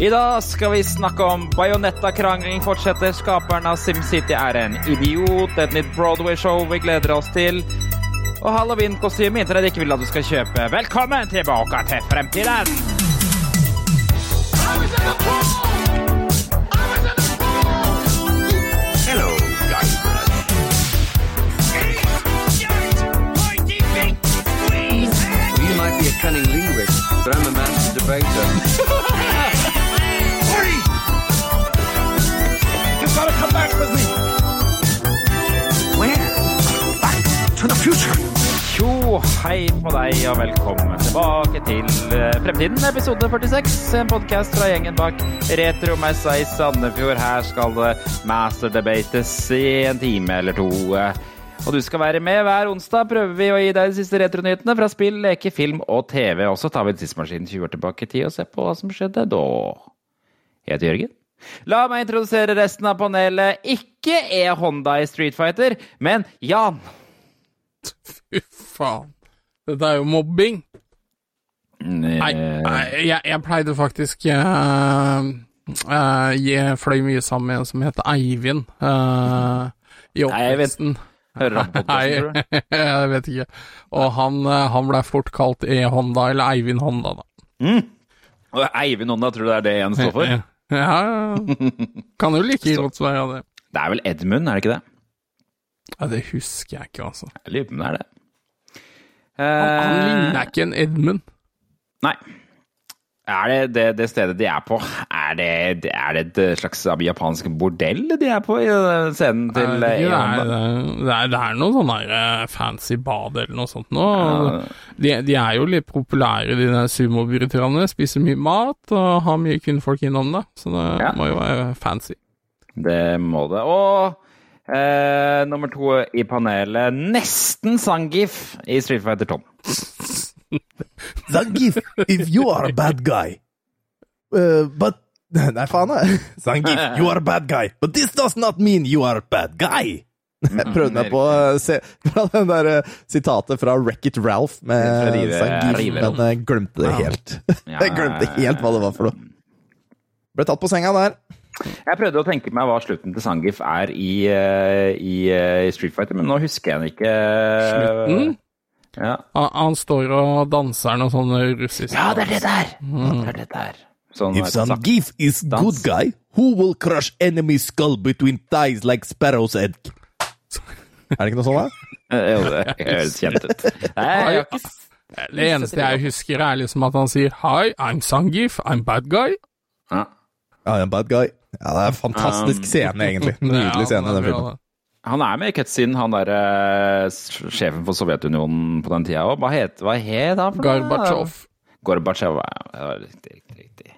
I dag skal vi snakke om Bajonetta-krangelen fortsetter. Skaperen av SimCity er en idiot. Et nytt Broadway-show vi gleder oss til. Og halloween-kostyme dere ikke vil at du skal kjøpe. Velkommen tilbake til fremtiden! Hello, You might be a cunning linguist, but I'm a master debater. Hei på deg og velkommen tilbake til eh, Fremtiden, episode 46. En podkast fra gjengen bak Retromessa i Sandefjord. Her skal det masterdebates i en time eller to. Og du skal være med hver onsdag. Prøver vi å gi deg de siste retronyhetene fra spill, leke, film og TV. Og så tar vi tidsmaskinen 20 år tilbake i tid og ser på hva som skjedde da. Jeg heter Jørgen. La meg introdusere resten av panelet. Ikke E-Honda i Street Fighter, men Jan. Fy faen. Dette er jo mobbing. Nei, Eh, nei jeg, jeg pleide faktisk jeg, Jeg fløy mye sammen med en som heter Eivind uh, i oppveksten. Nei, jeg vet ikke. Og han, eh, han ble fort kalt E-Honda, eller Eivind Honda, da. Og Eivind Honda, tror du det er det en står for? Ja, ja. Kan jo like godt være det. Det er vel Edmund, er det ikke det? Ja, det husker jeg ikke, altså. Jeg lurer på om det er det. Han, han Eh, ligner ikke en Edmund. Nei. Er det, det det stedet de er på, er det, er det et slags japansk bordell de er på i scenen til det, eh, det, er, det er noe sånn der eh, fancy bad eller noe sånt nå. Ja. De, de er jo litt populære, de der sumoburgerne. Spiser mye mat og har mye kvinnfolk innom det. Så det Ja. må jo være fancy. Det må det. Og eh, nummer to i panelet, nesten Sangif i Street Fighter 2. Sangif, if you are a bad guy uh, But Nei, faen, jeg. Sangif, you are a bad guy, but this does not mean you are a bad guy. Jeg prøvde meg på uh, se, fra den der uh, sitatet fra Wreck-It Ralph med Rive- men jeg glemte det helt. Jeg glemte helt hva det var for noe. Ble tatt på senga der. Jeg prøvde å tenke meg hva slutten til Sangif er i, eh, i, eh, i Street Fighter, men nå husker jeg den ikke. Slutten? Ja. Han, han står og danser noe sånn russisk ja, det er det der! Det er det der. Sånn, If Sangif is Dans. good guy, who will crush enemy skull between thighs like sparrow's egg? Er det ikke noe sånt, da? Eh, Jo, det høres kjent ut. Nei, Det eneste jeg husker, er liksom at han sier Hi, I'm Sangif, I'm bad guy. ja. En bad guy. Ja, det er en fantastisk scene, egentlig. Nydelig scene i den filmen. Han er med i cutscene, han derre sjefen for Sovjetunionen på den tida òg. Hva het han? Gorbatsjov. Gorbatsjov, ja. Riktig, riktig, riktig.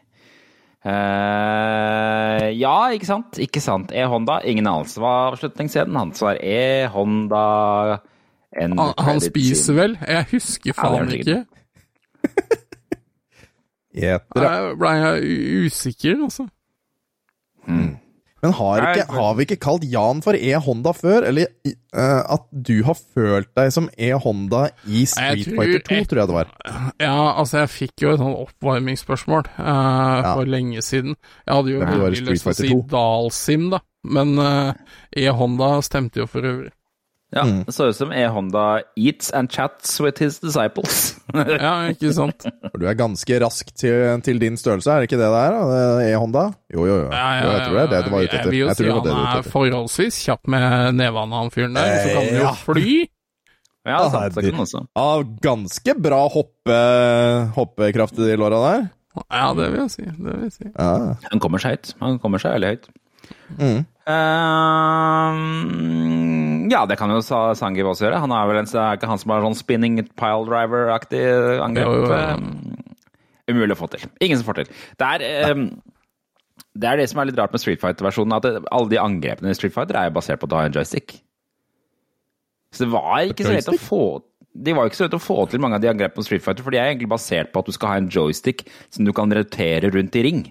Uh, ja, ikke sant? Ikke sant. E-Honda, ingen anelse hva avslutningsscenen hans var. E-Honda Han, han spiser vel? Jeg husker er faen ja, ikke. Gjeter. Jeg ble jeg usikker, altså. Men har, ikke, har vi ikke kalt Jan for E-Honda før? Eller uh, at du har følt deg som E-Honda i Street tror- Fighter 2, tror jeg det var. Ja, altså, jeg fikk jo et sånn oppvarmingsspørsmål eh, for lenge siden. Jeg hadde jo veldig lyst til å si Dalsim, da. Men uh, E-Honda stemte jo for øvrig. Ja, Mm. Det så ut som E-Honda eats and chats with his disciples. Ja, ikke sant? For du er ganske rask til, til din størrelse, er det ikke det det er? E-Honda? Jo, jo, jo. Ja, ja, Jo, jeg tror det er det du var ute Jeg vil jo si tror det det han er forholdsvis kjapp med nevene, han fyren der. Så kan han jo Ja. fly. Ja, sant, det kan han også. Av ganske bra hoppe, hoppekraft i de låra der. Ja, det vil jeg si. Det vil jeg si. Ja. Han kommer seg høyt. Han kommer seg veldig høyt. Mm. Ehm, ja, det kan jo Sa- Sangiv også gjøre. Han er vel en, er ikke han som har sånn spinning pile driver-aktig angrep? Ehm, umulig å få til. Ingen som får til. Det er, ehm, det er det som er litt rart med Street Fighter-versjonen, at det, alle de angrepene i Street Fighter er basert på at du har en joystick. Så det var ikke så lett å få de var jo ikke så lett å få til mange av de angrepene på Street Fighter, for de er egentlig basert på at du skal ha en joystick som du kan rotere rundt i ring.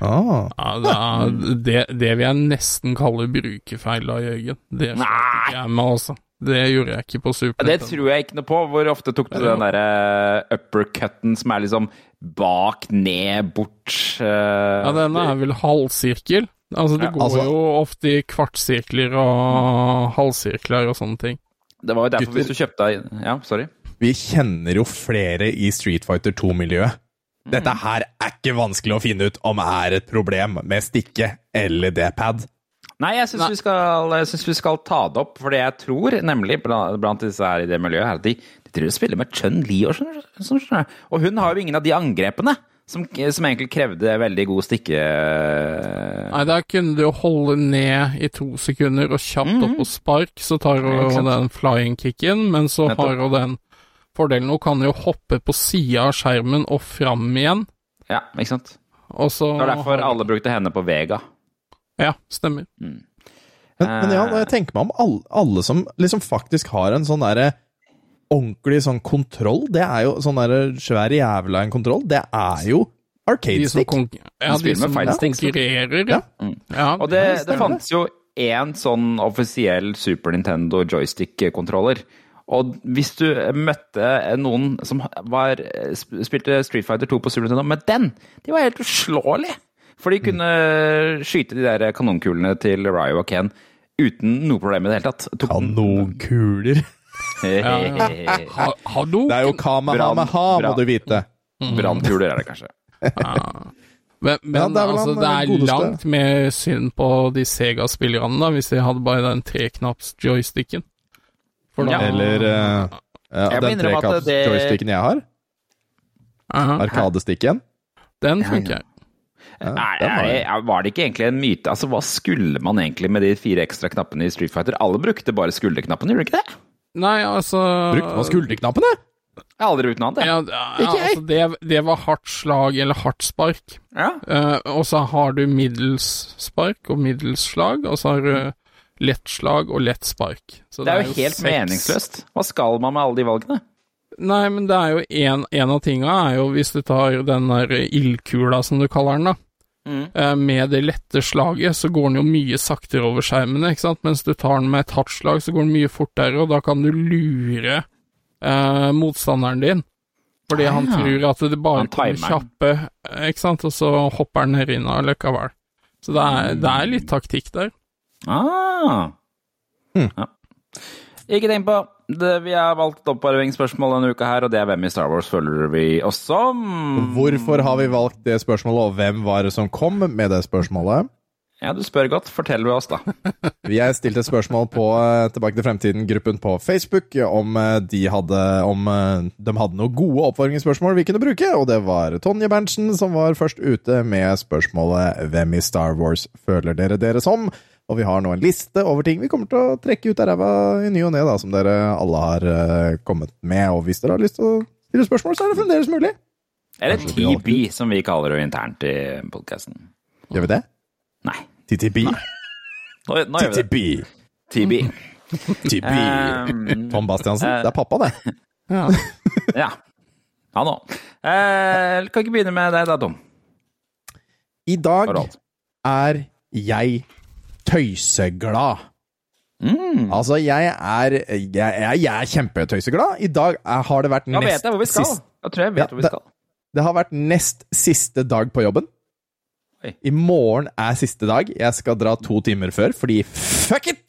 Ah. Ja, det, er, det, det vil jeg nesten kalle brukerfeil av Jørgen. Det ikke jeg med, altså. Det gjorde jeg ikke på Super Det tror jeg ikke noe på. Hvor ofte tok du den derre uppercutten som er liksom bak, ned, bort uh, Ja, den er vel halvsirkel. Altså, det Ja, går altså- jo ofte i kvartsirkler og halvsirkler og sånne ting. Det var jo derfor, Gutter. hvis du kjøpte Ja, sorry. Vi kjenner jo flere i Street Fighter 2-miljøet. Dette her er ikke vanskelig å finne ut om er et problem med stikke eller D-pad. Nei, jeg syns vi, synes vi skal ta det opp, for det jeg tror nemlig blant, disse her i det miljøet, er at de, de driver og spiller med Chun-Li og sånn. sånn. Og hun har jo ingen av de angrepene som, som egentlig krevde veldig god stikke... Nei, der kunne du jo holde ned i to sekunder og kjapt opp og spark, så tar hun den flying kicken, men så Nettopp. har hun den fordelen hun kan jo hoppe på sida av skjermen og fram igjen, Ja, ikke sant? og så Det var derfor alle brukte henne på Vega. Ja, stemmer. Men, men ja, når jeg tenker meg om alle, alle som liksom faktisk har en sånn derre ordentlig sånn kontroll, det er jo sånn derre svær jævla en kontroll, det er jo arcade stick. ja, de som konkurrerer, Ja. Mm. ja. Og det, det fantes jo én sånn offisiell Super Nintendo joystick-kontroller. Og hvis du møtte noen som var, spilte Street Fighter 2 på Super Nintendo med den, de var helt uslåelige! For de kunne skyte de der kanonkulene til Ryo og Ken uten noe problem i det hele tatt. Tok- Kanonkuler. Ha, ha Det er jo kamehameha, må du vite. Brannkuler er det kanskje. Men, men Ja, det er altså, det er godeste. langt mer synd på de Sega-spillerne, da, hvis de hadde bare den treknapps joysticken. For da Ja. Eller uh, uh, den at det- jeg har. Aha, Arkadestikken. Den funker. Ja, Nei, den jeg. var det ikke egentlig en myte? Altså, Hva skulle man egentlig med de fire ekstra knappene i Street Fighter? Alle brukte bare skulderknappene, gjorde de ikke det? Nei, altså Brukte man skulderknappene? Jeg har aldri brukt noe annet, jeg. Ja, ja, Ikke jeg. altså det, det var hardt slag eller hardt spark. Ja. Uh, og så har du middels spark og middels slag, og så har du lett slag og lett spark. Så Det er jo helt seks- meningsløst. Hva skal man med alle de valgene? Nei, men det er jo en, en av tinga er jo hvis du tar den der ildkula, som du kaller den, da. Mm. Eh, Med det lette slaget så går den jo mye saktere over skjermene, ikke sant. Mens du tar den med et hardt slag, så går den mye fortere, og da kan du lure eh, motstanderen din. Fordi han Ah. tror at det bare Han kommer kjappe, eh, ikke sant, og så hopper han ned den likevel. Så det er, det er litt taktikk der. Ah. Ja. Ikke tenk på det, Vi har valgt et oppvarmingsspørsmål denne uka her, og det er hvem i Star Wars følger vi oss som? Hvorfor har vi valgt det spørsmålet, og hvem var det som kom med det spørsmålet? Ja, du spør godt. Fortell oss, da. Vi har stilt et spørsmål på eh, Tilbake til fremtiden-gruppen på Facebook om eh, de hadde, om eh, de hadde noen gode oppvarmingsspørsmål vi kunne bruke, og det var Tonje Berntsen som var først ute med spørsmålet 'Hvem i Star Wars føler dere dere som?' Og vi har nå en liste over ting vi kommer til å trekke ut av ræva i ny og ne, som dere alle har eh, kommet med. Og hvis dere har lyst til å stille spørsmål, så er det fremdeles mulig. Eller TB, som vi kaller det internt i podkasten. Gjør vi det? Nei. TTB. Nå, nå gjør vi det. TTB. TB. TTB. Um, Tom Bastiansen. eh, Det er pappa, det. Ja. ja. Han òg. Eh, kan ikke begynne med deg, da, Tom. I dag er jeg tøyseglad. Mm. Altså, jeg er jeg, jeg, jeg er kjempetøyseglad. I dag har det vært Da vet nest jeg hvor vi skal. sist tror jeg jeg vet Ja, hvor vi skal. Det har vært nest siste dag på jobben. Oi. I morgen er siste dag. Jeg skal dra to timer før, fordi fuck it!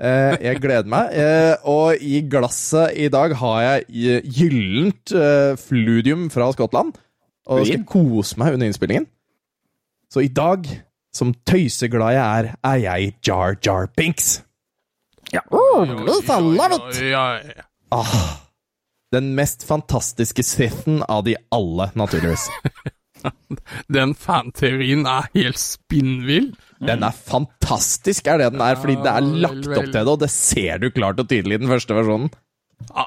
Eh, jeg gleder meg. Eh, og i glasset i dag har jeg gyllent eh, fludium fra Skottland. Og skal kose meg under innspillingen. Så i dag, som tøyseglad jeg er, er jeg Jar Jar Binks. Ja. Oh, I love it! Ah, den mest fantastiske Sithen av de alle, naturligvis. Den fanteorien er helt spinnvill. Den er fantastisk, er det den er, fordi det er lagt opp til det, og det ser du klart og tydelig i den første versjonen.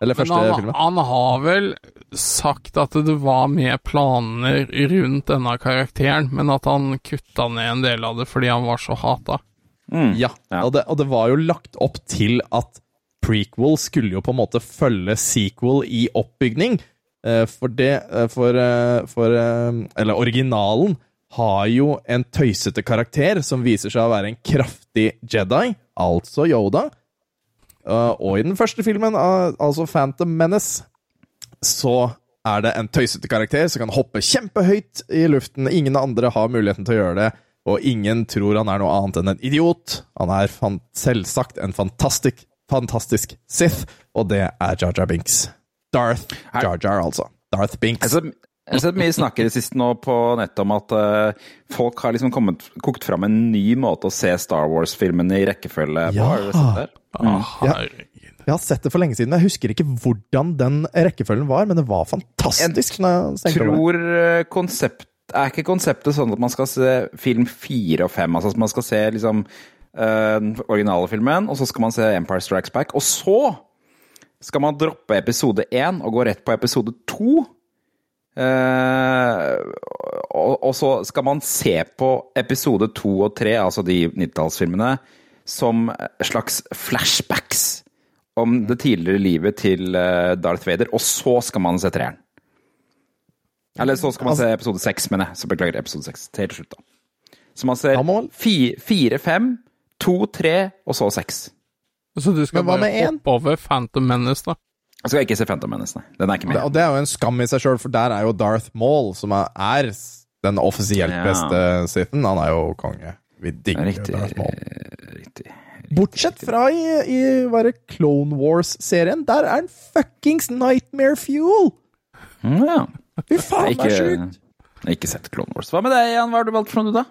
Eller første han, filmen. Han har vel sagt at det var med planer rundt denne karakteren, men at han kutta ned en del av det fordi han var så hata. Mm. Ja, Ja. Og, det, og det var jo lagt opp til at prequel skulle jo på en måte følge sequel i oppbygning. Eh, For det eh, For, eh, for Eller originalen har jo en tøysete karakter som viser seg å være en kraftig Jedi, altså Yoda. Uh, og i den første filmen, uh, altså Phantom Menace, så er det en tøysete karakter som kan hoppe kjempehøyt i luften. Ingen andre har muligheten til å gjøre det, og ingen tror han er noe annet enn en idiot. Han er selvsagt en fantastisk, fantastisk Sith, og det er Jar Jar Binks. Darth Jar Jar, altså. Darth Binks. Altså, jeg har sett mye snakk i det siste nå på nettet om at uh, folk har liksom kommet, kokt fram en ny måte å se Star Wars-filmene i rekkefølge på. Ja. Har du sett det? Ah, Ja. Jeg har sett det for lenge siden. Jeg husker ikke hvordan den rekkefølgen var, men det var fantastisk. jeg. Tror eh, konsept Er ikke konseptet sånn at man skal se film fire og fem? Altså at man skal se liksom den originale filmen, og så skal man se Empire Strikes Back, og så skal man droppe episode én og gå rett på episode to. Eh, og, og så skal man se på episode to og tre, altså de 90-tallsfilmene, som slags flashbacks om det tidligere livet til eh, Darth Vader, og så skal man se treeren. Eller så skal man se episode seks, mener jeg. Så beklager, episode seks. Til slutt, da. Så man ser fire, fem, to, tre, og så seks. Så du skal bare hoppe over Phantom Menace, da? Jeg skal ikke se Phantom Menace, nei. Den er ikke Det- med. Og det er jo en skam i seg sjøl, for der er jo Darth Maul, som er, er den offisielt Ja. beste Sithen. Han er jo konge. Vi digger Riktig. Darth Maul. Riktig. Bortsett fra i, i bare Clone Wars-serien. Der er han fuckings Nightmare Fuel! Mm, ja. Fy faen, det er sjukt! Jeg har ikke sett Clone Wars. Hva med deg, Jan? Hva har du valgt for noe, du, da?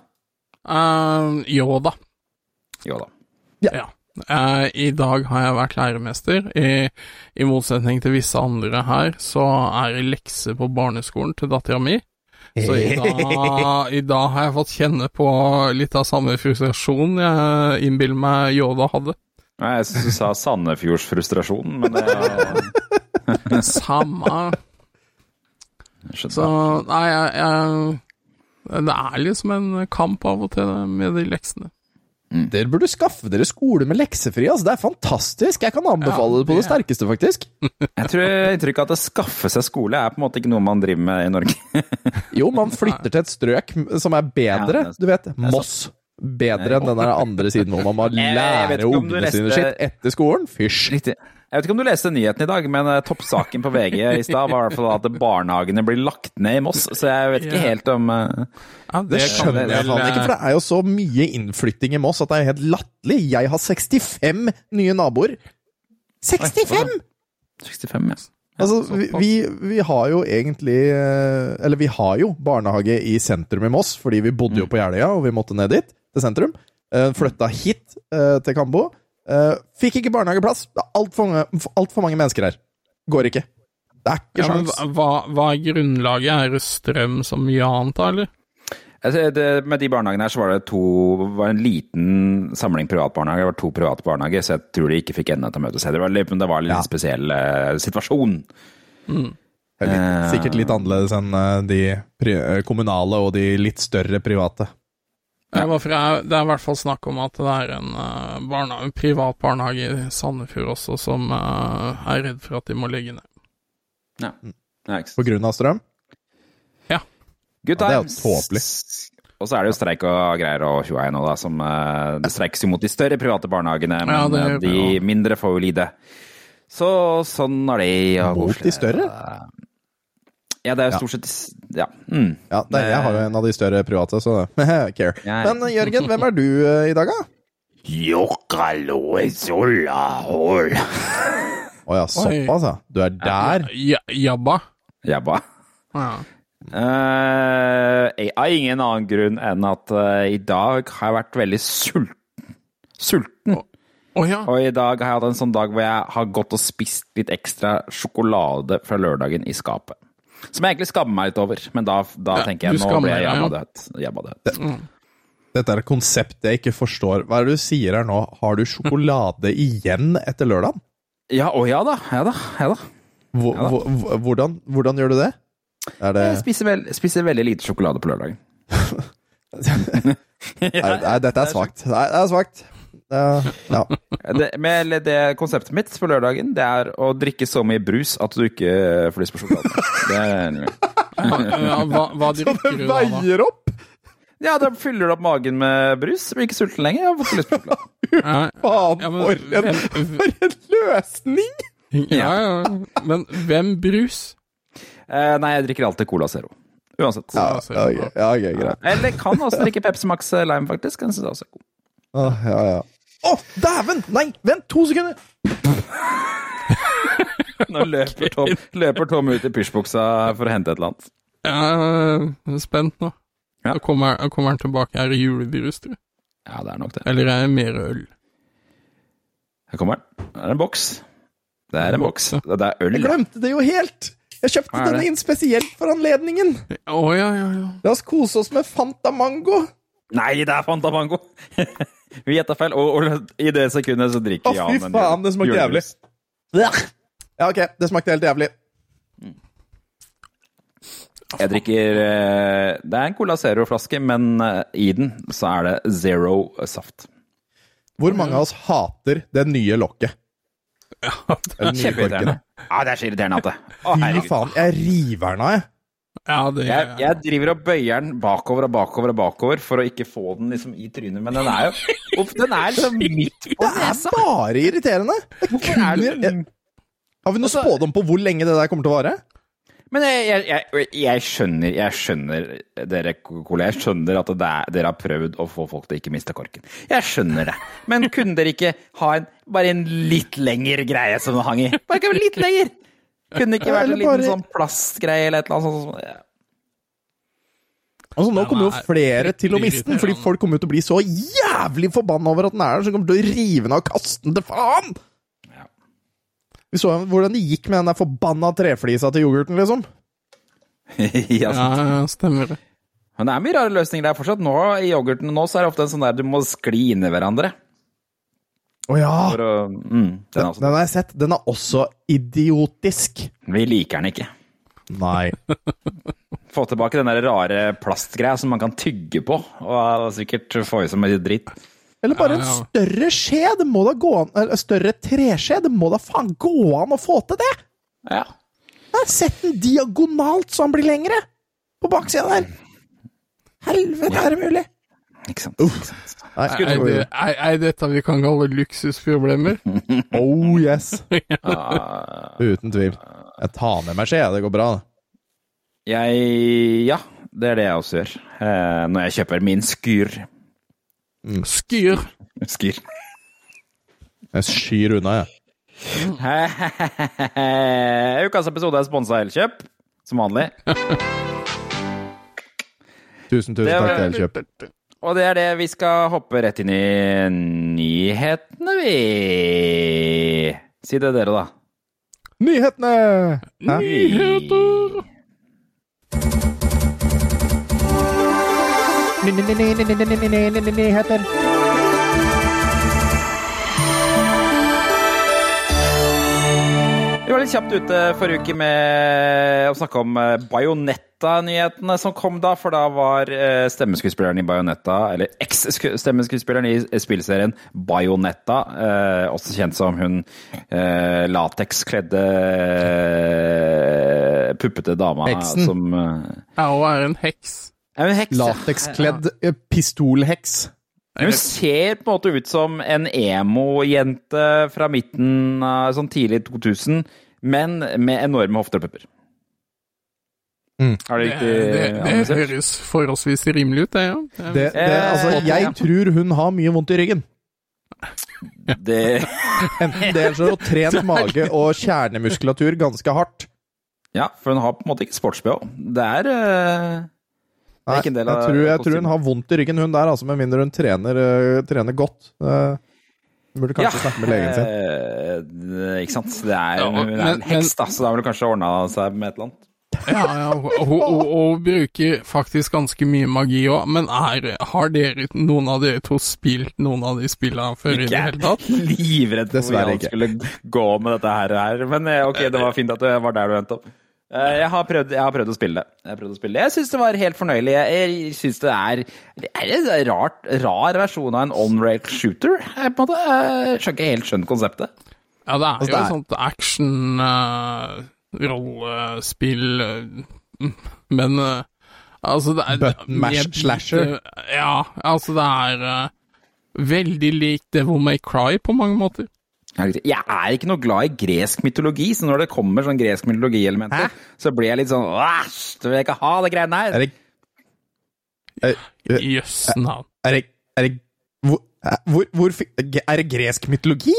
Uh, Yoda. Jo da. Ja. Eh, I dag har jeg vært læremester. I, I motsetning til visse andre her, så er det lekser på barneskolen til dattera mi. Så i dag, i dag har jeg fått kjenne på litt av samme frustrasjon jeg innbiller meg Yoda hadde. Nei, Jeg syns du sa Sandefjordsfrustrasjon, men det Samme. Så nei, jeg, jeg Det er liksom en kamp av og til med de leksene. Dere burde skaffe dere skole med leksefri. Altså. Det er fantastisk! Jeg kan anbefale Ja, det på det sterkeste, faktisk. Jeg tror jeg har inntrykk av at å skaffe seg skole er på en måte ikke noe man driver med i Norge. Jo, man flytter til et strøk som er bedre. Du vet, Moss. Bedre enn den andre siden hvor man må lære ungene sine sitt etter skolen. Fysj! Riktig. Jeg vet ikke om du leste nyheten i dag, men eh, toppsaken på VG i stad var i hvert fall at barnehagene blir lagt ned i Moss, så jeg vet ikke helt om uh, Ja, Det det, skjønner jeg faen ikke, for det er jo så mye innflytting i Moss at det er helt latterlig. Jeg har 65 nye naboer. 65! 65, ja. Altså, vi, vi, har jo egentlig eh, Eller vi har jo barnehage i sentrum i Moss, fordi vi bodde jo på Jeløya, og vi måtte ned dit, til sentrum. Flytta hit til Kambo. Eh, Fikk ikke barnehageplass. Det er altfor mange, alt for mange mennesker her. Går ikke. Det er ikke Ja, sjans. hva, hva er grunnlaget? Er det strøm som mye annet, da, eller? Altså, det, med de barnehagene her så var det to var en liten samling privatbarnehager. Det var to private barnehager, så jeg tror de ikke fikk endene til å møtes. Det var men det var en litt Ja. spesiell uh, situasjon. Mm. litt, sikkert litt annerledes enn eh, de pri eh, kommunale og de litt større private. Ja. Jeg, det er i hvert fall snakk om at det er en, uh, barnehage, en privat barnehage i Sandefjord også som uh, er redd for at de må legge ned. Ja. Ja. På grunn av strøm. Good Ja, det er jo tåpelig. Og så er det jo streik og greier og tjoei nå, da, som uh, Det streikes jo mot de større private barnehagene, men Ja, det eh, det, de mindre får jo lide. Så sånn er det. Mot de større? Ja, det er jo stort sett Ja. Mm. Ja, det, jeg har jo en av de større private, så care. Men Jørgen, hvem er du uh, i dag, da? Å ja, såpass, ja. Du er der. Jabba. Jabba. Ja. Uh, jeg har ingen annen grunn enn at uh, i dag har jeg vært veldig sulten. Sulten. Oh, ja. Og i dag har jeg hatt en sånn dag hvor jeg har gått og spist litt ekstra sjokolade fra lørdagen i skapet. Som jeg egentlig skammer meg litt over, men da, da Ja, tenker jeg nå ble jeg jabba dødt. død. Dette er et konsept jeg ikke forstår. Hva er det du sier her nå? Har du sjokolade igjen etter lørdag? Ja, å ja da. Ja da. Ja da. Hvor, Ja da. hvor- hvor- hvordan, hvordan gjør du det? Det Jeg spiser, vel, spiser veldig lite sjokolade på lørdagen. Nei, nei, dette er svakt. Nei, det er svakt. Eh, ja. Det, med, eller det konseptet mitt for lørdagen, det er å drikke så mye brus at du ikke får lyst på sjokolade. Det er, ja hva, da? da? Veier opp! ja, da fyller du opp magen med brus, blir ikke sulten lenger, Jeg har fått lyst på sjokolade. Ja, Faen, Ja, men for, en, for en løsning! ja, ja. Men hvem brus? Eh, nei, jeg drikker alltid Cola Zero. Uansett. Cola Zero. ja, okay, ja, ok, greit. Eller kan også drikke Pepsi Max eh, Lime, faktisk. Den synes jeg også er god. Åh, ja, ja. Å, dæven! Nei, vent to sekunder! Nå løper Tom, løper Tom ut i pysjbuksa for å hente et eller annet. Jeg er spent nå. Ja. Da kommer, kommer han tilbake. Er det julevirus, tror jeg? Ja, det er nok det. Eller er det mer øl? Her kommer den. Det er en boks. Det er en boks. Det er øl. Jeg glemte det jo helt! Jeg kjøpte denne inn spesielt for anledningen. Å ja, ja, ja. La oss kose oss med Fanta Mango. Nei, det er Fanta Mango! Vi gjetta feil, og, og i det sekundet så drikker Å, Jan fy faen, det smakte jævlig. Ja, ok, det smakte helt jævlig. Jeg drikker eh, Det er en Cola Zero-flaske, men eh, i den så er det zero saft. Hvor mange av oss hater det nye lokket? Ja, det er Kjempeirriterende. Ja, det er så irriterende at det Å, Fy faen, jeg river den av, jeg. Ja det Jeg, jeg driver og bøyer den bakover og bakover og bakover for å ikke få den liksom i trynet, men den er jo Den er liksom midt på Det er bare irriterende. Er det- jeg, har vi noe spådom på hvor lenge det der kommer til å vare? Men jeg, jeg, jeg, jeg skjønner Jeg skjønner dere. Jeg skjønner at det er, dere har prøvd å få folk til å ikke miste korken. Jeg skjønner det. Men kunne dere ikke ha en, bare en litt lengre greie som det hang i? Bare ikke litt lenger! Kunne ikke vært en liten bare- sånn plastgreie eller et eller annet sånt? Ja. Altså, nå kommer jo er flere til å miste den, fordi folk kommer jo til å bli så jævlig forbanna over at den er der, så de kommer til å rive den av og kaste den til faen! Ja. Vi så hvordan det gikk med den der forbanna treflisa til yoghurten, liksom. ja, Ja, ja, stemmer det. Men det er mye rare løsninger der fortsatt. Nå I yoghurten nå så er det ofte en sånn der du må skli inn i hverandre. Å ja! For å, mm, den, Den, den har jeg sett. Den er også idiotisk. vi liker den ikke. Nei. Få tilbake den der rare plastgreia som man kan tygge på, og sikkert få i seg mye dritt. Eller bare en Ja, ja. større skje. Det må da gå an Eller større treskje. Det må da faen gå an å få til det! Ja. Jeg sett den diagonalt så han blir lengre. På baksida der. Helvete, er det mulig? Ikke sant. Ikke sant. Nei, Er, det, er, er dette vi kan kalle luksusproblemer? Oh yes. Uten tvil. Jeg tar med meg skje. Det går bra. jeg Ja, det er det jeg også gjør. Eh, når jeg kjøper min skyr. Skyr. Skyr. Jeg skyr unna, jeg. Ukas episode er sponsa av Elkjøp, som vanlig. Tusen, tusen takk til Elkjøp. Og det er det vi skal hoppe rett inn i nyhetene, vi. Si det, dere, da. Nyhetene! Hæ? Nyheter! Nyheter. Vi var litt kjapt ute forrige uke med å snakke om eh, Bajonetta-nyhetene som kom da, for da var eh, stemmeskuespilleren i Bajonetta, eller eks-stemmeskuespilleren i spillserien Bajonetta, eh, også kjent som hun eh, latekskledde puppete dama Heksen. som Ja, hun er en heks. er hun heks? Latekskledd pistolheks. Hun ser på en måte ut som en emo-jente fra midten av sånn tidlig 2000, men med enorme hofter og pupper. Mm. Er det Det, riktig det, det analysert? høres forholdsvis rimelig ut, det, ja. Det, det, Eh, altså, jeg tror hun har mye vondt i ryggen. Det, Enten det eller så har hun trent mage og kjernemuskulatur ganske hardt. ja, for hun har på en måte ikke sports-BH. Det er eh, Nei, ikke en jeg, del av tror, jeg tror hun har vondt i ryggen, hun der, altså, med mindre hun trener, uh, trener godt. Uh, burde kanskje snakke med legen sin. ikke sant. Det er, Ja, hun er en men- heks, da, så da ville hun kanskje ordna seg med et eller annet. Ja, ja, og, hun bruker faktisk ganske mye magi òg, men er, har dere, noen av dere to spilt noen av de spillene før i det hele tatt? livredd Dessverre ikke. skulle gå med dette her. Men eh, ok, det var fint at det var der du endte opp. Eh, Jeg har, prøvd, jeg har prøvd å spille det. Jeg, har å spille jeg syns det var helt fornøyelig. Jeg, jeg syns det er Det er en rart, rar versjon av en on-rail shooter. Jeg på en måte jeg skjønner ikke helt skjønt konseptet. Ja, det er Altså, jo det er- et sånt action, uh, rollespill, eh, men eh, altså det er Buttmash slasher. Ja, altså det er eh, Veldig lik Devil May Cry på mange måter. Jeg er ikke noe glad i gresk mytologi, så når det kommer sånn gresk mytologielementer, så blir jeg litt sånn Æsj, du vil jeg ikke ha, det greiene her. Er det Jøss navn. er det, er hvor, hvor Er det gresk mytologi?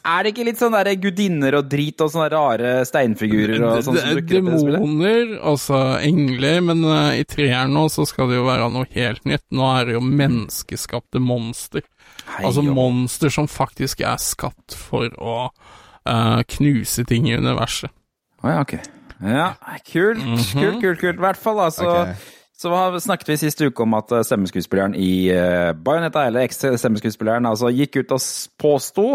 Er det ikke litt sånn derre gudinner og drit og sånne rare steinfigurer og sånn som dukker opp i det spillet? Demoner, altså engler, men uh, i treeren nå så skal det jo være noe helt nytt. Nå er det jo menneskeskapte monster. Hei, Altså jo. monster som faktisk er skapt for å uh, knuse ting i universet. Å ja, ok. Ja, kult, kult, kult, kult. I hvert fall, altså. Ok. Så snakket vi sist uke om at eh, stemmeskuespilleren i uh, Bayonetta, eller eks-stemmeskuespilleren, altså gikk ut og påsto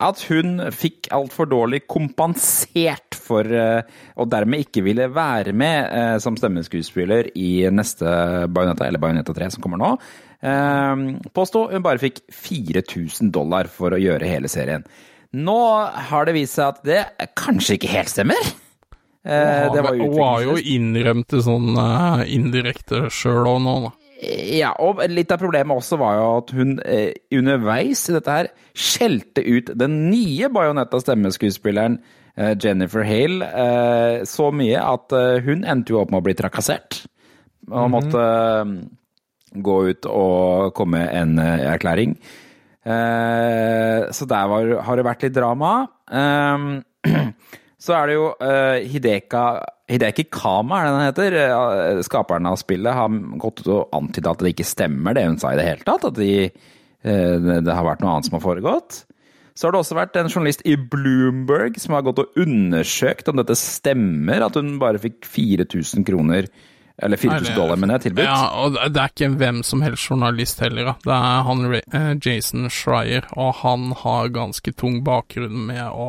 at hun fikk altfor dårlig kompensert for eh, og dermed ikke ville være med eh, som stemmeskuespiller i neste Bayonetta, eller Bayonetta 3 som kommer nå. Uh, påsto hun bare fikk 4000 dollar for å gjøre hele serien. Nå har det vist seg at det kanskje ikke helt stemmer. Eh, det var Hun har jo utviklingstest. innrømt det sånn uh, indirekte sjøl òg nå, da. Ja, og litt av problemet også var jo at hun eh, underveis i dette her skjelte ut den nye Bajonetta-stemmeskuespilleren eh, Jennifer Hale eh, så mye at eh, hun endte jo opp med å bli trakassert. Og måtte eh, gå ut og komme med en eh, erklæring. Eh, så der var, har det vært litt drama. Eh, så er det jo uh, Hideka Hideki Kama, er det den heter? Eh, Skaperen av spillet har gått ut og antydet at det ikke stemmer det hun sa i det hele tatt. At de, eh, det har vært noe annet som har foregått. Så har det også vært en journalist i Bloomberg som har gått og undersøkt om dette stemmer, at hun bare fikk 4000 kroner, eller 4000 dollar, mener jeg, tilbudt. Ja, og det er ikke hvem som helst journalist heller, da. Det er han Jason Schreier, og han har ganske tung bakgrunn med å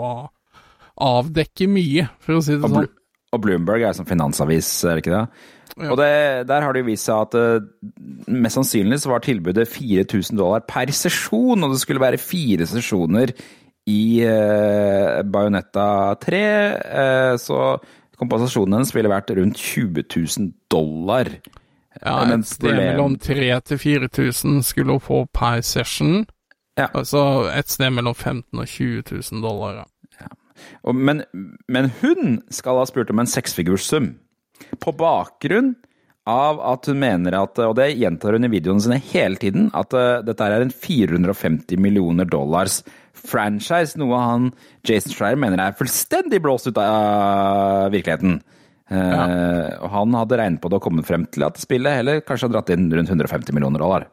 avdekke mye, for å si det sånn. Og Bloomberg er som finansavis, er det ikke det? Ja. Og det, der har det jo vist seg at uh, mest sannsynlig så var tilbudet 4000 dollar per sesjon, og det skulle være fire sesjoner i uh, Bajonetta 3, Uh, så kompensasjonen hennes ville vært rundt 20 000 dollar. Ja, et sted mellom 3000 til 4000 skulle hun få per session. Ja. Altså et sted mellom 15 000 og 20 000 dollar. Ja. Men, men hun skal ha spurt om en seksfigurssum. På bakgrunn av at hun mener at, og det gjentar hun i videoene sine hele tiden, at eh, dette er en 450 millioner dollars franchise, noe han Jason Schreier mener er fullstendig blåst ut av virkeligheten. Ja. og han hadde regnet på det og kommet frem til at spillet heller kanskje hadde dratt inn rundt 150 millioner dollar.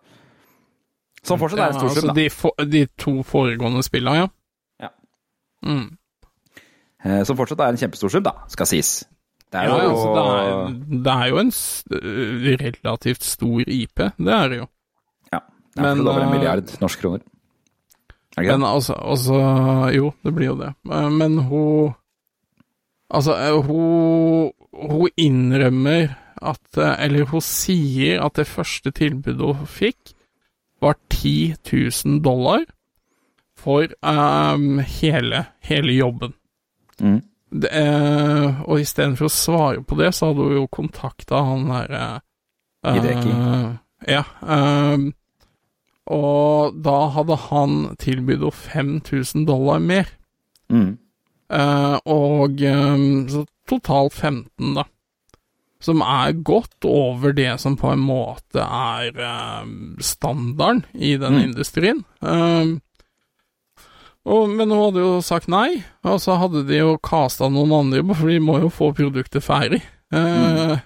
Som fortsatt er en stor altså sum, da. de, for, de to foregående spillene, ja. Ja. Mm. Eh, Som fortsatt er en kjempestor sum, da, skal sies. Det er Ja, jo altså, det, er, det er jo en øh, relativt stor IP, det er det jo. Ja, det er Men, over en uh, milliard norske kroner. Er det ikke Men altså, altså Jo, det blir jo det. Eh, Men hun Altså, eh, hun Hun innrømmer at eh, Eller hun sier at det første tilbudet hun fikk, var 10 000 dollar for um, hele, hele jobben. Mm. Det, eh, og istedenfor å svare på det, så hadde hun jo kontakta han derre eh, Hideki. Ja. ehm, og da hadde han tilbudt henne 5000 dollar mer. Mm. Eh, og ehm, så totalt 15, da. Som er godt over det som på en måte er ehm, standarden i den Mm. industrien. Ehm, og, men hun hadde jo sagt nei, og så hadde de jo kasta noen andre, for de må jo få produktet ferdig. Eh,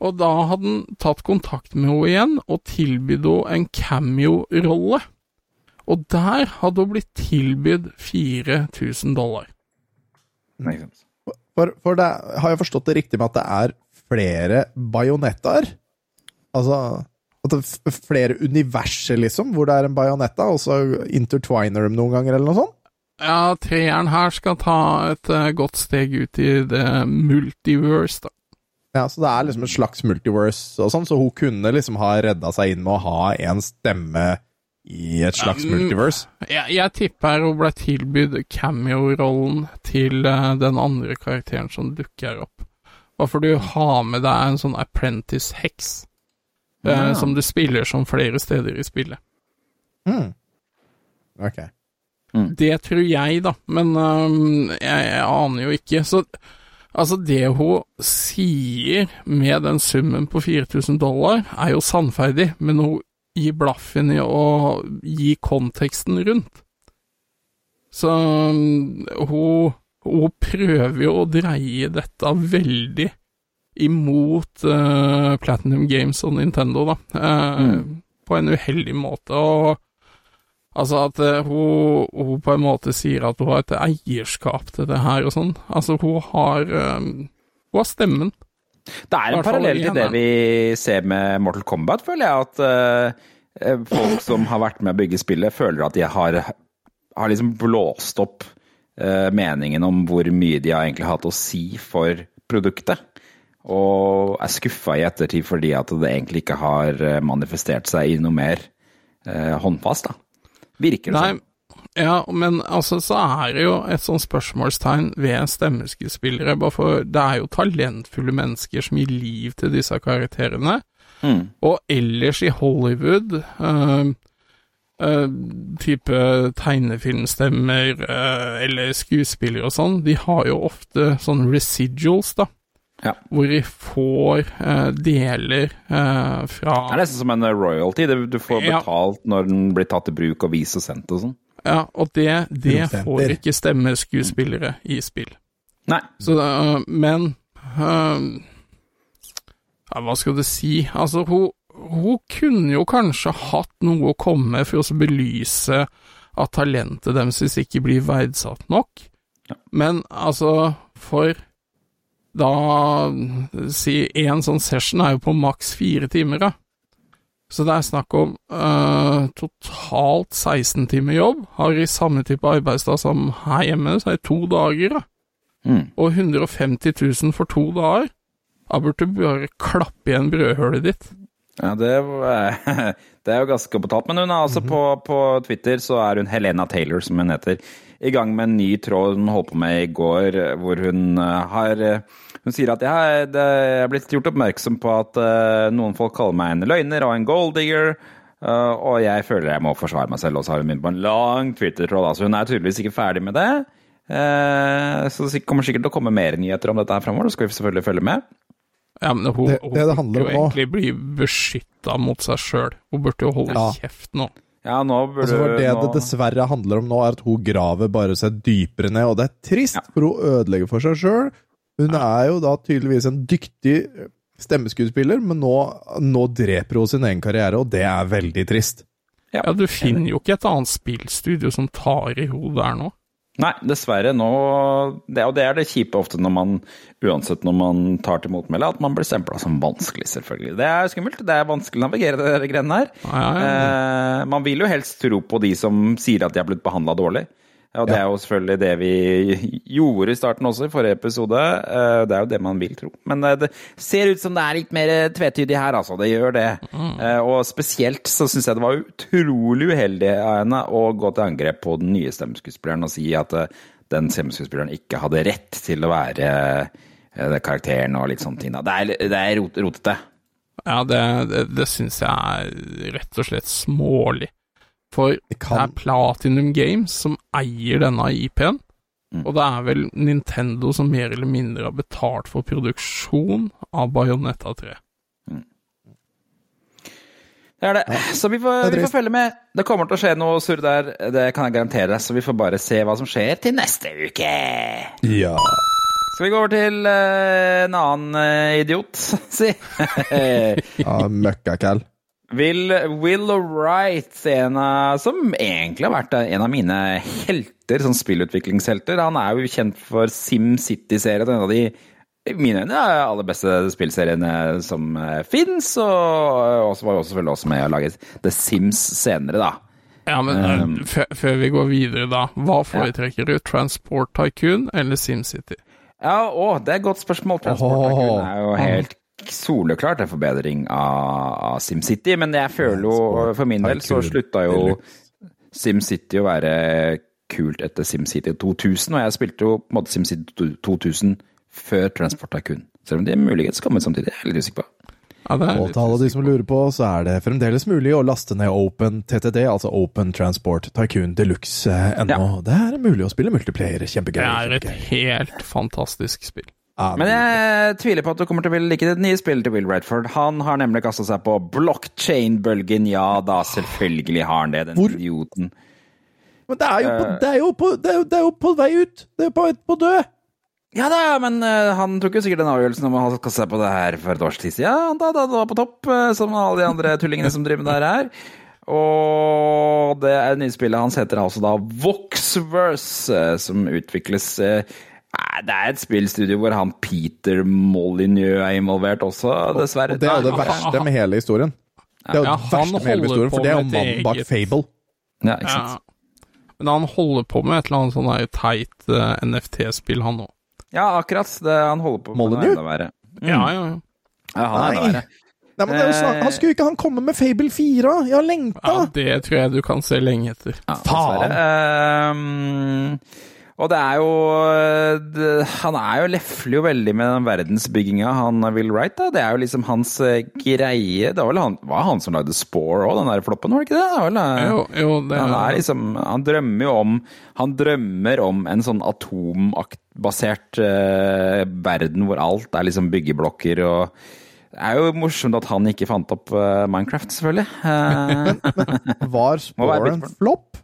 Og da hadde han tatt kontakt med henne igjen og tilbudt henne en cameo-rolle. Og der hadde hun blitt tilbudt 4000 dollar. Nei, ikke sant. For, for det, har jeg forstått det riktig med at det er flere bajonettaer? Altså flere universer, liksom, hvor det er en bajonetta, og så intertwiner de noen ganger, eller noe sånt? Ja, treeren her skal ta et uh, godt steg ut i det multiverse, da. Ja, så det er liksom et slags multiverse og sånn, så hun kunne liksom ha redda seg inn med å ha en stemme i et slags mm. multiverse. Jeg, jeg tipper hun ble tilbudt cameo-rollen til uh, den andre karakteren som dukker opp. Bare for du har med deg en sånn apprentice-heks, eh, Ja. som du spiller som flere steder i spillet. Ok. Det tror jeg, da, men um, jeg, jeg aner jo ikke. Så altså, det hun sier med den summen på 4000 dollar, er jo sannferdig, men hun gir blaffen i å gi konteksten rundt. Så um, hun, hun prøver jo å dreie dette veldig imot uh, Platinum Games og Nintendo, da, eh, på en uheldig måte. og Altså at uh, hun, hun på en måte sier at hun har et eierskap til det her og sånn. Altså hun har eh, Hun har stemmen. Det er en parallell til det vi ser med Mortal Kombat, føler jeg. At folk som har vært med å bygge spillet, føler at de har, har liksom blåst opp meningen om hvor mye de har egentlig hatt å si for produktet. Og er skuffa i ettertid fordi at det egentlig ikke har eh, manifestert seg i noe mer eh, håndfast. da. Virker det sånn. ja, men altså så er det jo et sånt spørsmålstegn ved stemmeskuespillere, bare for det er jo talentfulle mennesker som gir liv til disse karakterene. Mm. Og ellers i Hollywood, øh, øh, type tegnefilmstemmer øh, eller skuespillere og sånn, de har jo ofte sånn residuals, da. Ja. Hvor de får uh, deler uh, fra Det er nesten som en royalty. Du får Ja. betalt når den blir tatt i bruk og vist og sendt og sånn. Ja, og det, det får ikke stemmeskuespillere i spill. Nei. Så, uh, men ja, Hva skal du si? Altså, hun, hun kunne jo kanskje hatt noe å komme med for å belyse at talentet deres ikke blir verdsatt nok. Men altså, for da Si én sånn session er jo på maks fire timer, da. Så det er snakk om øh, totalt 16 timer jobb. Har i samme type arbeidsdag som her hjemme, så er det to dager, da. Mm. Og 150 000 for to dager. Da burde du bare klappe igjen brødhølet ditt. Ja, det, det er jo ganske betalt. Men hun er altså på, på Twitter så er hun Helena Taylor, som hun heter, i gang med en ny tråd hun holdt på med i går, hvor hun eh, har eh, Hun sier at jeg, det, er blitt gjort oppmerksom på at eh, noen folk kaller meg en løgner og en golddigger. Uh, og jeg føler jeg må forsvare meg selv, og så har hun begynt på en lang Twitter-tråd. Altså, hun er tydeligvis ikke ferdig med det. Eh, så det kommer sikkert til å komme mer nyheter om dette her framover. så skal vi selvfølgelig følge med. Ja, men hun, Det- hun det det burde jo om egentlig bli beskytta mot seg sjøl. Hun burde jo holde Ja. kjeft nå. Ja, nå burde Altså for det nå... det dessverre handler om nå, er at hun graver bare seg dypere ned, og det er trist, Ja. for hun ødelegger for seg sjøl. Hun er jo da tydeligvis en dyktig stemmeskuespiller, men nå, nå dreper hun sin egen karriere, og det er veldig trist. Ja. Ja, du finner jo ikke et annet spillstudio som tar i hodet der nå. Nei, dessverre. Nå, det, og det er det kjipe ofte når man, uansett når man tar til motmæle, at man blir stempla som vanskelig, selvfølgelig. Det er skummelt. Det er vanskelig å navigere de greiene her. Ja, ja, ja. Eh, man vil jo helst tro på de som sier at de har blitt behandla dårlig. Og det er jo selvfølgelig det vi gjorde i starten også, i forrige episode. Eh, Det er jo det man vil tro. Men eh, det ser ut som det er litt mer tvetydig her, altså. Det gjør det. Mm. Og spesielt så syns jeg det var utrolig uheldig av henne å gå til angrep på den nye stemmeskuespilleren og si at eh, den stemmeskuespilleren ikke hadde rett til å være eh, karakteren og litt sånne ting. Det er, det er rotete. Ja, det, det, det syns jeg er rett og slett smålig. For det, kan- er Platinum Games som eier denne IP-en, Mm. og det er vel Nintendo som mer eller mindre har betalt for produksjon av Bayonetta 3. Det er det. Så vi får, vi får følge med. Det kommer til å skje noe surr der, det kan jeg garantere. Så vi får bare se hva som skjer til neste uke. Ja. Skal vi gå over til uh, en annen uh, idiot, si? ja Møkkakall. Will, Will Wright, en av, som egentlig har vært en av mine helter, sånn spillutviklingshelter. Han er jo kjent for SimCity-serien, en av de i mine øyne er aller beste spillseriene som uh, fins. Og også var jo selvfølgelig også med å lage The Sims senere, da. Ja, men Um, eh, før- før vi går videre, da. Hva foretrekker du? Transport Tycoon eller SimCity? Ja, å, det er et godt spørsmål. Transport Tycoon er jo helt soleklart en forbedring av, av SimCity, men jeg føler jo For min del så slutta jo SimCity å være kult etter SimCity 2000, og jeg spilte jo på en måte SimCity 2000 før Transport Tycoon. Selv om det er muligens kommer samtidig, jeg er litt usikker på. Ja, det er Og til alle de som lurer på, så er det fremdeles mulig å laste ned Open TTD, altså Open Transport Tycoon Deluxe ennå. ennå. Det er mulig å spille multiplayer. Kjempegøy. Det er et kjempegøy. helt fantastisk spill. Ja, Men jeg tviler på at du kommer til å like det nye spillet til Will Redford. Han har nemlig kasta seg på blockchain-bølgen. Ja da, selvfølgelig har han det, den Hvor- idioten. Men det er jo på, det er jo på, det er jo, det er jo på vei ut! Det er jo på vei på å dø! Ja da, men uh, han tok jo sikkert den avgjørelsen om å kaste seg på det her for et års tid siden. Da, da det var på topp, uh, som alle de andre tullingene som driver med det her er. Og det er nye spillet hans heter altså da Voxverse, eh, som utvikles nei, Det er et spillstudio hvor han Peter Molyneux er involvert også, dessverre. Og det er jo det verste med hele historien. Det er jo Ja, det verste med hele historien, for det er jo mannen bak eget- Fable. Ja, ikke sant? Ja. Men han holder på med et eller annet sånn teit uh, NFT-spill, han òg. Ja, akkurat. Det han holder på med. Molyneux? Er enda verre. Ja, ja, ja. Ja, han er enda Nei. verre. Nei, men det er jo snart, han skulle ikke han komme med Fable 4? Jeg har lengta! ja, det tror jeg du kan se lenge etter. Ja, Faen. dessverre. Ehm, og det er jo det, Han er jo lefler jo veldig med den verdensbygginga, han Will Wright. da. Det er jo liksom hans eh, greie. Det var vel han, var han som lagde Spore òg, den der floppen, var det ikke det? det vel, eh, Jo, jo, det han er liksom Han drømmer jo om Han drømmer om en sånn atombasert eh, verden hvor alt er liksom byggeblokker og Det er jo morsomt at han ikke fant opp eh, Minecraft, selvfølgelig. Var Spore en flopp?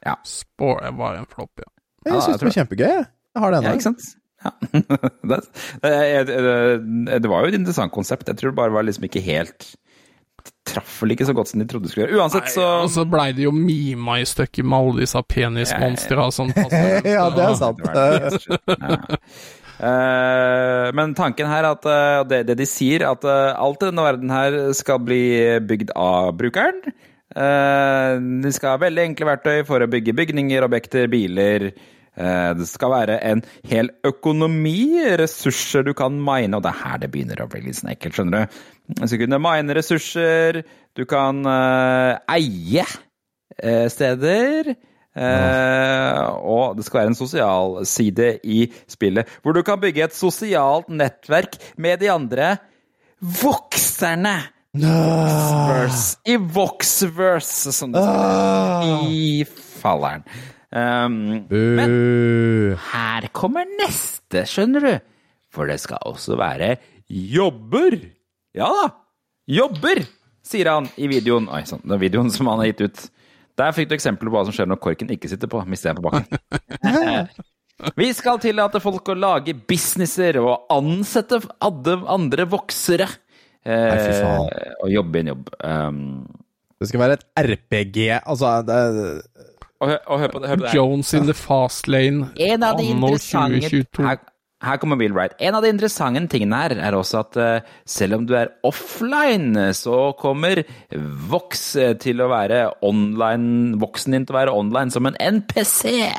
Ja. Spore var en flopp, ja. Jeg Ja, syns det var kjempegøy. jeg. Har det Ja, ikke sant? Ja. det, det, det, det var jo et interessant konsept. Jeg tror det bare var liksom ikke helt Traff vel ikke så godt som de trodde det skulle gjøre. Uansett, så Og så blei det jo mima i stykker med alle disse penismonstra som passer. Ja, det er sant. Det var det. Ja. Eh, men tanken her er at uh, det, det de sier, at uh, alt i denne verden her skal bli bygd av brukeren. Eh, de skal ha veldig enkle verktøy for å bygge bygninger, objekter, biler. Eh, det skal være en hel økonomi, ressurser du kan mine, og det er her det begynner å bli litt ekkelt, skjønner du. Du skal kunne mine ressurser, du kan eh, eie steder. Uh, og det skal være en sosial side i spillet, hvor du kan bygge et sosialt nettverk med de andre vokserne. Voxverse. I Voxverse, som det står i falleren. Um, men her kommer neste, skjønner du. For det skal også være jobber. Ja da, jobber, sier han i videoen. Oi sann, den videoen som han har gitt ut. Der fikk du eksempler på hva som skjer når korken ikke sitter på. Mister jeg på bakken. Vi skal tillate folk å lage businesser og ansette andre voksere. Eh, og jobbe i en jobb. Um, det skal være et RPG. Altså, det og, hør, og hør på det. Hør på det. Jones in the fast lane En av de anno interessante 2022. her, her kommer Bill Wright. En av de interessante tingene her er også at uh, selv om du er offline, så kommer Vox eh, til å være online Voxen din til å være online som en NPC.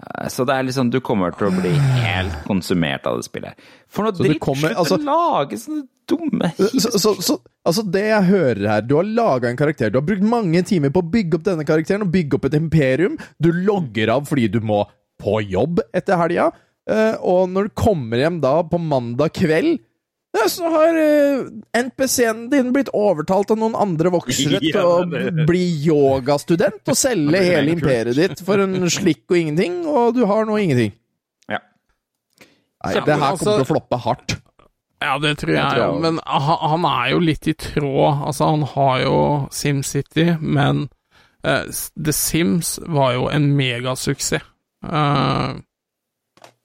Eh, Så det er liksom, du kommer til å bli helt konsumert av det spillet. For noe Så dritt! kommer- Slutt altså- å lage sånne dumme så, så, så, altså det jeg hører her Du har laga en karakter. Du har brukt mange timer på å bygge opp denne karakteren og bygge opp et imperium. Du logger av fordi du må på jobb etter helga. eh, og når du kommer hjem da på mandag kveld, ja, så har eh, NPC-en din blitt overtalt av noen andre voksne til å det- bli yogastudent og selge hele imperiet ditt for en slikk og ingenting, og du har nå ingenting. Ja. Nei, det her kommer til å floppe hardt. Ja, det tror jeg tror jeg jo, men han, er jo litt i tråd. Altså, han har jo SimCity, men uh, The Sims var jo en megasuksess. Eh,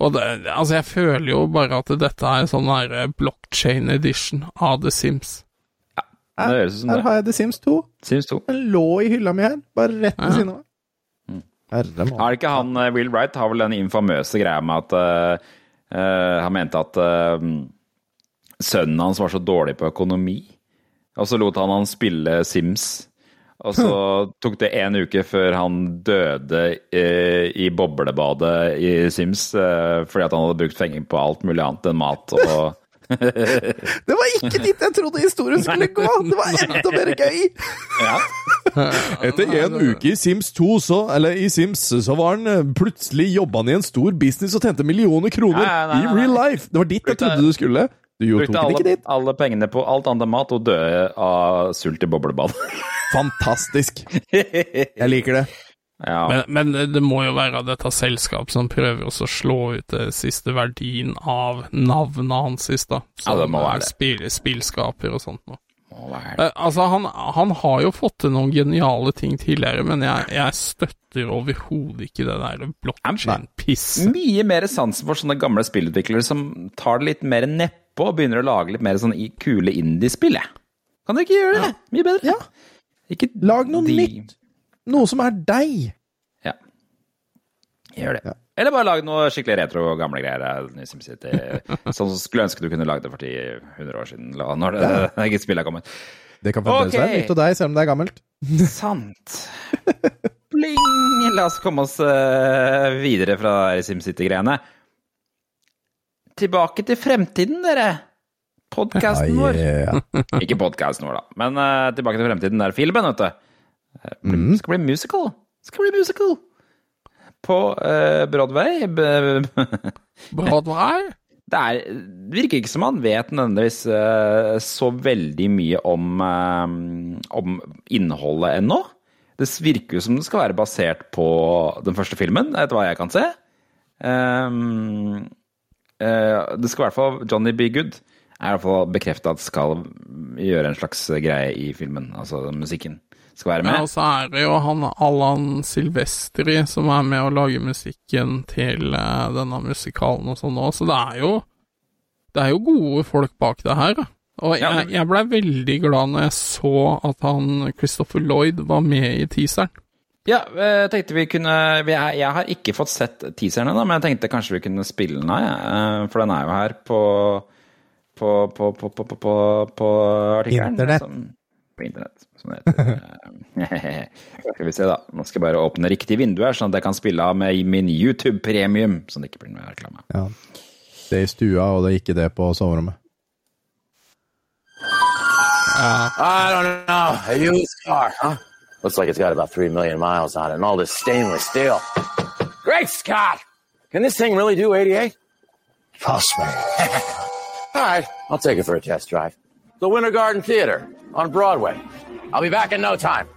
og det, altså, jeg føler jo bare at dette er sånn der blockchain edition av The Sims. Det ut som Her har jeg The Sims 2. Sims 2. Den lå i hylla mi her, bare rett ved Ja. siden av meg. Mm. Herre mann. Ikke han, eh, Will Wright har vel den infamøse greia med at uh, eh, Han mente at uh, sønnen hans var så dårlig på økonomi, og så lot han han spille Sims. Og så tok det en uke før han døde i, i boblebadet i Sims eh, fordi at han hadde brukt penger på alt mulig annet enn mat og Det var ikke dit jeg trodde historien skulle gå! Det var enda mer gøy! Ja. Etter en uke i Sims 2, så, eller i Sims, så var han eh, plutselig jobba han i en stor business og tjente millioner kroner Nei, nei, nei, i real life! Det var dit jeg trodde du skulle. Du jo Brukte alle, alle pengene på alt annet enn mat og døde av sult i boblebad. Fantastisk. Jeg liker det. ja. Men, men det må jo være dette selskapet som prøver også å slå ut det siste verdien av navnet hans sist, da. Ja, det må være det. Spill, spillskaper og sånt noe. Være- Eh, altså, han, han har jo fått til noen geniale ting tidligere, men jeg, jeg støtter overhodet ikke det der blockchain-pisset. Mye mer sansen for sånne gamle spillutviklere som tar det litt mer nedpå og begynner å lage litt mer sånn kule indiespill, jeg. Kan dere ikke gjøre det? Ja. Mye bedre. Ja. Ikke Lag noe de- nytt. Noe som er deg. Ja. Gjør det. Ja. Eller bare lag noe skikkelig retro gamle greier. Sånn som skulle ønske du kunne lagd det for 10-100 år siden, når det, det spillet er kommet. Det kan fremdeles okay. være nytt og deg, selv om det er gammelt. Sant. Bling! La oss komme oss eh, videre fra SimCity-greiene. Tilbake til fremtiden, dere. Podkasten vår. Ikke podkasten vår, da, men uh, tilbake til fremtiden. Det er filmen, vet du. Eh, Det skal bli musical. Det skal bli musical. På eh, Broadway. Broadway? Det, er, det virker ikke som han vet nødvendigvis eh, så veldig mye om, eh, om innholdet ennå. Det virker jo som det skal være basert på den første filmen, etter hva jeg kan se. Um, uh, det skal i hvert fall Johnny Be Good er i hvert fall bekrefta at skal gjøre en slags greie i filmen. Altså musikken skal være med. Ja, og så er det jo han Allan Silvestri som er med å lage musikken til uh, denne musikalen og sånn òg, så det er jo Det er jo gode folk bak det her. Og jeg, jeg blei veldig glad når jeg så at han Christopher Lloyd var med i teaseren. Ja, jeg tenkte vi kunne Jeg, har ikke fått sett teaseren ennå, men jeg tenkte kanskje vi kunne spille den av, jeg. Eh, For den er jo her på på, på, på, på, på, på, på artikkelen. Internett. Liksom, på internett, som det heter. skal vi se, da. Nå skal jeg bare åpne riktig vindu her, sånn at jeg kan spille av med min YouTube Premium, så det ikke blir noe reklame. Ja. Det er i stua, og det er ikke det på soverommet. I don't know. A used car, huh? Looks like it's got about three million miles on it, and all this stainless steel. Great Scott! Can this thing really do 88? Trust me. All right, I'll take it for a test drive. The Winter Garden Theater on Broadway. I'll be back in no time.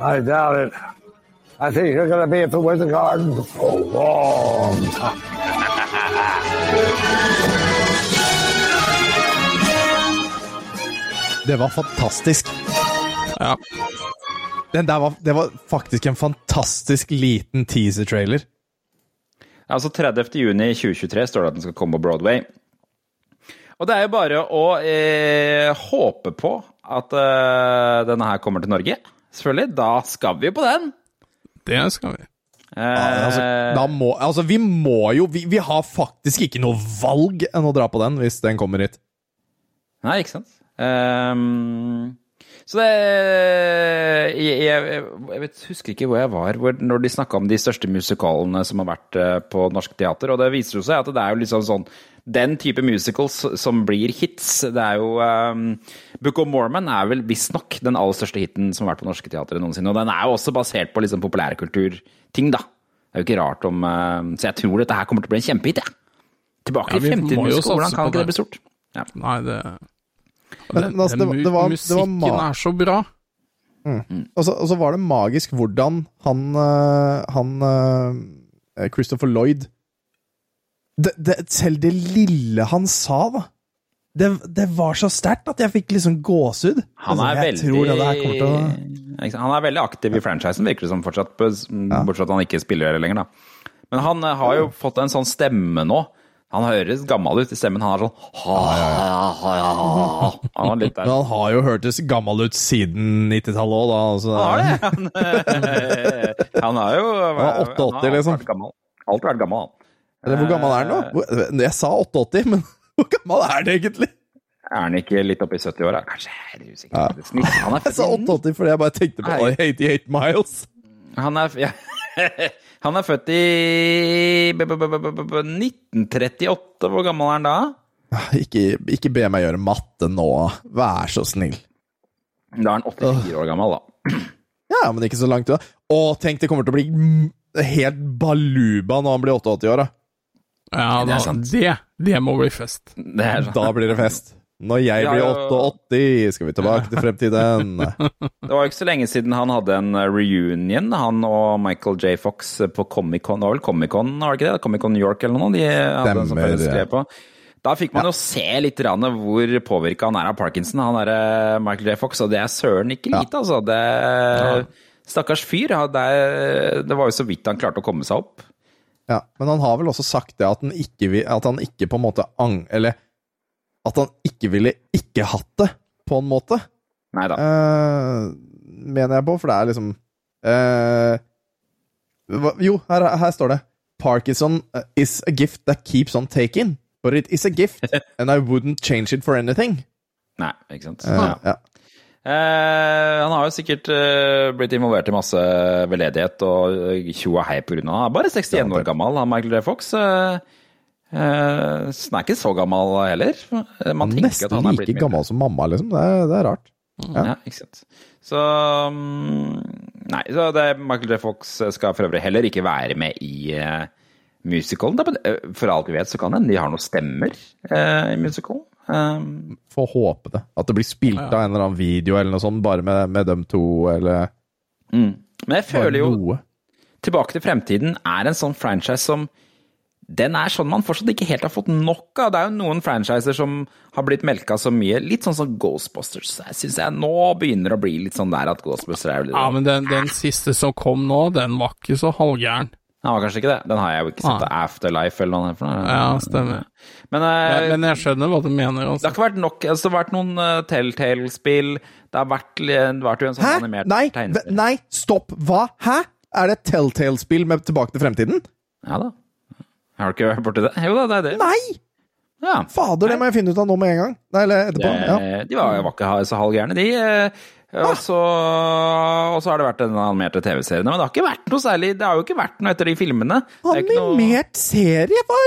I doubt it. I think you're going to be at the Winter Garden for a long time. Det var fantastisk. Ja. Den der var, det var faktisk en fantastisk liten teaser-trailer. Altså 30. juni 2023 står det at den skal komme på Broadway. Og det er jo bare å eh, håpe på at uh, denne her kommer til Norge. Selvfølgelig. Da skal vi jo på den. Det skal vi. Eh, Altså, da må, altså, vi må jo vi, vi har faktisk ikke noe valg enn å dra på den hvis den kommer hit. Nei, ikke sant. Um, så det jeg, jeg, jeg husker ikke hvor jeg var hvor, når de snakka om de største musikalene som har vært eh, på norsk teater, og det viser jo seg at det er jo liksom sånn den type musicals som blir hits. Det er jo um, Book of Mormon er vel visstnok den aller største hiten som har vært på norske teatre noensinne. Og den er jo også basert på liksom populærkulturting, da. Det er jo ikke rart om uh, Så jeg tror dette her kommer til å bli en kjempehit, jeg. Tilbake Ja, til fremtiden. Hvordan kan ikke det det. bli stort? Ja. Nei, det Men, den, altså, den det var- mu- det var- det var musikken ma- er så bra. Og så, og så var det magisk hvordan han, øh, han øh, Christopher Lloyd det, det, Selv det lille han sa, da. Det, det var så sterkt at jeg fikk liksom gåsehud. Han Altså, det å han er veldig aktiv i franchisen, virker det som fortsatt. Bortsett fra at han ikke spiller lenger, da. Men han eh, har jo fått en sånn stemme nå. Han høres gammel ut i stemmen. Han er sånn ha, ha, ha, ha. Han er han har jo hørtes gammel ut siden 90-tallet òg, da. Altså, Han har det. Han, han er jo Han er 88, han har liksom. Gammel. Alltid vært gammel, han. Eller hvor gammel er han nå? Hvor- Jeg sa 88, men hvor gammel er han egentlig? Er han ikke litt oppi i 70-åra? Kanskje. Jeg er usikker. Ja. Snitt. Han er Jeg sa født 88 fordi jeg bare tenkte på 88 Miles. Han er, ja. han er født i b- b- b- b- b- b- 1938. Hvor gammel er han da? Ikke, ikke be meg gjøre matte nå, vær så snill. Da er han 84 år gammel, da. Ja, men ikke så langt unna. Og tenk, det kommer til å bli helt baluba når han blir 88 år, da. Ja, Det er da, sant. det, det må bli fest. Det er. Da blir det fest. Når jeg blir ja. 88, skal vi tilbake til fremtiden. Det var jo ikke så lenge siden han hadde en eh, reunion, han og Michael J. Fox eh, på Comic-Con. Det var vel Comic-Con, var det ikke det? Comic-Con New York eller noe? De hadde sånn Stemmer, en som på. Da fikk man jo se litt grann hvor påvirka han er av Parkinson, han derre Michael J. Fox, og det er søren ikke lite, altså. Det, Stakkars fyr. Det, det var jo så vidt han klarte å komme seg opp. Ja, men han har vel også sagt det at han ikke, vil, at han ikke på en måte ang... Eller at han ikke ville ikke hatt det, på en måte. Nei da. eh, mener jeg på, for det er liksom uh, Jo, her, her står det. Parkinson eh, is a gift that keeps on taking. But it is a gift, and I wouldn't change it for anything. Nei, ikke sant. Uh, Ja. ja. Eh, han har jo sikkert eh, blitt involvert i masse veldedighet og eh, tjo og hei av Han er bare 61 år gammel, han Michael J. Fox. Så han er ikke så gammel heller. Man Nesten like mye- gammel som mamma, liksom. Det er, det er rart. Ja. ikke sant. Så mm, Nei, så det, Michael J. Fox skal for øvrig heller ikke være med i musicalen. For alt vi vet, så kan hende de har noen stemmer i musicalen. Um, Få håpe det. At det blir spilt av en eller annen video eller noe sånt, bare med, med dem to, eller mm. Men jeg føler jo noe. Tilbake til fremtiden er en sånn franchise som den er sånn man fortsatt ikke helt har fått nok av. Det er jo noen franchiser som har blitt melka så mye. Litt sånn som Ghostbusters. Jeg syns jeg nå begynner å bli litt sånn der at Ghostbusters er Ja, men den, den siste som kom nå, den var ikke så halvgæren. Den var kanskje ikke det. Den har jeg jo ikke sett. Ah. Afterlife eller noe. Noe. Ja, stemmer. Men, uh, ja, men jeg skjønner hva du mener. det har Altså. ikke vært nok. Altså, det har vært noen uh, Telltale-spill. Det har vært, det vært jo en sånn Hæ? animert Nei, tegneserie. v- nei, stopp! Hva? Hæ? Er det Telltale-spill med Tilbake til fremtiden? Ja da. Har du ikke vært borti det? Jo da, det er det. Nei! Ja. Fader, det må jeg finne ut av nå med en gang. Nei, eller etterpå. Ja. Eh, De var, var ikke så halvgærne, de. Eh, Og så, har det vært den animerte TV-serien. Men det har ikke vært noe særlig Det har jo ikke vært noe etter de filmene. Er noe- Animert serie? Hva,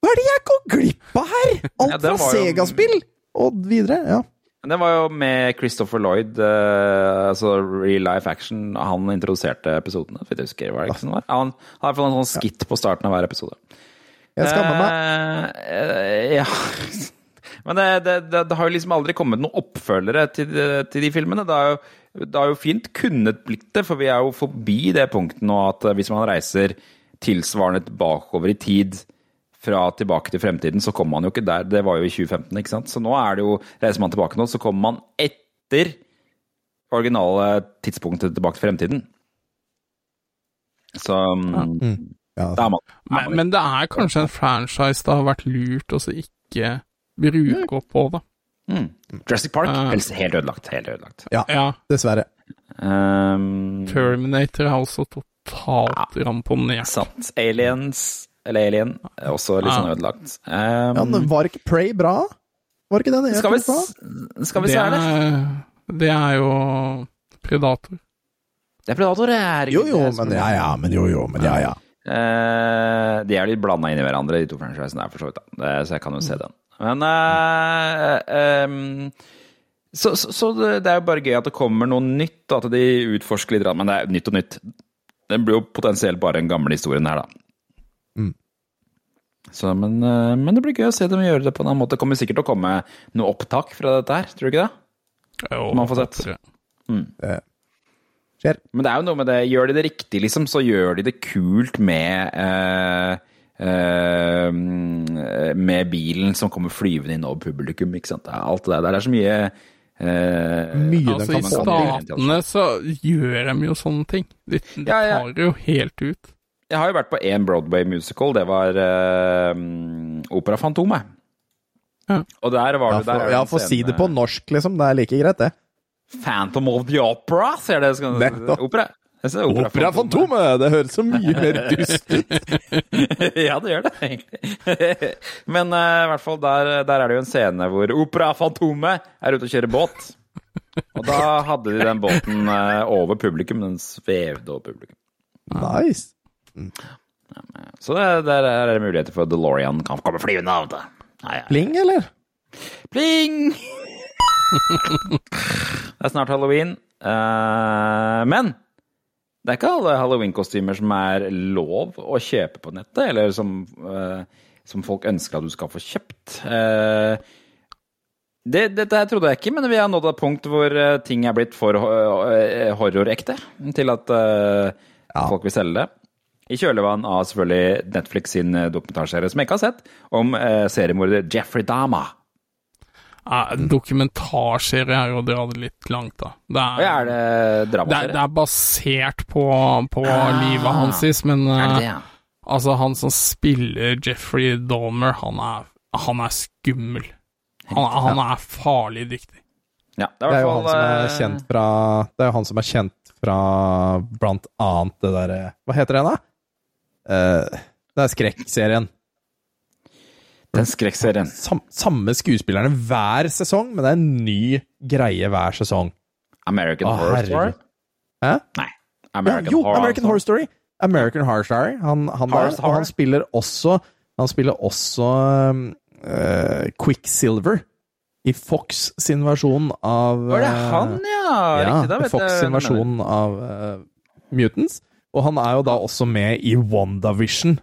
hva er det jeg går glipp av her? Alt Ja, fra jo- Sega-spill og videre. Ja. Det var jo med Christopher Lloyd, eh, altså real life action. Han introduserte episodene. Jeg husker, var det ikke sånn var? Han har fått en sånn skitt på starten av hver episode. Jeg skammer meg. Eh, ja Men det, det, det, det har jo liksom aldri kommet noen oppfølgere til, de- til de filmene. Det har, jo, det har jo fint kunnet blitt det, for vi er jo forbi det punktet nå at hvis man reiser tilsvarende bakover i tid fra tilbake til fremtiden, så kommer man jo ikke der. Det var jo i 2015, ikke sant. Så nå er det jo Reiser man tilbake nå, så kommer man etter originale tidspunktet tilbake til fremtiden. Så mm, Ja. det. er man, er Men, man men det er kanskje en franchise det har vært lurt å så ikke bruke opp på, det. Mm. Jurassic Park, Uh, helt ødelagt. Helt ødelagt. ja, Ja, dessverre. Um, Terminator er også totalt ramponert. sant. Aliens, eller Alien, er også litt sånn Ja. ødelagt. Um, ja, var ikke Prey bra? Var ikke den jeg skal vi, bra? skal vi Det se her, det? er, det er jo Predator. Det er Predator, det er Jo, jo, men ja, ja, men jo, jo, men ja, ja. Uh, de er litt blanda inn i hverandre, de to franchisene der, for så vidt. da. Det, så jeg kan jo se den. Men uh, um, så, så, så det, det er jo bare gøy at det kommer noe nytt, at de utforsker litt. Men det er nytt og nytt. Det blir jo potensielt bare en gammel historien her, da. Mm. Så, men, eh, men det blir gøy å se dem gjøre det på en annen måte. Det kommer sikkert til å komme noe opptak fra dette her, tror du ikke det? Jo, Man får sett. håper jeg. Skjer. Men det er jo noe med det, gjør de det riktig, liksom, så gjør de det kult med eh, Med bilen som kommer flyvende inn over publikum, ikke sant. Det Alt det der. Det er så mye eh, Mye den Altså, kan I statene så gjør de jo sånne ting. De, de Ja, ja. tar det jo helt ut. Jeg har jo vært på én Broadway musical, det var eh, Opera Fantomet. Ja. Og der var det der er det ja, få si det på norsk, liksom. Det er like greit, det. Phantom of the Opera, ser det. Opera. Ser Opera! Det høres så mye mer dust ut. ja, det gjør det, egentlig. Men uh, i hvert fall der, der er det jo en scene hvor Opera Fantomet er ute og kjører båt. Og da hadde de den båten uh, over publikum. Den svevde over publikum. Nice. Så det, der er det muligheter for DeLorean kan komme flyvende av det. Nei, ja. Pling, eller? Pling! det er snart halloween. Uh, men Det er ikke alle halloween-kostymer som er lov å kjøpe på nettet, eller som, uh, som folk ønsker at du skal få kjøpt. Uh, det, dette her trodde jeg ikke, men vi har nådd et punkt hvor eh, ting er blitt for horrorekte til at eh, folk vil selge det. I kjølvannet av selvfølgelig Netflix sin dokumentarserie, som jeg ikke har sett, om seriemorder Jeffrey Dahmer. Ja, dokumentarserie er jo å dra det litt langt, da. Det er er, det det er, dramaserie? det er basert på, på livet hans, men det eh, det, ja? altså, han som spiller Jeffrey Dahmer, han er, han er skummel. Han, han er farlig dyktig. Ja, det Det er det er jo han som er eh, kjent fra Det er jo han som er kjent fra blant annet det derre Hva heter den, da? Uh, det er skrekkserien. Den skrekkserien. Sam, samme skuespillerne hver sesong, men det er en ny greie hver sesong. American Å, Horror Story? Hæ? Nei. Ja, jo, Horror American Horror Story. American Horror Story. Han, han, Horror der, og han spiller også Han spiller også uh, Quicksilver i Fox sin versjon av Var det eh, han, ja? Riktig, da vet Fox sin versjon av uh, Mutants. Og han er jo da også med i WandaVision,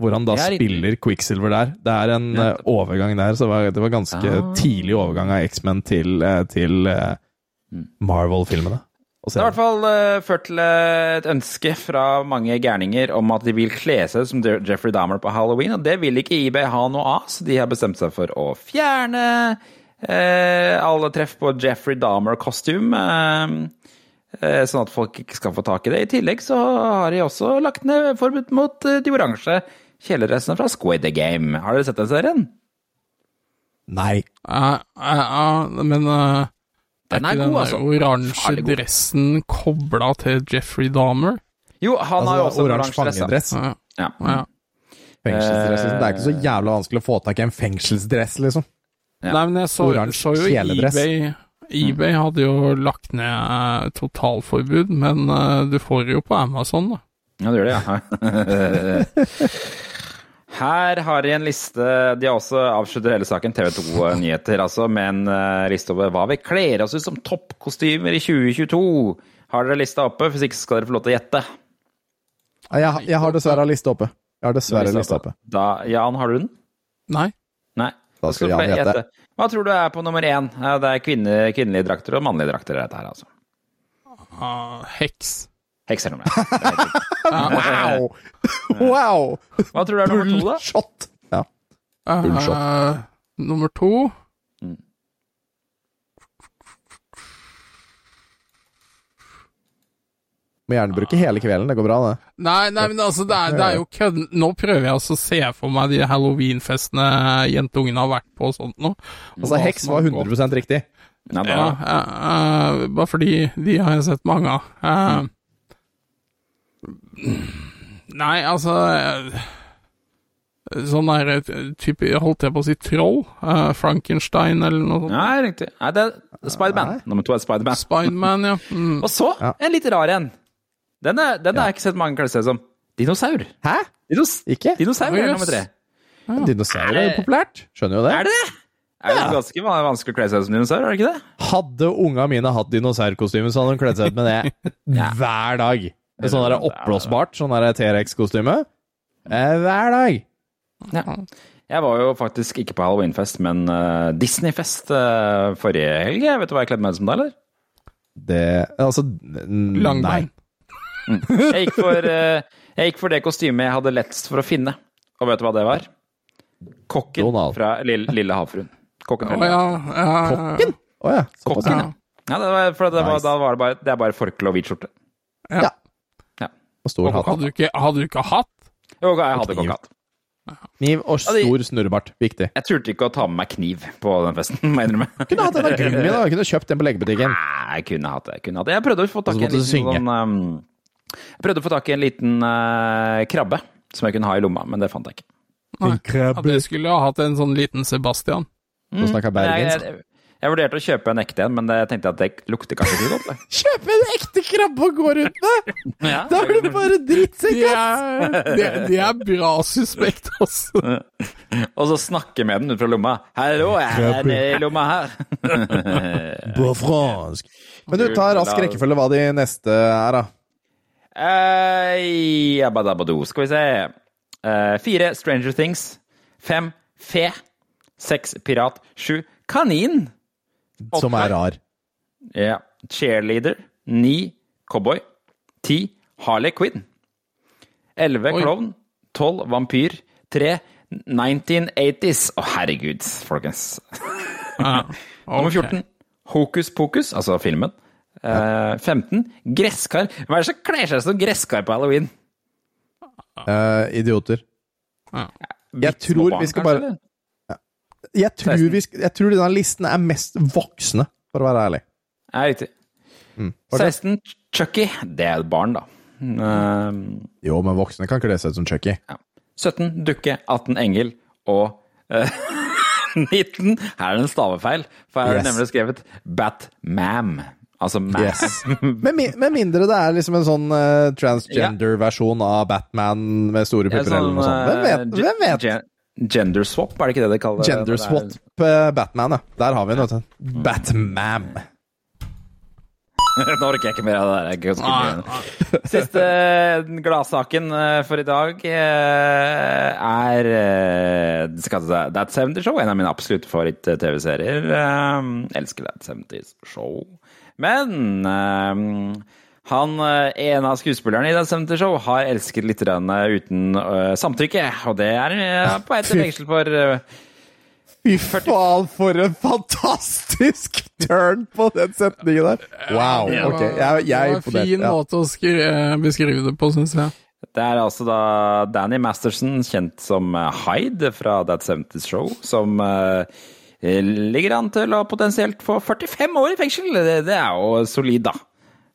hvor han da spiller Quicksilver der. Det er en Ja. eh, overgang der, så det var, det var ganske Ah. tidlig overgang av X-Men til, eh, til eh, Mm. Marvel-filmene. Det har i hvert fall ført til et ønske fra mange gærninger om at de vil kle seg som Jeffrey Dahmer på halloween, og det vil ikke eBay ha noe av, så de har bestemt seg for å fjerne eh, alle treff på Jeffrey Dahmer-kostyme. Eh, eh, sånn at folk ikke skal få tak i det. I tillegg så har de også lagt ned forbud mot de oransje kjeledressene fra Squid Game. Har dere sett den serien? Nei. Uh, uh, uh, men eh, Den er ikke god, den altså. oransje dressen kobla til Jeffrey Dahmer? Jo, han har jo Altså, også oransje oransje dress. fangedress. Ja. Ja. Ja. Fengselsdress, liksom. Det er ikke så jævla vanskelig å få tak i en fengselsdress, liksom. Ja. Nei, men jeg så, så jo kjeledress. eBay eBay hadde jo lagt ned eh, totalforbud, men eh, du får det jo på Amazon, da. Ja, det gjør det, ja. Her har de en liste De har også avsluttet hele saken, TV 2-nyheter, altså, med en eh, liste over hva vi kler oss ut som toppkostymer i 2022. Har dere lista oppe? Hvis ikke skal dere få lov til å gjette. Jeg, jeg har dessverre lista oppe. Jeg har dessverre lista oppe. Da, Jan, har du den? Nei. Nei. Da skal Jan gjette. Hva tror du er på nummer én? Det er kvinne, kvinnelige drakter og mannlige drakter. Dette her, altså. Uh, heks. Hekser nummer én. Helt riktig. Wow! wow! Hva tror du er nummer to, da? Bullshot! Ja. Bullshot. Uh, nummer to Mm. Må gjerne bruke hele kvelden, det går bra, det. Nei, nei, men altså, det er, det er jo kødd. Nå prøver jeg altså å se for meg de halloweenfestene jentungene har vært på og sånt noe. Altså, heks var 100 riktig. Nei, bare. Ja, uh, eh, eh, bare fordi de har jeg sett mange av. Eh, Nei, altså eh, Sånn der eh, type Holdt jeg på å si troll? Uh, Frankenstein eller noe sånt? Nei, riktig. Nei, det er Spiderman. Nummer to er Spiderman. Spiderman, ja. Mm. Og så Ja. en litt rar en. Den, er, den har jeg ikke sett mange kle seg som. Dinosaur. Hæ? Dinos Ikke? Dinosaur er nummer tre. Dinosaurer er jo populært. Skjønner jo det. Er det det? Er det ganske vanskelig å kle seg som dinosaur, er det ikke det? Hadde unga mine hatt dinosaurkostyme, så hadde de kledd seg ut med det Ja. hver dag. Sånn der oppblåsbart, sånn T-rex-kostyme. Eh, Hver dag. Ja. Jeg var jo faktisk ikke på halloweenfest, men uh, Disneyfest uh, forrige helg. Vet du hva jeg kledde meg ut som da, eller? Det Altså, Langbein. nei. Jeg gikk, for, uh, jeg gikk for det kostymet jeg hadde lettest for å finne. Og vet du hva det var? Kokken Donald. fra Lille, Lille havfruen. Kokken Å ja. Kokken? Oh, ja. Kokken, Ja. ja. ja det var, for det var, Nice. da var det bare, det er bare forkle og hvit skjorte. Og stor hatt. Hadde du ikke, hadde du ikke hatt? Jo, jeg hadde kniv. kokkehatt. Kniv og stor snurrebart. Viktig. Jeg turte ikke å ta med meg kniv på den festen, må jeg innrømme. Kunne hatt en av gummi, da. Kunne kjøpt den på legebutikken. Nei, jeg kunne hatt det. Jeg, kunne hatt det. jeg prøvde å få tak i en liten sånn um, Jeg prøvde å få tak i en liten uh, krabbe som jeg kunne ha i lomma, men det fant jeg ikke. Nei. At jeg skulle ha hatt en sånn liten Sebastian. Nå snakker jeg Men jeg, bergensk. Jeg, vurderte å kjøpe en ekte en, men jeg tenkte at det lukter kanskje ikke godt. Kjøpe Kjøp en ekte krabbe og gå rundt med! Ja, Da blir det bare drittsekk! Det er, det, det er bra suspekt, altså. Og så snakke med den ut fra lomma. 'Hallo, jeg er nede i lomma her'. På fransk. Men du, ta rask rekkefølge hva de neste er, da. Eh, Jabadabado, skal vi se. Uh, fire Stranger Things. Fem Fe. Seks Pirat. Sju Kanin. Som er rar. Ja. Cheerleader. Ni Cowboy. Ti Harley Quinn. Elleve. Klovn. Tolv Vampyr. Tre 1980s. Å, herregud, folkens. Ja, Nummer 14 Hokus Pokus, altså filmen. Uh, 15 Gresskar. Hva er det som kler seg som gresskar på halloween? Uh, idioter. Ja. Jeg tror vi skal kanskje, bare-? Jeg tror, 16. vi jeg tror denne listen er mest voksne, for å være ærlig. Er riktig. Mm. 16 Chucky. Det er barn, da. Eh, Jo, men voksne kan ikke det se ut som Chucky. 17 Dukke. 18 Engel. Og uh, 19 Her er det en stavefeil, for her er det Yes. nemlig skrevet Batmam. Altså mam. Yes. Med, mi- med mindre det er liksom en sånn uh, transgender-versjon av Batman med store Ja, pupper eller noe sånt. Hvem vet? eh, Hvem vet? Gen- Gender swap, er det ikke det de kaller det? Gender Det er- swap eh, Batman, ja. Der har vi den, vet du. Batman. Nå orker jeg ikke mer av det der. Er mye. nei. Siste gladsaken eh, for i dag eh, er eh, That 70 Show, en av mine absolutte favoritt-TV-serier. Eh, Elsker That 70 Show. Men eh, han, eh, en av skuespillerne i The 70 Show har elsket litt eh, uten uh, samtykke, og det er på vei til fengsel for eh, Fy faen, for en fantastisk turn på den setningen der! Wow. Ok, jeg, jeg er Det var en imponert. fin Ja. måte å skri eh, beskrive det på, syns jeg. Det er altså da Danny Masterson, kjent som Hyde fra That 70's Show, som uh, ligger an til å potensielt få 45 år i fengsel. Det, det er jo solid, da.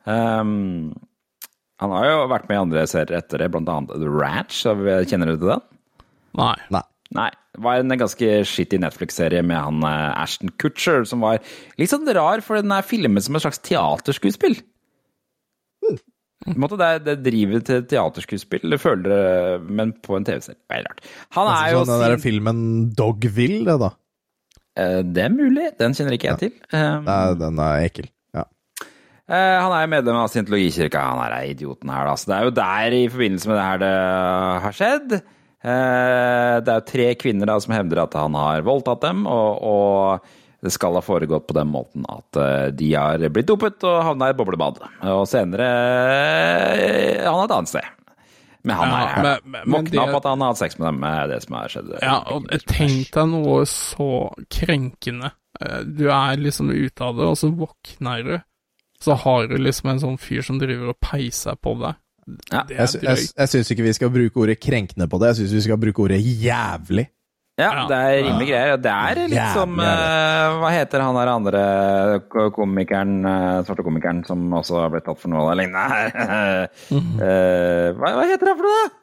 Um, han har jo vært med i andre serier etter det, blant annet The Ranch. Kjenner du til den? Nei. Nei. Nei. Det var en ganske shitty Netflix-serie med han eh, Ashton Kutcher, som var litt sånn rar, for den er filmet som et slags teaterskuespill. Mm. måte det, er- det driver til teaterskuespill, det føler det, men på en TV-serie. Veldig rart. Han er jo Sånn den der filmen Dogville, det, da. Eh, Det er mulig, den kjenner ikke jeg til. Um, Nei, den er ekkel. Eh, han er jo medlem av scientologikirka, han er idioten her, da. Så det er jo der, i forbindelse med det her, det har skjedd. Eh, det er jo tre kvinner da som hevder at han har voldtatt dem, og, og det skal ha foregått på den måten at eh, de har blitt dopet og havna i boblebad. Og senere han er et annet sted. Men han Ja, er men- men- våkna opp at han har hatt sex med dem, er det som har skjedd. Ja, og tenk deg noe så krenkende. Du er liksom ute av det, og så våkner du. Så har du liksom en sånn fyr som driver og peiser på deg. Ja. Det Jeg, jeg, jeg syns ikke vi skal bruke ordet krenkende på det, jeg syns vi skal bruke ordet jævlig. Ja, Ja. det er rimelig greier. Det er litt Jævlig som er eh, Hva heter han der andre komikeren, eh, svarte komikeren, som også har blitt tatt for noe av det lignende? Eh, hva, hva heter han for noe? da?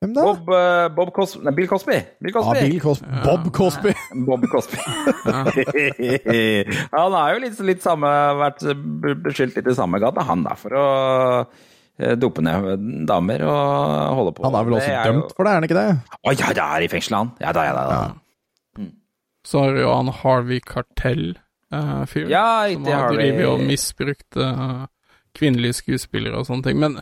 Hvem da? Bob, uh, Bob Cosby Nei, Bill Cosby. Bill Ah, Cosby. Bill ja. Bob Cosby. Bob Cosby. han har jo litt, litt samme, vært beskyldt litt i samme gata, han da, for å eh, dope ned damer og holde på. Han er vel også er dømt for det, er han ikke det? Å ja, det er i fengselet, han. Ja da, ja da. ja. Mm. Så har jo han Harvey Cartell-fyren, Ja, som har drevet og misbrukt uh, kvinnelige skuespillere og sånne ting. Men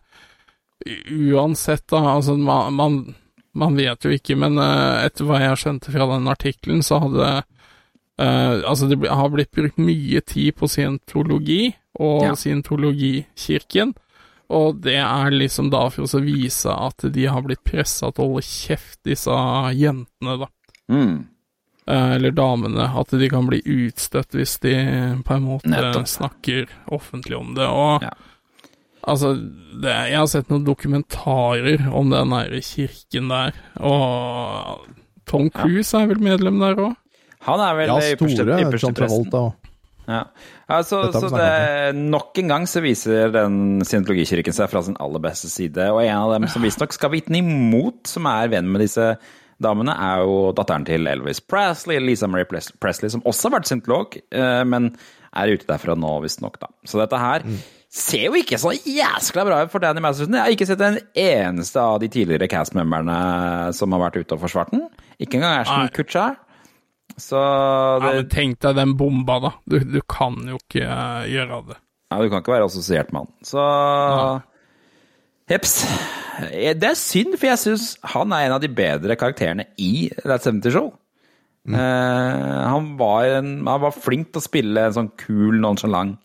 uansett, da, altså man, man, man vet jo ikke, men eh, etter hva jeg skjønte fra den artikkelen, så hadde Uh, Altså, det har blitt brukt mye tid på scientologi og Ja. scientologikirken. Og det er liksom da for å vise at de har blitt pressa til å holde kjeft, disse jentene, da. Mm. Eh, eller damene, at de kan bli utstøtt hvis de på en måte Nettopp. snakker offentlig om det. Og Ja. Altså, det, jeg har sett noen dokumentarer om den der kirken der, og Tom Cruise er vel medlem der òg? Han er vel Ja, store presten. Ja. Altså, så det, nok en gang så viser den scientologikirken seg fra sin aller beste side. Og en av dem som visstnok skal vitne imot, som er venn med disse damene, er jo datteren til Elvis Presley, Lisa Marie Presley, som også har vært scientolog, eh, men er ute derfra nå, visstnok, da. Så dette her ser jo ikke så jæskla bra ut for Danny Masterson. Jeg har ikke sett en eneste av de tidligere cast-memberne som har vært ute og forsvart den. Ikke engang Ashton. Kutcher. Så Ja, men tenk deg den bomba, da. Du, du kan jo ikke uh, gjøre det. Ja, du kan ikke være assosiert med han. Så ja. Heps. Det er synd, for jeg syns han er en av de bedre karakterene i That 70 Show. Mm. Uh, han, var en, han var flink til å spille en sånn kul, nonchalant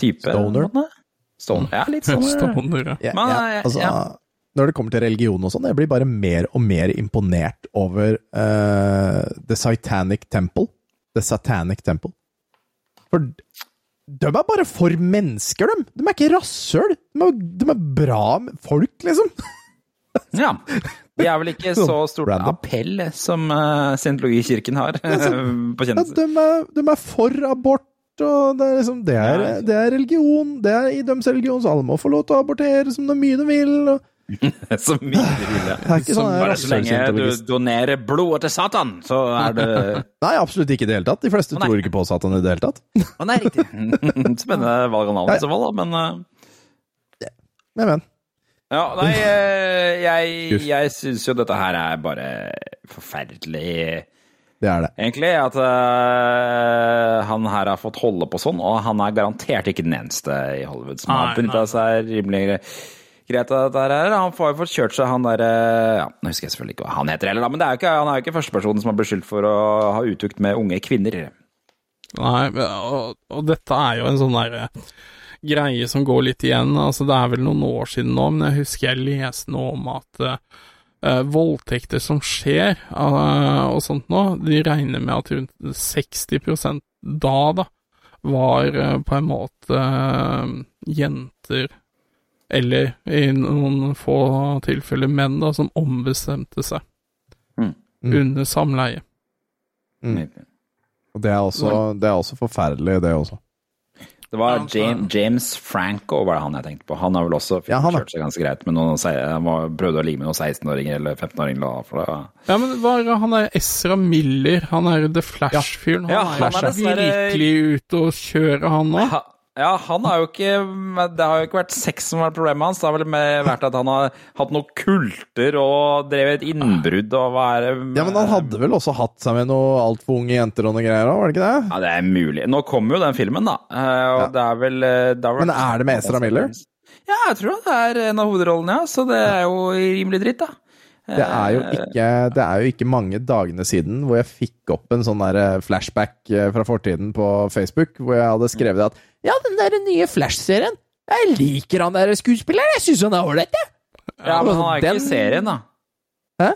type. Stoner? Stoner. Ja, litt stoner. Stoner, ja. Ja, Men, ja, eh, altså, ja. Når det kommer til religion og sånn, jeg blir bare mer og mer imponert over uh, The Satanic Temple. The Satanic Temple. For de er bare for mennesker, de. De er ikke rasshøl. De, de er bra folk, liksom. Ja. De er vel ikke så stort Random. appell som uh, scientologikirken har på Ja, de, er, de er for abort, og det er liksom Det er, det er religion. Det er i deres religion, så alle må få lov til å abortere som de mye de vil. Og, Så mye de vil. ja. sånn Bare så lenge du donerer blodet til Satan, så er det Nei, absolutt ikke i det hele tatt. De fleste Å, tror ikke på Satan i det hele tatt. Å, nei, riktig. Spennende valg av navn i så fall, da, men uh... Men, men. Ja, nei, eh, jeg, jeg syns jo dette her er bare forferdelig, Det er det. egentlig. At uh, han her har fått holde på sånn, og han er garantert ikke den eneste i Hollywood som har Nei, benytta seg rimelig greit av dette her. Han får jo fått kjørt seg han derre ja, Nå husker jeg selvfølgelig ikke hva han heter heller, da, men det er jo ikke, han er jo ikke førstepersonen som er beskyldt for å ha utukt med unge kvinner. Nei, og, og dette er jo en sånn derre greie som går litt igjen. Altså, det er vel noen år siden nå, men jeg husker jeg leste noe om at eh, eh, voldtekter som skjer uh, og sånt nå, de regner med at rundt 60 da, da, var uh, på en måte jenter eller i noen få tilfeller menn, da, som ombestemte seg Mm. Mm. under samleie. Mm. Og det er, også, det er også forferdelig, det også. Det var Ja, James, James Franco, var det han jeg tenkte på. Han har vel også Ja, han, kjørt seg ganske greit med noen Han var- prøvde å ligge med noen 16-åringer eller 15-åringer. da. Ja, men hva er han er Ezra Miller, han er The Flash-fyren. Han Ja, er han er dessverre- virkelig ute og kjøre, han nå. Ja, han har jo ikke Det har jo ikke vært sex som har vært problemet hans. Det har vel vært at han har hatt noen kulter og drevet et innbrudd og hva er det Ja, men han hadde vel også hatt seg med noe altfor unge jenter og noe greier òg, var det ikke det? Ja, det er mulig. Nå kommer jo den filmen, da. eh, Og Ja. det er vel eh, det Men er det med Ezra Miller? Ja, jeg tror det er en av hovedrollene, ja. Så det er jo rimelig dritt, da. Det er, jo ikke, det er jo ikke mange dagene siden hvor jeg fikk opp en sånn der flashback eh, fra fortiden på Facebook, hvor jeg hadde skrevet at ja, den der nye Flash-serien, jeg liker han der skuespilleren, jeg syns han er ålreit, jeg. Ja, men han er jo ikke Den- i serien, da. Hæ?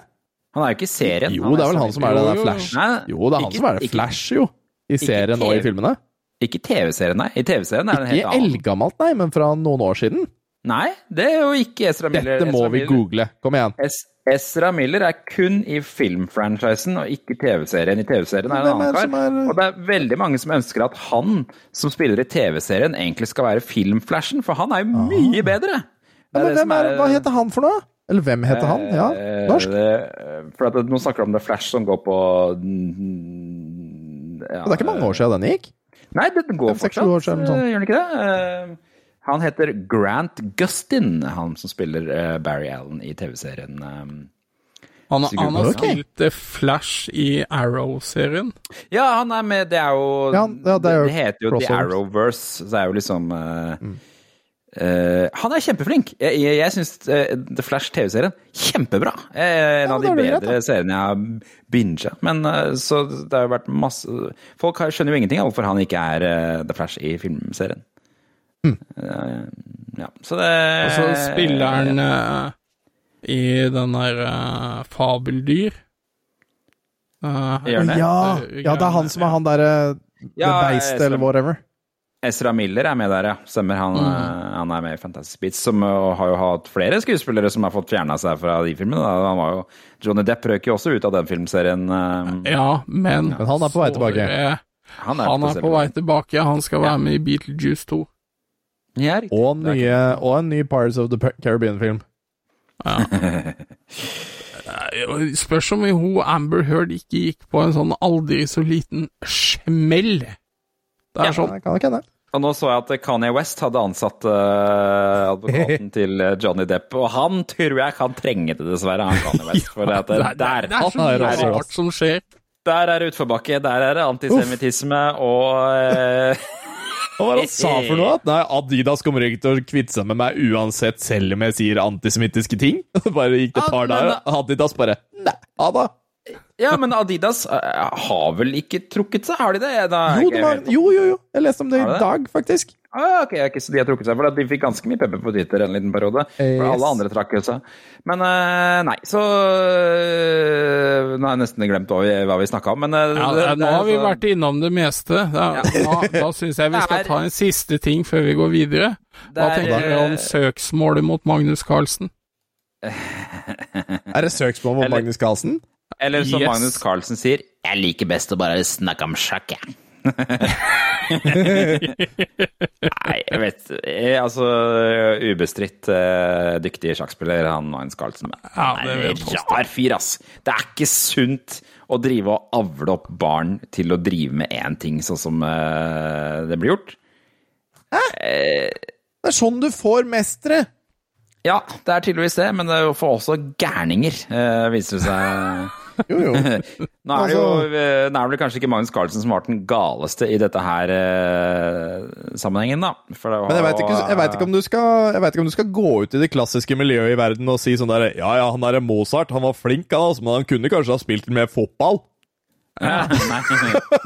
Han er jo ikke i serien. Jo, det er vel han som er den der. Flash. Nei, Jo, det er han ikke- som er det Flash, jo. I serien og i filmene. Ikke TV-serien, nei. I TV-serien er det en Ikke helt annen. eldgammelt, nei, men fra noen år siden. Nei, det er jo ikke Ezra Miller. Dette må vi google. Kom igjen. Es Ezra Miller er kun i filmfranchisen og ikke TV-serien. I TV-serien er det en annen kar. er- Og det er veldig mange som ønsker at han som spiller i TV-serien, egentlig skal være filmflashen, for han er jo mye bedre. Ja, men er, hva heter han for noe? Eller hvem heter han? Ja, Eh, norsk. det- For at Nå snakker du om The Flash som går på ja, Det er ikke mange år siden den gikk. Nei, den går fortsatt. år siden, sånn. eh, Gjør den ikke det? Eh, Han heter Grant Gustin, han som spiller eh, Barry Allen i TV-serien. eh. Han, han har spilt The Flash i Arrow-serien. Ja, han er med Det er jo Ja, ja, det er jo heter jo The. Arrowverse, så det er jo liksom mm. uh, Han er kjempeflink. Jeg, jeg, jeg syns The Flash TV-serien kjempebra. Eh, En Ja, av de bedre seriene jeg har binga. Men eh, så det har jo vært masse Folk skjønner jo ingenting av hvorfor han ikke er eh, The Flash i filmserien. Eh, ja, så det Og så spiller han eh, i den der uh, Fabeldyr. Eh, han det? Ja, ja, det er han som er han derre Ja, The Beist eller whatever. Ezra Miller er med der, ja. Stemmer. Han, eh, han er med i Fantastic Beats, som har jo hatt flere skuespillere som har fått fjerna seg fra de filmene. Da. Han var jo, Johnny Depp røk jo også ut av den filmserien. ja, men Men han er på vei tilbake. Han er, Han er på vei tilbake. Han skal Ja. være med i Beetlejuice 2. Ja. Og, nye, og en ny Pirates of the Caribbean-film. Ja. Eh, Spørs om hun Amber Heard ikke gikk på en sånn aldri så liten smell. Det er Ja. sånn kan ikke det. Og nå så jeg at Kanye West hadde ansatt uh, advokaten til eh, Johnny Depp, og han tror jeg kan trenge det, dessverre, han Kanye West. For at det, det, er- der, det er så mye rart som skjer. der er utforbakke. Der er det antisemittisme og eh, Hva var det han sa for noe? At nei, Adidas kommer ikke til å kvitte seg med meg uansett, selv om jeg sier antisemittiske ting. Bare gikk det et par dager. Adidas bare Nei, det. Ja, men Adidas eh, har vel ikke trukket seg, har de det? Da Jo, det var, jo, jo, jo. Jeg leste om det Har i dag, faktisk. Ah, ok, ikke så de har trukket seg, for at de fikk ganske mye pepper på Twitter en liten periode. For Yes. alle andre trakk seg. Men eh, nei, så eh, Nå har jeg nesten glemt hva vi, hva vi snakka om, men eh, Ja, det- nå det har vi vært innom det meste. Da, da, da syns jeg vi skal ta en siste ting før vi går videre. Hva er, tenker dere om eh, søksmålet mot Magnus Carlsen? Er det søksmål mot Magnus Carlsen? Eller som Yes. Magnus Carlsen sier, jeg liker best å bare snakke om sjakk, jeg. Nei, jeg vet jeg, Altså, ubestridt uh, dyktig sjakkspiller, han Magnus Carlsen. Ja, det er en rar fyr, ass. Det er ikke sunt å drive og avle opp barn til å drive med én ting, sånn som uh, det blir gjort. Hæ? Det er sånn du får mestere! Ja, det er tydeligvis det, men det får også gærninger, uh, viser det seg. Jo, jo. Nå er det jo eh, nå er det kanskje ikke Magnus Carlsen som har vært den galeste i dette her eh, sammenhengen, da. Det var, Men jeg veit ikke, vet ikke, om du skal, ikke om du skal gå ut i det klassiske miljøet i verden og si sånn der Ja, ja, han derre Mozart, han var flink, han, altså, men han kunne kanskje ha spilt mer fotball. Ja.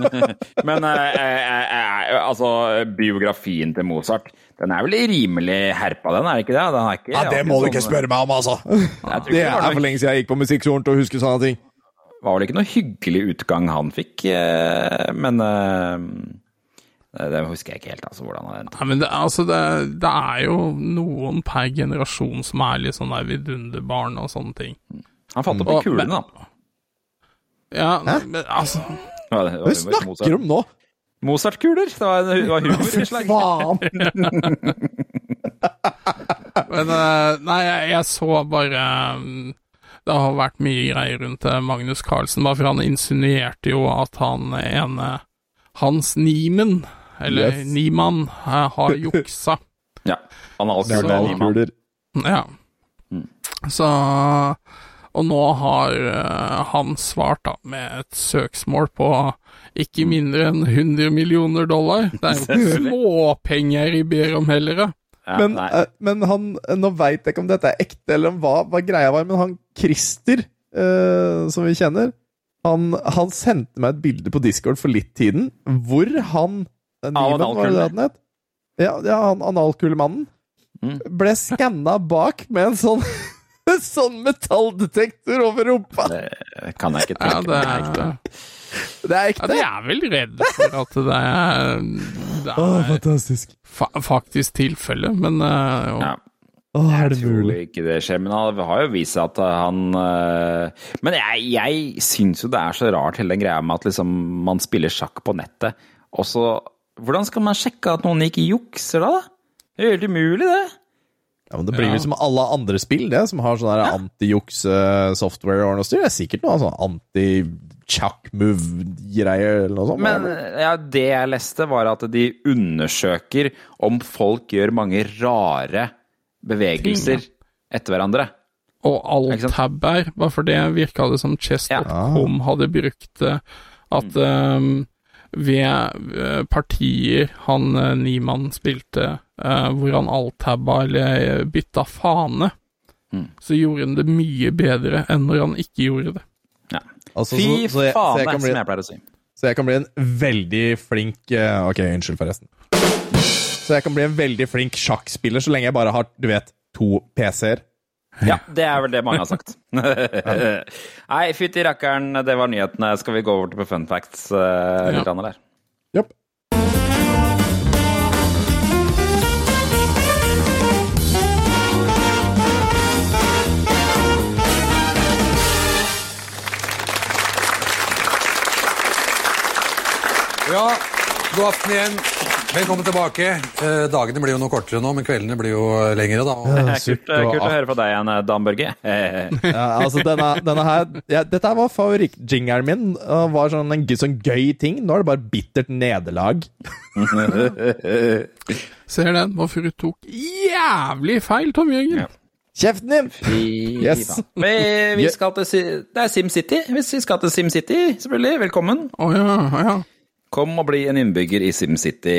Men eh, eh, eh, altså, biografien til Mozart, den er vel rimelig herpa, den, er ikke det? Den er ikke, Ja, Det må du ikke sånn- spørre meg om, altså! Det er for lenge siden jeg gikk på musikkskolen til å huske sånne ting. Var vel ikke noe hyggelig utgang han fikk, eh, men eh, det husker jeg ikke helt, altså, hvordan han Nei, men det, altså det, det er jo noen per generasjon som er litt sånn der vidunderbarn og sånne ting. Han fant opp i Og- kulene, da. Ja, men altså Ja, det Hva det var snakker du om nå? Mozart-kuler! Det var, det var humor i slag. Faen! Men eh, nei, jeg, jeg så bare mm, Det har vært mye greier rundt Magnus Carlsen, bare for han insinuerte jo at han ene Hans Niemen, eller Yes. Niemann, eh, har juksa. Ja. Han har Det alltid er vært kuler. Ja. Så Og nå har eh, han svart da med et søksmål på ikke mindre enn 100 millioner dollar. Det er jo ikke småpenger i ber om heller. Ja, Men, eh, men han Nå veit jeg ikke om dette er ekte, eller om hva, hva greia var, men han Christer, eh, som vi kjenner, han, han sendte meg et bilde på Discord for litt tiden, hvor han eh, var det det het? Ja, ja han analkulemannen. Mm. Ble skanna bak med en sånn en sånn metalldetektor over rumpa! Det kan jeg ikke Ja, tenke det er er, Det er ja, ekte! de er vel redd for at det er, det er fantastisk. fa faktisk tilfelle, men uh, jo. Ja. Det Jeg tror ikke det skjer, men det har jo vist seg at han øh, Men jeg, jeg syns jo det er så rart, hele den greia med at liksom man spiller sjakk på nettet, og så Hvordan skal man sjekke at noen ikke jukser da? Det er jo helt umulig, det. Ja, men Det blir Ja. jo som alle andre spill, det, som har sånn der anti-juks-software og noe styr. Det er sikkert noe sånn anti-chuck-move-greier eller noe sånt. Men ja, det jeg leste, var at de undersøker om folk gjør mange rare bevegelser etter hverandre. Og Ikke alt-tab her, bare for det virka det som Chess.com hadde brukt det. At Mm. eh, ved eh, partier han uh, Niemann spilte, uh, hvor han alt-tabba eller bytta fane, Mm. så gjorde han det mye bedre enn når han ikke gjorde det. Ja. Altså, Fy så, så, jeg, så, jeg bli, som jeg pleier å si. så jeg kan bli en veldig flink uh, Ok, unnskyld, forresten. Så jeg kan bli en veldig flink sjakkspiller så lenge jeg bare har, du vet, to PC-er. Ja, det er vel det mange har sagt. Nei, fytti rakkeren, det var nyhetene. Skal vi gå over til på fun facts uh, litt Ja. der? Yep. Ja, god aften igjen. Velkommen tilbake. Eh, dagene blir jo noe kortere nå, men kveldene blir jo lengre, da. Og Det er kult, eh, kult å høre fra deg igjen, eh, Dan Børge. Ja, altså, denne, denne her ja, Dette var favorittjingeren min. og var sånn en sånn gøy ting. Nå er det bare bittert nederlag. Ser den, hvorfor du tok jævlig feil, Tom Jørgen. Ja. Kjeften din! Yes. Vi, vi skal til Si- Det er SimCity. Vi skal til SimCity, selvfølgelig. Velkommen. Å ja, oh, ja. Kom og bli en innbygger i SimCity.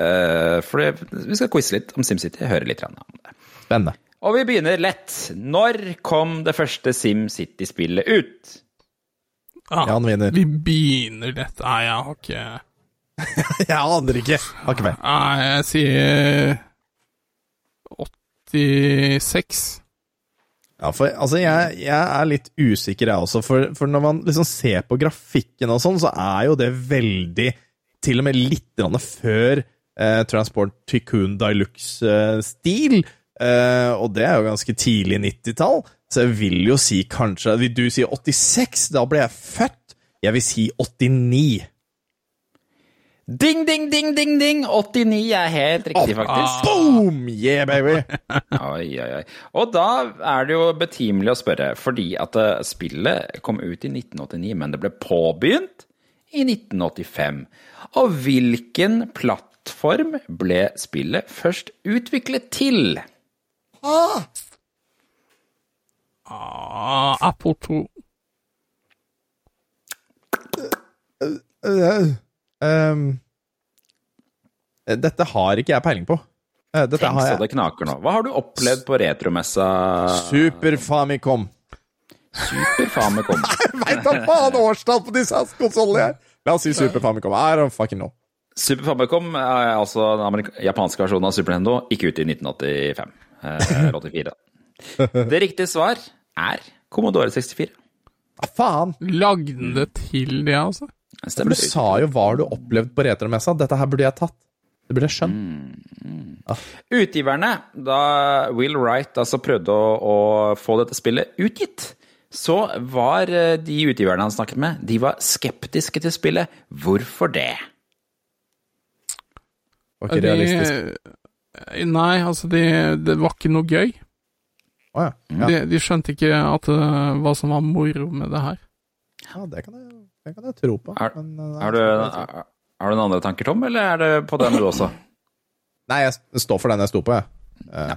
Uh, for vi skal quize litt om SimCity. Høre litt om det. Spennende. Og vi begynner lett. Når kom det første SimCity-spillet ut? Ja, Jan vinner. Vi begynner lett. Nei, jeg har ikke Jeg aner ikke. Har ikke med. Nei, jeg sier 86. Ja, for altså, jeg, jeg er litt usikker, jeg også. For, for når man liksom ser på grafikken og sånn, så er jo det veldig Til og med litt før eh, Transport Tycoon Deluxe-stil. Eh, og det er jo ganske tidlig 90-tall, så jeg vil jo si kanskje Vil du si 86? Da ble jeg født. Jeg vil si 89. Ding, ding, ding, ding, ding! 89 er helt riktig, faktisk. Boom! Yeah, baby! Oi, oi, oi. Og da er det jo betimelig å spørre, fordi at eh, spillet kom ut i 1989, men det ble påbegynt i 1985. Og hvilken plattform ble spillet først utviklet til? Ah, Apple 2. Um, dette har ikke jeg peiling på. Eh, Dette Tenk har så det knaker nå. Hva har du opplevd på retromessa? Super Famicom. Super Famicom. Veit da faen årstall på disse konsollene her! La oss si Super Famicom. I don't fucking know. Super Famicom er altså den japanske versjonen av Super Nintendo, ikke ute i 1985. Eh, eller 84. Det riktige svar er Commodore 64. Hva faen? Lagde den det til det, altså? For du sa jo hva du opplevde på retromessa. Dette her burde jeg tatt. Det burde jeg skjønt. Utgiverne, da Will Wright altså prøvde å, å få dette spillet utgitt, så var eh, de utgiverne han snakket med, de var skeptiske til spillet. Hvorfor det? Var ikke realistisk. De, nei, altså, de, det var ikke noe gøy. Oh, ja. Ja. De, de skjønte ikke at, uh, hva som var moro med det her. ja, det kan jeg, det kan jeg tro på. Er- men, er, Har du, er, er du noen andre tanker, Tom, eller er det på den du også? Nei, jeg står for den jeg sto på, jeg. Ja.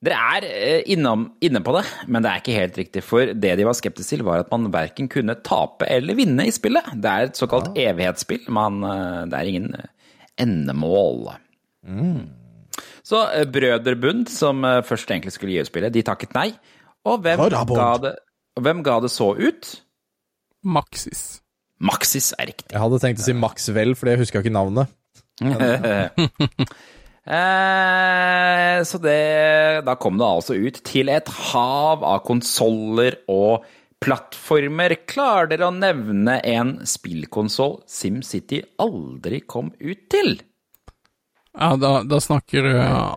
Dere er eh, innom, inne på det, men det er ikke helt riktig. For det de var skeptiske til, var at man verken kunne tape eller vinne i spillet. Det er et såkalt evighetsspill. Man, eh, det er ingen endemål. endemål. Så eh, Brøderbund, som eh, først egentlig skulle gi ut spillet, de takket nei. Og hvem ga, det, hvem ga det så ut? Maxis. Maxis er riktig. jeg hadde tenkt å si Maxwell, for jeg huska ikke navnet. Eh, så det Da kom det altså ut til et hav av konsoller og plattformer. Klarer dere å nevne en spillkonsoll SimCity aldri kom ut til? Ja, da, da snakker du uh,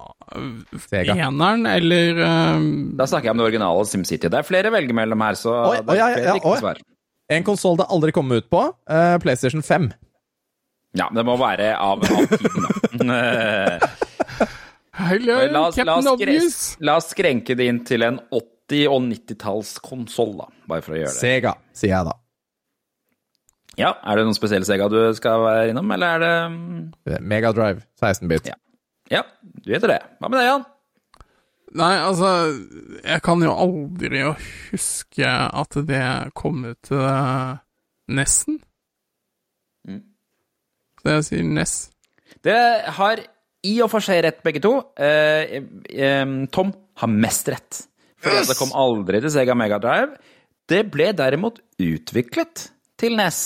eneren, eller uh, Da snakker jeg om det originale SimCity. Det er flere å velge mellom her, så Oi, det oi, ja, er flere ja, riktige oi. svar. En konsoll det aldri kom ut på. Uh, PlayStation 5. Ja, det må være av, av tiden, da. Hello, la, oss, la, Captain oss skre, Obvious! la oss skrenke det inn til en 80- og 90-tallskonsoll, da. Bare for å gjøre det. Sega, sier jeg da. Ja, Er det noen spesielle Sega du skal være innom, eller er det mm, Megadrive, 16-bit. Ja. Ja, du heter det. Hva med deg, Jan? Nei, altså, jeg kan jo aldri å huske at det kom ut til uh, Nesten. Mm. Så jeg sier Ness. Det har i og for seg rett, begge to. Eh, eh, Tom har mest rett. For det kom aldri til Sega Mega Drive. Det ble derimot utviklet til NES.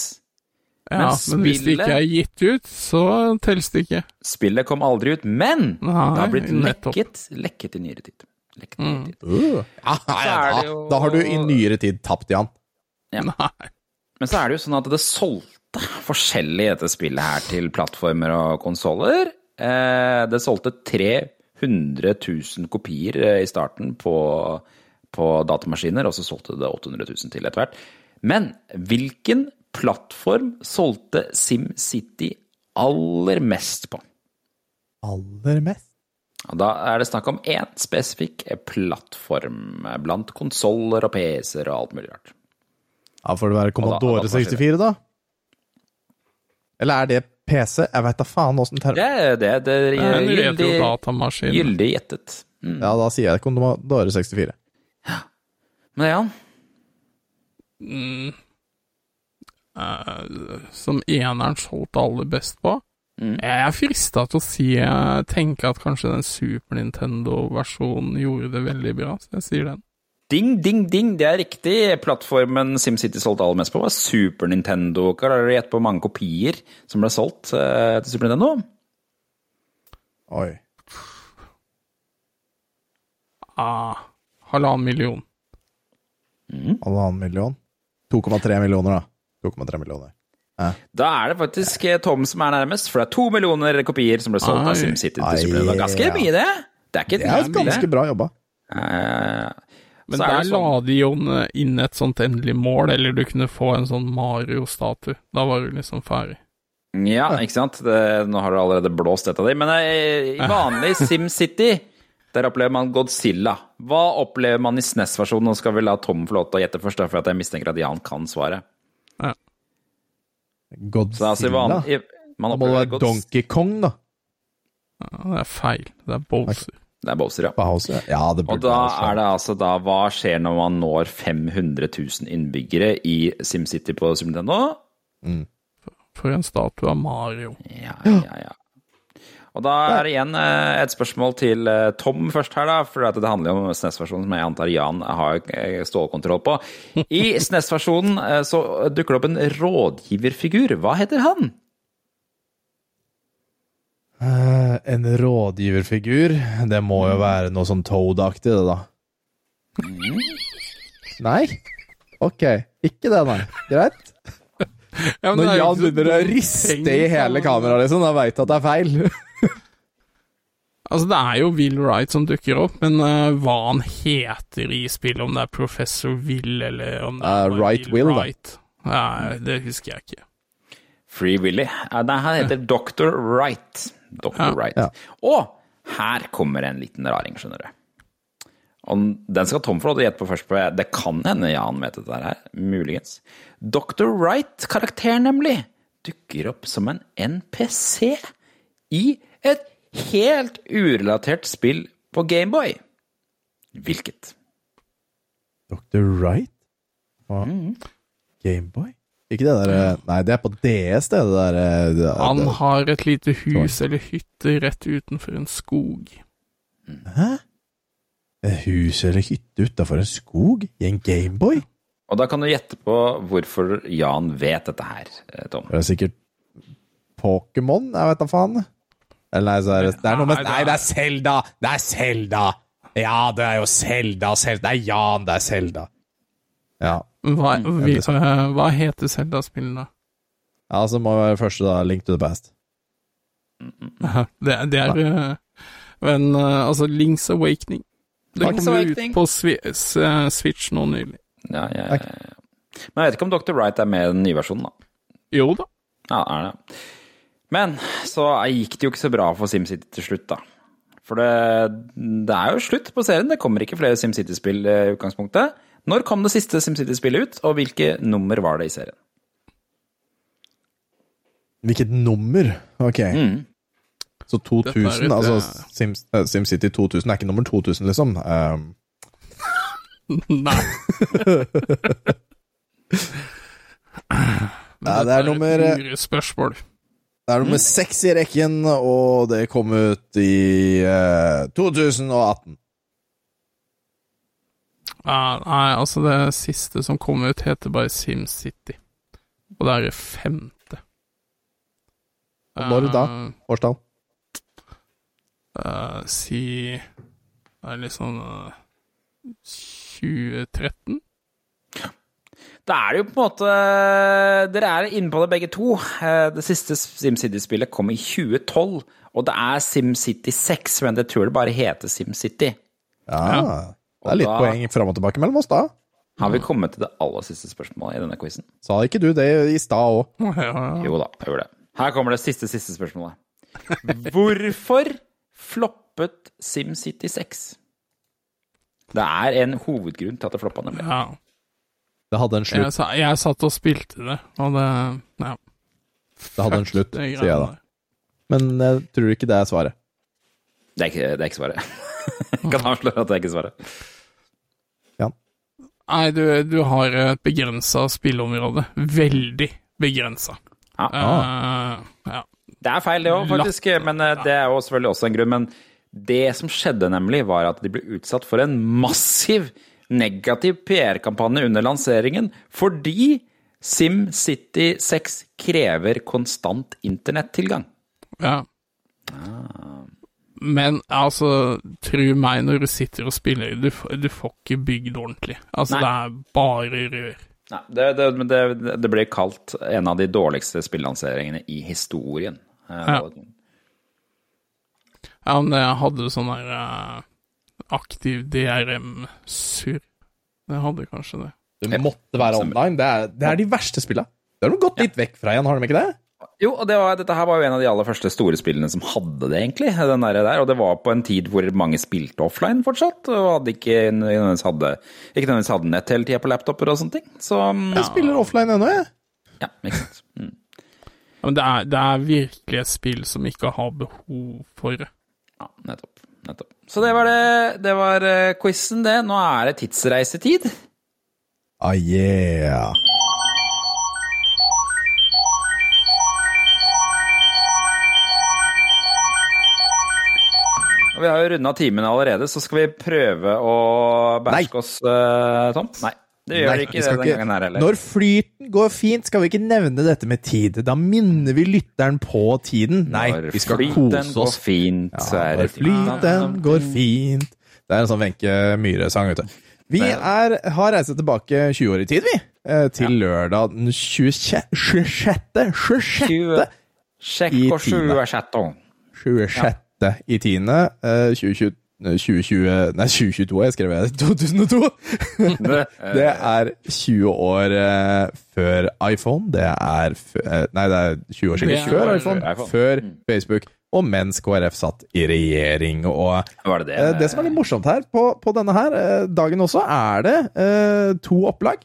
Ja, Men men, hvis det ikke er gitt ut, så telles det ikke. Spillet kom aldri ut, men Nei, det har blitt nettopp. lekket, lekket i nyere tid. Lekket i nyere tid. Uh. Ja, ja, da, jo- da har du i nyere tid tapt, Jan. Nei. Men så er det jo sånn at det solgte forskjellig dette spillet her til plattformer og konsoller. Eh, det solgte 300 000 kopier eh, i starten på, på datamaskiner, og så solgte det 800 000 til etter hvert. Men hvilken plattform solgte SimCity aller mest på? Aller mest? Da er det snakk om én spesifikk plattform blant konsoller og PC-er og alt mulig rart. Ja, Får det være Commodore og da får 64, da? Eller er det PC? Jeg veit da faen åssen term... Det, det, det er Det er en gyldig, gyldig gjettet. Mm. Ja, da sier jeg Commodore 64. Men ja. Mm. Eh, som eneren solgte aller best på. Mm. Jeg er frista til å si tenke at kanskje den Super Nintendo-versjonen gjorde det veldig bra, så jeg sier den. Ding, ding, ding, det er riktig. Plattformen SimCity solgte aller mest på, var Super Nintendo. Klarer dere å gjette på mange kopier som ble solgt eh, til Super Nintendo? Oi. Ah, halvannen million. Halvannen million. 2,3 millioner, da. 2,3 millioner. Da er det faktisk eh, Tom som er nærmest, for det er to millioner kopier som ble solgt av SimCity Det var Ganske ja. mye, det. Det er ikke Det er et ganske bra jobba. Eh, Men så er der sånn- la de jo inn et sånt endelig mål, eller du kunne få en sånn Mario-statue. Da var du liksom ferdig. Ja, ikke sant? Det, nå har du allerede blåst et av dem. Men eh, i vanlig SimCity, der opplever man Godzilla. Hva opplever man i SNES-versjonen? Nå skal vi la Tom få lov til å gjette først, for jeg mistenker at Jan kan svaret. Så det er altså i man Da må det være Gods... Donkey Kong, da. Ja, det er feil. Det er Bowser. Det er Bowser, ja. Bowser. Ja, det Og da være er det altså da Hva skjer når man når 500 000 innbyggere i SimCity på Super Nintendo? For en statue av Mario. Ja, ja, ja. Og da er det igjen eh, et spørsmål til eh, Tom først her, da. For det handler jo om SNES-versjonen, som jeg antar Jan har eh, stålkontroll på. I SNES-versjonen så dukker det opp en rådgiverfigur. Hva heter han? En rådgiverfigur. Det må jo være noe sånn Toad-aktig, det, da. Nei? Ok. Ikke det, nei. Greit. Ja, Når Jan begynner å riste i hele kameraet, liksom, da veit du at det er feil. Altså, det er jo Will Wright som dukker opp, men uh, hva han heter i spillet, om det er Professor Will eller om det Eh, er uh, Wright Will, da. Wright, Nei, det husker jeg ikke. Free Willy. Eh, Nei, han heter Dr. Wright. Dr. Ja. Wright. Ja. Og her kommer en liten raring, skjønner du. Og den skal Tom få lov til å gjette på først. på. Det kan hende Jan vet dette her, muligens. Dr. Wright-karakteren, nemlig, dukker opp som en NPC i et helt urelatert spill på Gameboy. Hvilket? Dr. Wright? Hva? Gameboy? Ikke det derre Nei, det er på DS, det. det der, eh, det, Han har et lite hus eller hytte rett utenfor en skog. Hæ? Hus eller hytte utafor en skog? I en Gameboy? Og da kan du gjette på hvorfor Jan vet dette her, eh, Tom. Det er sikkert Pokémon? Jeg vet da faen. Eller nei, så er det, det er noe med Nei, det er- Selda! Det er Selda! Ja, det er jo Selda, Selda. Det er Jan, det er Selda. Ja. Hva, Mm, vi, eh, hva heter Zelda-spillene? ja, så må det være første, da. Link to the past. Det, det er eh, Men altså, Links Awakening. Det kom jo ut på eh, Switch nå nylig. Ja, ja, ja, ja. Men jeg vet ikke om Dr. Wright er med i den nye versjonen, da. Jo da. Ja, er det. Men så gikk det jo ikke så bra for SimCity til slutt, da. For det, det er jo slutt på serien. Det kommer ikke flere SimCity-spill eh, i utgangspunktet. Når kom det siste SimCity-spillet ut, og hvilke nummer var det i serien? Hvilket nummer? Ok. Mm. Så 2000, Dette er altså eh, eh, SimCity 2000 er ikke nummer 2000, liksom. Um, Nei. Nei. det er nummer- spørsmål. det er nummer seks i rekken, og det kom ut i uh, 2018. Ja, nei, altså, det siste som kom ut, heter bare SimCity. Og det er det femte. Og når da? Eh, Årstall? Eh, si Det er liksom uh, 2013? Da er det jo på en måte Dere er inne på det begge to. Eh, Det siste SimCity-spillet kom i 2012, og det er SimCity 6, men det tror det bare heter SimCity. Ja. Det er litt da- poeng fram og tilbake mellom oss, da. Har vi kommet til det aller siste spørsmålet i denne quizen? Sa ikke du det i stad òg? Ja, ja. Jo da, jeg gjorde det. Her kommer det siste, siste spørsmålet. Hvorfor floppet SimCity 6? Det er en hovedgrunn til at det floppa, nemlig. ja. Det hadde en Jeg, slutt, sa- jeg satt og spilte det, og det Ja. det hadde en slutt, sier jeg da. Men jeg tror ikke det er svaret. Det er ikke, det er ikke svaret. Jeg kan avsløre at det er ikke svaret. Nei, du, du har et begrensa spilleområde. Veldig begrensa. Ja. ja. Det er feil, det òg, faktisk. Men eh, det er jo selvfølgelig også en grunn. Men det som skjedde, nemlig, var at de ble utsatt for en massiv negativ PR-kampanje under lanseringen fordi SimCity 6 krever konstant internettilgang. Ja. Men altså, tro meg når du sitter og spiller, du, du får ikke bygd ordentlig. Altså, Nei. det er bare rør. Nei, det, det, det, det ble kalt en av de dårligste spillanseringene i historien. Eh, Ja. Ja, men jeg hadde sånn der uh, aktiv DRM-surr. Jeg hadde kanskje det. Det måtte være online. Det er, det er de verste spilla. Det har de gått litt vekk fra igjen, har de ikke det? Jo, og det var, dette her var jo en av de aller første store spillene som hadde det, egentlig. Den der, der, og det var på en tid hvor mange spilte offline fortsatt, og hadde ikke nødvendigvis hadde, ikke nødvendigvis hadde nett hele tida på laptoper og sånne ting. Så Jeg spiller offline ennå, jeg. ja, ikke sant. Mm. Men det er, det er virkelig et spill som ikke har behov for det. Ja, nettopp. nettopp. Så det var det. Det var eh, quizen, det. Nå er det tidsreisetid. Ah, yeah. Vi har jo runda timen allerede, så skal vi prøve å bæske oss, eh, Tom? Nei. Det gjør Nei, det ikke skal denne gangen her heller. Når flyten går fint, skal vi ikke nevne dette med tid. Da minner vi lytteren på tiden. Nei, Når vi skal kose oss. fint, Ja, når det flyten går fint Det er en sånn Wenche Myhre-sang, vet du. Vi er, har reist tilbake 20 år i tid, vi. eh, Til lørdag den 26. 26. 26. Sjekk I og tiende. 26. 26. i tiende. eh, 2020 2020 Nei, 2022, jeg skrev jeg 2002. Det er 20 år eh, før iPhone. Det er fø- eh, Nei, det er 20 år siden før før iPhone, før Facebook, og mens KrF satt i regjering. Og det det? eh, det som er litt morsomt her, på, på denne her eh, dagen også, er det eh, to opplag.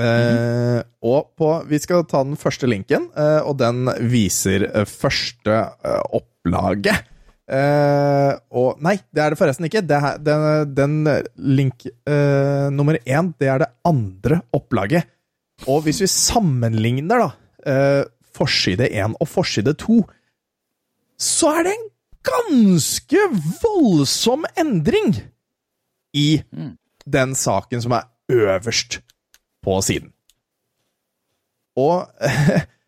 Eh, og på Vi skal ta den første linken, uh, og den viser eh, første uh, opplaget. Eh, og Nei, det er det forresten ikke. Det er, den, den link uh, nummer én, det er det andre opplaget. Og hvis vi sammenligner da uh, forside én og forside to, så er det en ganske voldsom endring i den saken som er øverst på siden. Og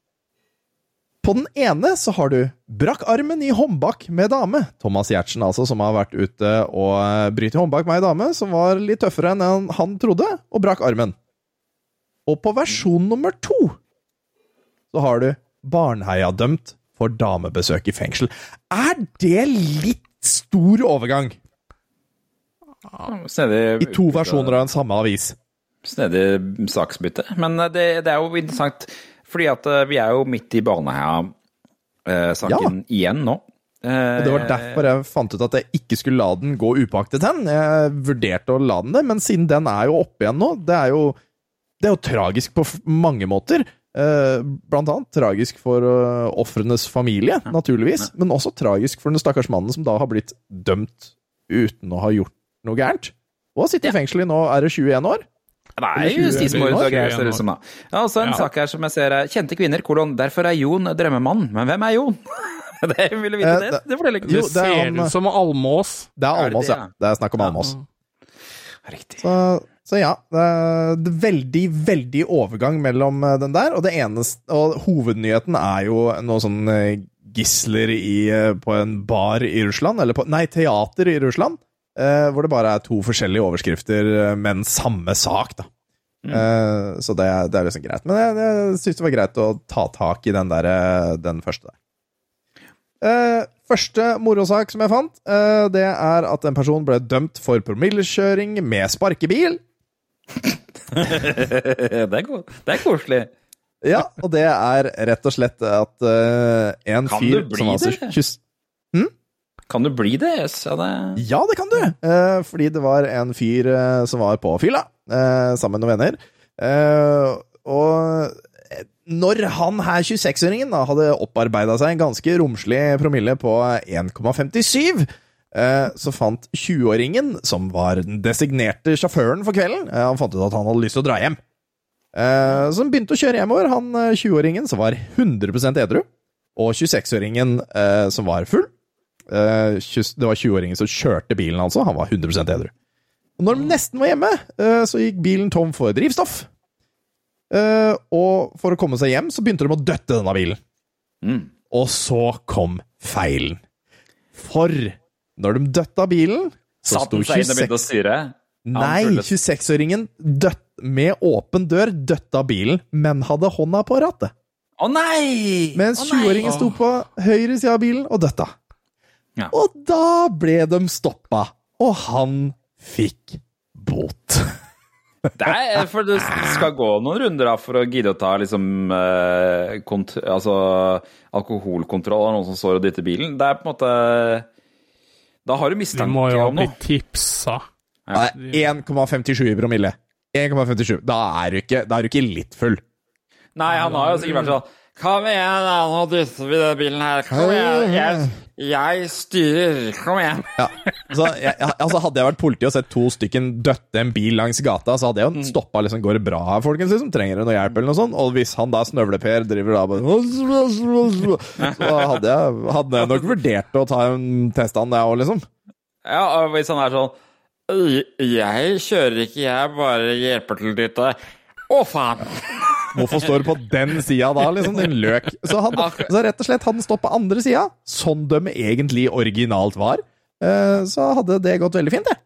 på den ene så har du 'Brakk armen i håndbak med dame'. Thomas Giertsen, altså, som har vært ute og brytt bryter håndbak med ei dame som var litt tøffere enn han- trodde, og brakk armen. Og på versjon nummer to så har du 'Barnheia-dømt for damebesøk i fengsel'. Er det litt stor overgang Snedig, i to versjoner av en samme avis? Snedig saksbytte. Men eh, det, det er jo interessant, fordi at eh, vi er jo midt i Baneheia-saken igjen nå. Eh, Og Det var derfor jeg fant ut at jeg ikke skulle la den gå upåaktet hen. Jeg vurderte å la den det, men siden den er jo oppe igjen nå Det er jo, det er jo tragisk på mange måter. Eh, blant annet tragisk for ofrenes familie, naturligvis. Men også tragisk for den stakkars mannen som da har blitt dømt uten å ha gjort noe gærent. Og har sittet i fengsel i nå er det 21 år. Det er justismord og greier, ser det ut som da. Ja, også en Ja. sak her som jeg ser er Kjente kvinner, kolon. Derfor er Jon drømmemann. Men hvem er Jon? det ville vite Eh, det. det- Det forteller ikke Det Jo, det er ser ut som Almås. Det er Almås, ja. Det er snakk om Almås. Riktig. Så, så ja, det er veldig, veldig overgang mellom eh, den der, og det eneste Og hovednyheten er jo noe sånn eh, gisler i, på en bar i Russland, eller på Nei, teater i Russland, eh, hvor det bare er to forskjellige overskrifter, eh, men samme sak, da. Eh, så det, det er liksom greit. Men jeg, jeg syns det var greit å ta tak i den der, den første der. Eh, første morosak som jeg fant, eh, det er at en person ble dømt for promillekjøring med sparkebil. det, er det er koselig. Ja, og det er rett og slett at eh, en Kan fyr du bli som altså det? 20 Kan du bli det? Yes, ja, det... Ja, det kan du! Eh, fordi det var en fyr eh, som var på fylla, eh, sammen med noen venner. Eh, og eh, når han her 26-åringen hadde opparbeida seg en ganske romslig promille på 1,57, eh, så fant 20-åringen, som var den designerte sjåføren for kvelden, han fant ut at han hadde lyst til å dra hjem. Eh, han begynte å kjøre hjemover. Han eh, 20-åringen som var 100% edru, og 26-åringen eh, som var full. Eh, 20 det var 20-åringen som kjørte bilen, altså. Han var 100 edru. Når de nesten var hjemme, eh, så gikk bilen tom for drivstoff. Eh, og for å komme seg hjem, så begynte de å døtte denne bilen. Mm. Og så kom feilen. For når de døtta bilen, så Satt sto den seg inn og 26 begynte å styre? Nei, 26-åringen døtt med åpen dør døtta bilen, men hadde hånda på rattet. Å nei! Mens 20-åringen sto på høyre side av bilen og døtta. Ja. Og da ble de stoppa, og han fikk bot. Det er for det skal gå noen runder da for å gidde å ta liksom eh, kont altså, alkoholkontroll av noen som står og dytter bilen. Det er på en måte Da har du Du må jo om bli tipsa. Ja. 1,57 i promille. 1,57. Da er du ikke, da er du ikke litt full. Nei, han har jo sikkert vært sånn Kom igjen, da, nå dytter vi den bilen her. Kom igjen. Jeg, jeg styrer. Kom igjen. Ja. Altså, jeg, altså hadde jeg vært politi og sett to stykken døtte en bil langs gata, så hadde jeg jo stoppa liksom, Går det bra her, folkens? Liksom? Trenger dere noe hjelp, eller noe sånt? Og hvis han da Snøvle-Per driver da bare Så hadde jeg, hadde jeg nok vurdert å ta en test av han, jeg òg, liksom. Ja, og hvis han er sånn «Jeg- kjører ikke, jeg bare hjelper til litt. Å, faen! Hvorfor står du på den sida da, liksom, din løk? Så, han, så rett og slett, han stått på andre sida, sånn de egentlig originalt var, eh, så hadde det gått veldig fint, det.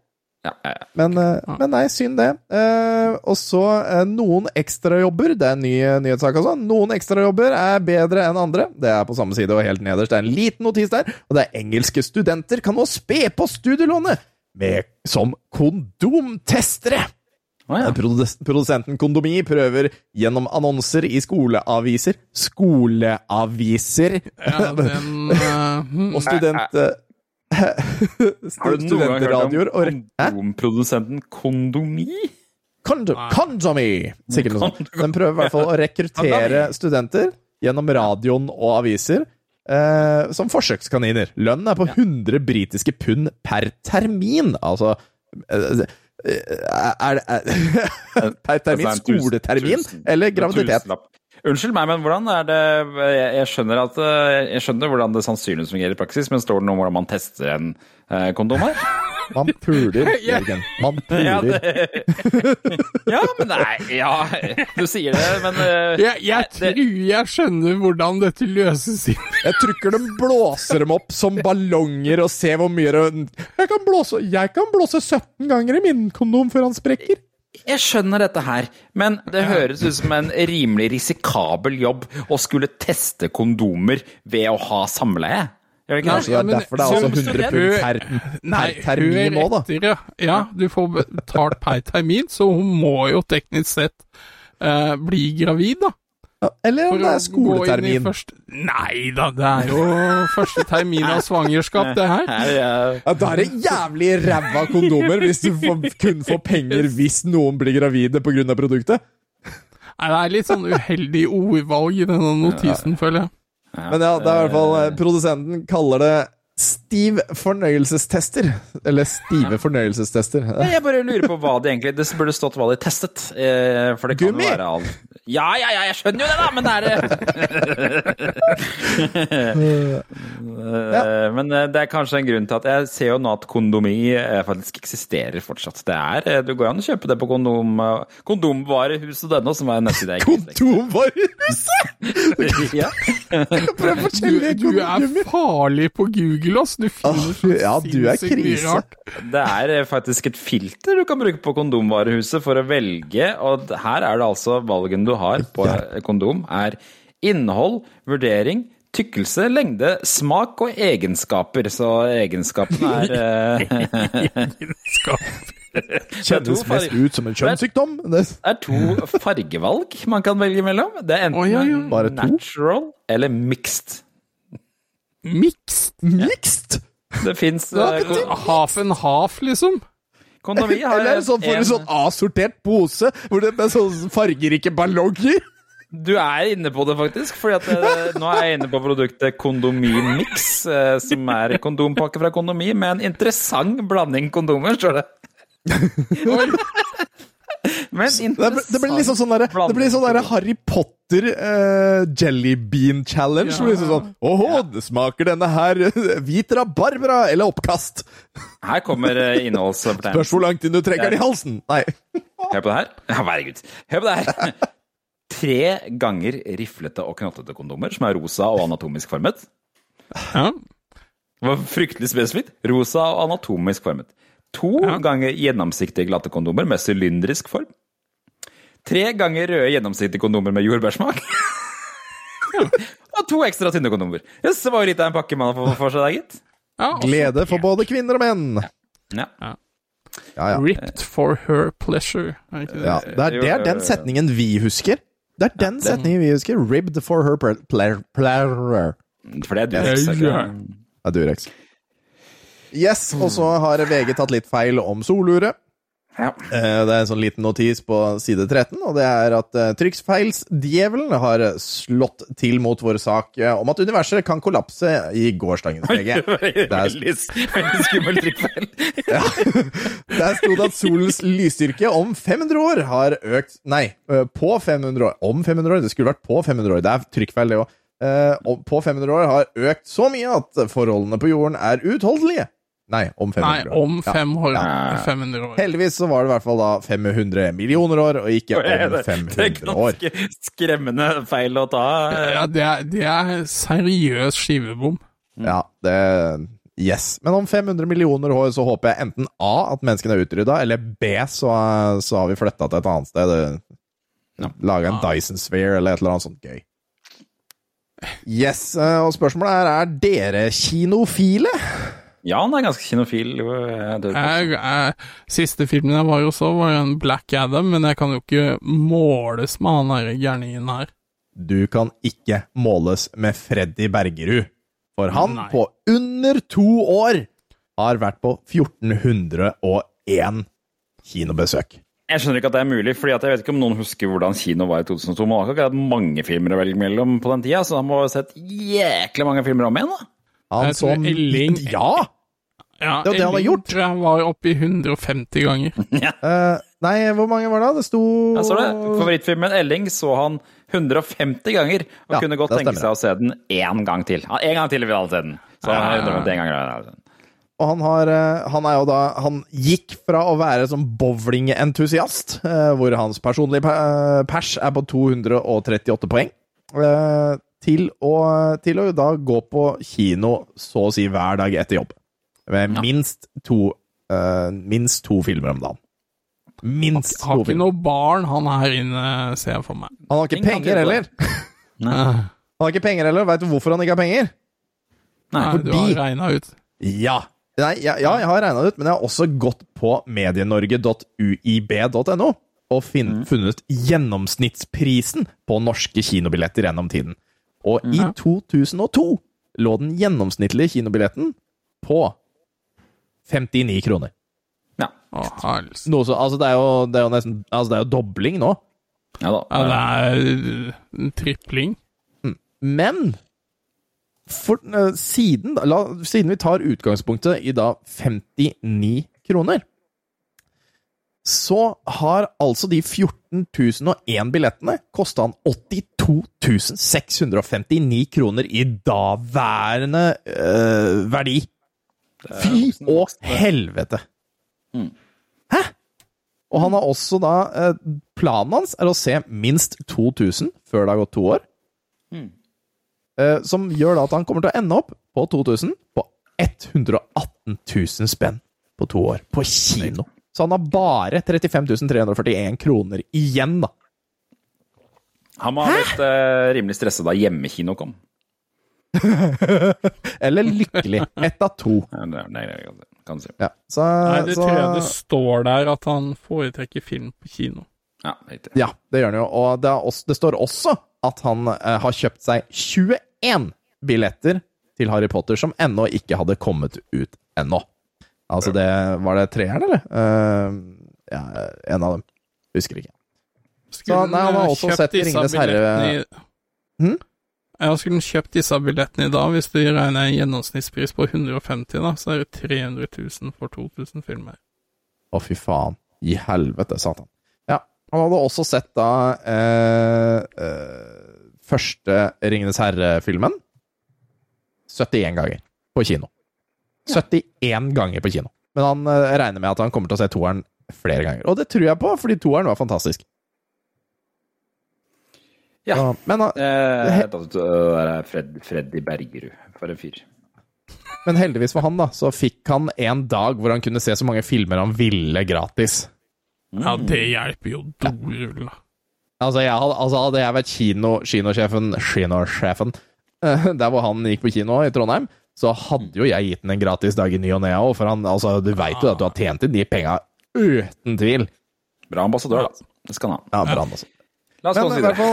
Ja, ja, ja. Men, eh, men nei, synd det. Eh, og så noen ekstrajobber. Det er en ny nyhetssak altså. Noen ekstrajobber er bedre enn andre. Det er på samme side og helt nederst. Det er en liten notis der. Og det er engelske studenter kan nå spe på studielånet med, som kondomtestere. Å, ja. Produs produsenten Kondomi prøver gjennom annonser i skoleaviser Skoleaviser! Ja, den eh, hmm. og student... Har du noen gang hørt studentradioer og om kondomprodusenten Kondomi? Kondom, kondomi! Sikkert noe sånt. Den prøver i hvert fall å rekruttere studenter gjennom radioen og aviser eh, som forsøkskaniner. Lønnen er på 100 britiske pund per termin. Altså eh, Er det Per termin? Skoletermin? Eller graviditet? Unnskyld meg, men hvordan er det Jeg, jeg skjønner at eh, Jeg skjønner hvordan det sannsynligvis fungerer i praksis, men står det noe om hvordan man tester en eh, kondom her? Man puler, Jørgen. Man Ja, det, ja, men nei Ja, du sier det, men uh, jeg, jeg det- tror jeg skjønner hvordan dette løses inn. Jeg trykker dem, de blåser dem opp som ballonger og ser hvor mye det jeg kan, blåse, jeg kan blåse 17 ganger i min kondom før han sprekker. Jeg skjønner dette her, men det høres ut som en rimelig risikabel jobb å skulle teste kondomer ved å ha samleie. Gjør det ikke Kanskje det det? er derfor det er også 100 pund per, per termin nå, da. etter, ja. Ja, du får betalt per termin, så hun må jo teknisk sett uh, bli gravid, da. Ja, Eller om det er skoletermin. Første... Nei da, det er jo første termin av svangerskap, det her. Ja, Da er det jævlig ræva kondomer hvis du får, kun får penger hvis noen blir gravide pga. produktet. Nei, det er litt sånn uheldig ordvalg i denne notisen, føler jeg. Men ja, det er i hvert fall eh, Produsenten kaller det stiv fornøyelsestester. Eller stive fornøyelsestester. Nei, Jeg bare lurer på hva de egentlig Det burde stått hva de testet. eh, For det kan Gummi? jo være all Ja, ja, ja, jeg skjønner jo det, da, men det er Eh, Men eh, det er kanskje en grunn til at jeg ser jo nå at kondomi faktisk eksisterer fortsatt. Det er Du går an å kjøpe det på kondom, kondomvarehuset denne, som er nettside Kondomvarehuset! ja. Prøv å fortelle fortelle du er farlig på Google, ass. Du finner oh, Ja, du er krise. rart. Det er eh, faktisk et filter du kan bruke på kondomvarehuset for å velge, og her er det altså valgen du har på eh, kondom, er innhold, vurdering, tykkelse, lengde, smak og egenskaper. Så egenskapene er eh, Kjennes mest ut som en kjønnssykdom. Det er to fargevalg man kan velge mellom. Det er enten oh, ja, ja. Natural eller mixed. Mixed. Mixed! Det fins Half and half, liksom. Kondomi har Eller er sånn for en en- sånn assortert pose, hvor det er sånn fargerike ballonger? Du er inne på det, faktisk. fordi at det, Nå er jeg inne på produktet Kondomimix, eh, som er kondompakke fra Kondomi med en interessant blanding kondomer, står det. Men Det, blir- det blir liksom sånn derre Det blir sånn der Harry Potter uh, jelly bean challenge. Ja. Liksom sånn Åhå, det smaker denne her hvit rabarbra eller oppkast? Her kommer innholdsfortegnelsen. Spørs hvor langt inn du trekker den i halsen. Nei. Hør på det her. Ja, herregud. Hør på det her. Tre ganger riflete og knottete kondomer som er rosa og anatomisk formet. Ja. Det var fryktelig spesifikt. Rosa og anatomisk formet. To Ja. ganger gjennomsiktige glatte kondomer med sylindrisk form. Tre ganger røde gjennomsiktige kondomer med jordbærsmak. og to ekstra tynne kondomer. Jøss, det var jo litt av en pakke man har fått for seg der, gitt. Ja, Glede for både kvinner og menn. Ja. Ja, ja. Ripped for her pleasure. Er det det? ja. Det, er, det er den setningen vi husker. Det er den setningen vi husker. Ribbed for her ple- ple- pleasure. For det er du. Ja, ja. Durex. Yes, og så har VG tatt litt feil om soluret. Ja. Eh, Det er en sånn liten notis på side 13, og det er at trykksfeilsdjevelen har slått til mot vår sak eh, om at universet kan kollapse i gårsdagens VG. Veldig, veldig skummel trykkfeil. ja. Der sto det at solens lysstyrke om 500 år har økt Nei, eh, på 500 år. Om 500 år? Det skulle vært på 500 år. Det er trykkfeil, det òg. På 500 år har økt så mye at forholdene på jorden er uutholdelige. Nei, om 500 Nei, år. om Ja. fem år. Ja. 500 år. Heldigvis så var det i hvert fall da 500 millioner år, og ikke om Det er ganske skremmende feil å ta. Ja, det er, det er seriøs skivebom. Ja, det Yes. Men om 500 millioner år så håper jeg enten A at menneskene er utrydda, eller B så, så har vi flytta til et annet sted. Ja. Laga en Dyson Sphere eller et eller annet sånt gøy. Yes, eh, og spørsmålet er er dere kinofile? Ja, han er ganske kinofil. jeg. Jeg, siste filmen jeg var jo så, var jo en Black Adam, men jeg kan jo ikke måles med han derre gærningen her. Du kan ikke måles med Freddy Bergerud, for han Nei. på under to år har vært på 1401 kinobesøk. Jeg skjønner ikke at det er mulig, fordi jeg vet ikke om noen husker hvordan kino var i 2002. Man har ikke hatt mange filmer å velge mellom på den tida, så han må ha sett jæklig mange filmer om igjen, da. Han så som Elling- Ja! Ja, Det var det han har gjort. tror jeg var oppe i 150 ganger. Eh, nei, hvor mange var det? Det sto Jeg så det. Favorittfilmen Elling så han 150 ganger, og Ja, kunne godt tenke seg å se den én gang til. Ja, En gang til vil han se den. Så han er 151 ganger. Og han, har, eh, han er jo da Han gikk fra å være som bowlingentusiast, eh, hvor hans personlige pers er på 238 poeng, eh, til å, til å da gå på kino så å si hver dag etter jobb. Med Ja. minst to uh, Minst to filmer om dagen. Minst Har to ikke noe barn han her inne, ser jeg for meg. Han har ikke Ingen penger heller. Han har ikke penger heller. Veit du hvorfor han ikke har penger? Nei, du har fordi- regna ut. Ja. Nei, ja, ja, jeg har regna det ut, men jeg har også gått på medienorge.uib.no og fin, funnet gjennomsnittsprisen på norske kinobilletter gjennom tiden. Og i 2002 lå den gjennomsnittlige kinobilletten på 59 kroner. Ja. Å. Noe så, altså det, er jo, det er jo nesten Altså, det er jo dobling nå. ja da. Ja, det er en tripling. Men for, eh, siden, la, siden vi tar utgangspunktet i da 59 kroner, så har altså de 14 001 billettene kosta han 82.659 kroner i daværende øh, verdi. Fy å helvete! Hæ?! Og han har også da eh, Planen hans er å se minst 2000 før det har gått to år. Mm. som gjør da at han kommer til å ende opp på 2000 på 118 000 spenn på to år. På kino. Så han har bare 35 341 kroner igjen, da. Han må ha blitt eh, rimelig stressa da hjemmekino kom. Eller lykkelig. Ett av to. Nei, kan du si. Ja, så, Nei, det så, tror jeg det står der at han foretrekker film på kino. Ja, det, Ja, det gjør han jo. Og det, er også, det står også at han eh, har kjøpt seg 21 billetter til Harry Potter som ennå ikke hadde kommet ut ennå. Altså, det Var det treeren, eller? Uh, ja, en av dem. Husker ikke. Skulle Så, nei, han har også kjøpt sett disse Ringenes Herre- billettene i- Hm? Ja, skulle kjøpt disse billettene i dag, hvis du regner en gjennomsnittspris på 150, da, så er det 300 000 for 2000 filmer. Å, fy faen. I helvete, satan. Ja. Han hadde også sett da eh, eh, første Ringenes herre-filmen 71 ganger på kino. 71 ganger på kino. Men han eh, regner med at han kommer til å se toeren flere ganger. Og det tror jeg på, fordi toeren var fantastisk. Ja. ja men, uh, Eh, er Fred, Freddy Bergerud, for en fyr. men heldigvis for han, da, så fikk han en dag hvor han kunne se så mange filmer han ville gratis. Ja, det hjelper jo dorull, da. Altså, jeg hadde, altså hadde jeg vært kino, kinosjefen Kinosjefen eh, Der hvor han gikk på kino i Trondheim, så hadde jo jeg gitt han en gratis dag i ny og ne òg, for han, altså, du veit jo at du har tjent inn de penga uten tvil. Bra ambassadør, da. Det skal han ha. Ja, bra, altså. La oss gå videre.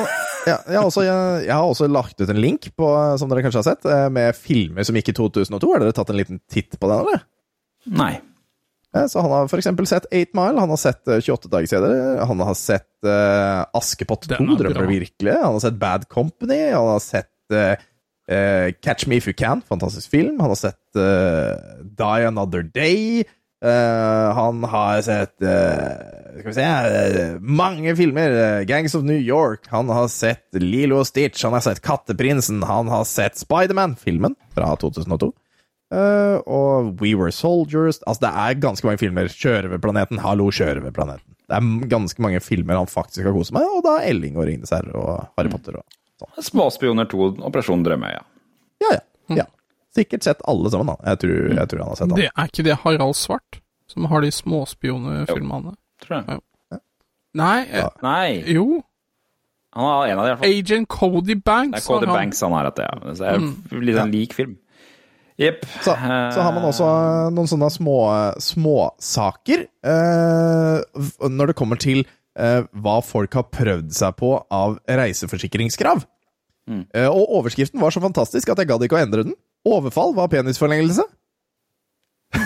ja, jeg, har også, jeg, jeg har også lagt ut en link, på, som dere kanskje har sett, eh, med filmer som gikk i 2002. Har dere tatt en liten titt på den, eller? Nei. Eh, Så han har eksempel sett 8 Mile, han har sett eh, 28 dager senere, han har sett uh, Askepott 2, er Drømmer virkelig, han har sett Bad Company, han har sett uh, eh, Catch Me If You Can, fantastisk film, han har sett eh, Die Another Day, eh, han har sett uh, skal vi se, uh, mange filmer, Gangs of New York, han har sett Lilo og Stitch, han har sett Katteprinsen, han har sett Spiderman, filmen fra 2002. Eh, og We Were Soldiers Altså, det er ganske mange filmer. Sjørøverplaneten. Hallo, Sjørøverplaneten. Det er ganske mange filmer han faktisk har kost med, og da Elling og Ringnes herre og Harry Potter og sånn. Småspioner 2, Operasjon Drømmeøya. Ja, ja. ja. Sikkert sett alle sammen, da. Jeg tror, jeg tror han har sett alle. Det er ikke det Harald Svart som har de småspionefilmene? Tror jeg. Nei, ja. Nei, jo. han har en av de i hvert fall. Agent Cody Det Banks. er Cody han. Banks han har hatt ja. Så det er litt sånn lik film. Jepp. Så, så har man også noen sånne små saker eh, når det kommer til eh, hva folk har prøvd seg på av reiseforsikringskrav. Eh, og overskriften var så fantastisk at jeg gadd ikke å endre den. Overfall var penisforlengelse.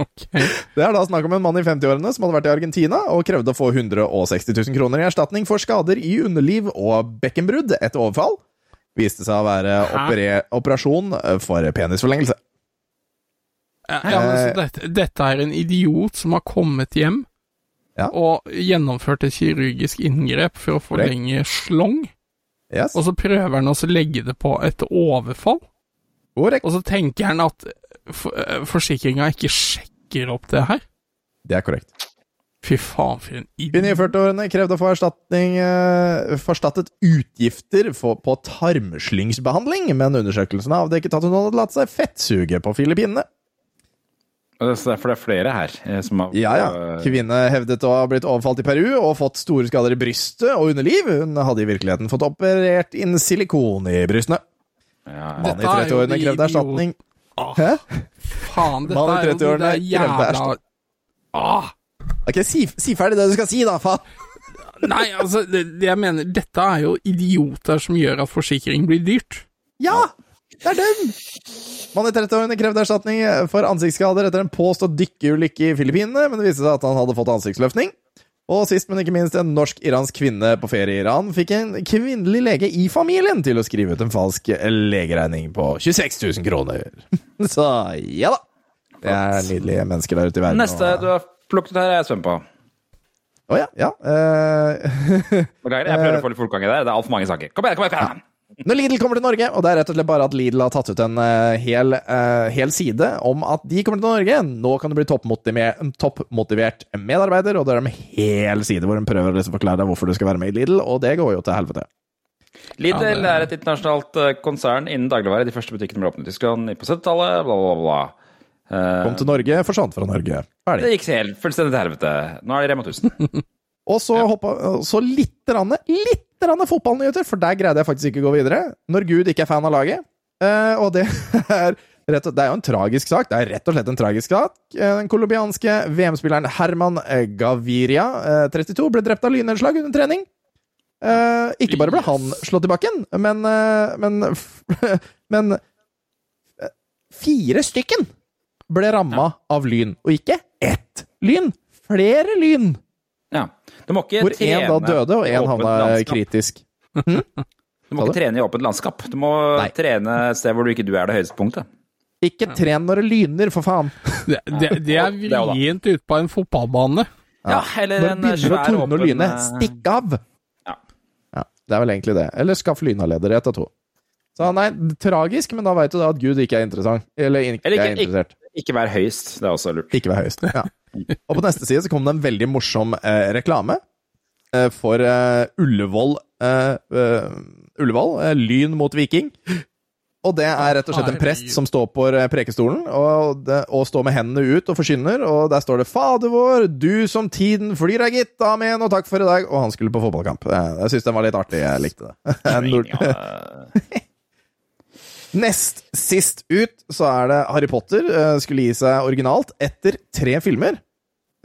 Okay. Det er da snakk om en mann i 50-årene som hadde vært i Argentina og krevde å få 160 000 kroner i erstatning for skader i underliv og bekkenbrudd etter overfall. Viste seg å være operasjon for penisforlengelse. Ja, ja, men dette, dette er en idiot som har kommet hjem Ja. og gjennomført et kirurgisk inngrep for å forlenge slong, Yes. og så prøver han å legge det på et overfall, Korrekt. og så tenker han at for, forsikringa ikke sjekker opp det her. Det er korrekt. Fy faen, for en idiot. i idiot. 40-årene krevde å få erstatning, eh, forstattet utgifter for, på tarmslyngsbehandling, men undersøkelsen avdekket at hun hadde latt seg fettsuge på Filippinene. Er For det er flere her eh, som har Ja, ja. eh, Kvinne hevdet å ha blitt overfalt i Peru og fått store skader i brystet og underliv. Hun hadde i virkeligheten fått operert inn silikon i brystene. Ja, Mannen i Dette er jo 30-årene krevde erstatning. Ah, Hæ? faen, dette Mannen i er jo de 30-årene der krevde erstatning. ah, Ok, si, si ferdig det du skal si, da, faen! Nei, altså, det, det jeg mener, dette er jo idioter som gjør at forsikring blir dyrt. Ja! Det er dem! Mann i 30-årene krevde erstatning for ansiktsskader etter en påstått dykkeulykke i Filippinene, men det viste seg at han hadde fått ansiktsløftning. Og sist, men ikke minst, en norsk-iransk kvinne på ferie i Iran fikk en kvinnelig lege i familien til å skrive ut en falsk legeregning på 26 000 kroner. Så ja da. Det er nydelige mennesker der ute i verden. Neste og- du har plukket her, er jeg spent på. Å ja, ja. Uh, jeg prøver å få litt fortgang i det. Det er altfor mange saker. Kom igjen, kom igjen! kom igjen. Når Lidl kommer til Norge, og det er rett og slett bare at Lidl har tatt ut en uh, hel, uh, hel side om at de kommer til Norge, nå kan du bli toppmotivert, toppmotivert medarbeider, og det er en hel side hvor de prøver å liksom forklare deg hvorfor du skal være med i Lidl, og det går jo til helvete. Lidl Ja, det- er et internasjonalt eh, konsern innen dagligvare. De første butikkene ble åpnet i Tyskland på 70-tallet, bla, bla, bla. Eh, Kom til Norge, forsvant fra Norge. Ferdig. det gikk helt fullstendig til helvete. Nå er de Rema 1000. Og så hoppa Så litt rann, litt fotballnyheter, for der greide jeg faktisk ikke å gå videre. Når Gud ikke er fan av laget. Uh, og det er rett og, Det er jo en tragisk sak. Det er rett og slett en tragisk sak. Eh, Den colombianske VM-spilleren Herman eh, Gaviria, uh, 32, ble drept av lynnedslag under trening. Uh, ikke bare ble han slått i bakken, men Men, men Fire stykken ble ramma av lyn. Og ikke ett lyn! Flere lyn! Ja. Du må ikke Hvor én da døde, og én havna kritisk. Du må ikke trene i åpent landskap. Du må Nei. trene et sted hvor du ikke du er det høyeste punktet. Ikke tren når det lyner, for faen. Det, det, det er vrient ute på en fotballbane. Ja, eller Når det en begynner å svær tordne og lyne, eh, stikk av! Ja. Ja, Det er vel egentlig det. Eller skaff lynavleder, ett av to. Så nei, tragisk, men da veit du da at Gud ikke er interessant. Eller ikke, Eller ikke- er interessert. Ikke vær høyst, det er også lurt. Ikke vær høyest. Ja. Og på neste side så kom det en veldig morsom eh, reklame eh, for eh, Ullevål eh, eh, Ullevål, eh, Lyn mot Viking. Og det er rett og slett en prest som står på prekestolen og, det, og står med hendene ut og forkynner, og der står det 'Fader vår, du som tiden flyr er gitt, amen, og takk for i dag'. Og han skulle på fotballkamp. Jeg syns den var litt artig. Jeg likte det. Nest sist ut så er det Harry Potter uh, skulle gi seg originalt etter tre filmer.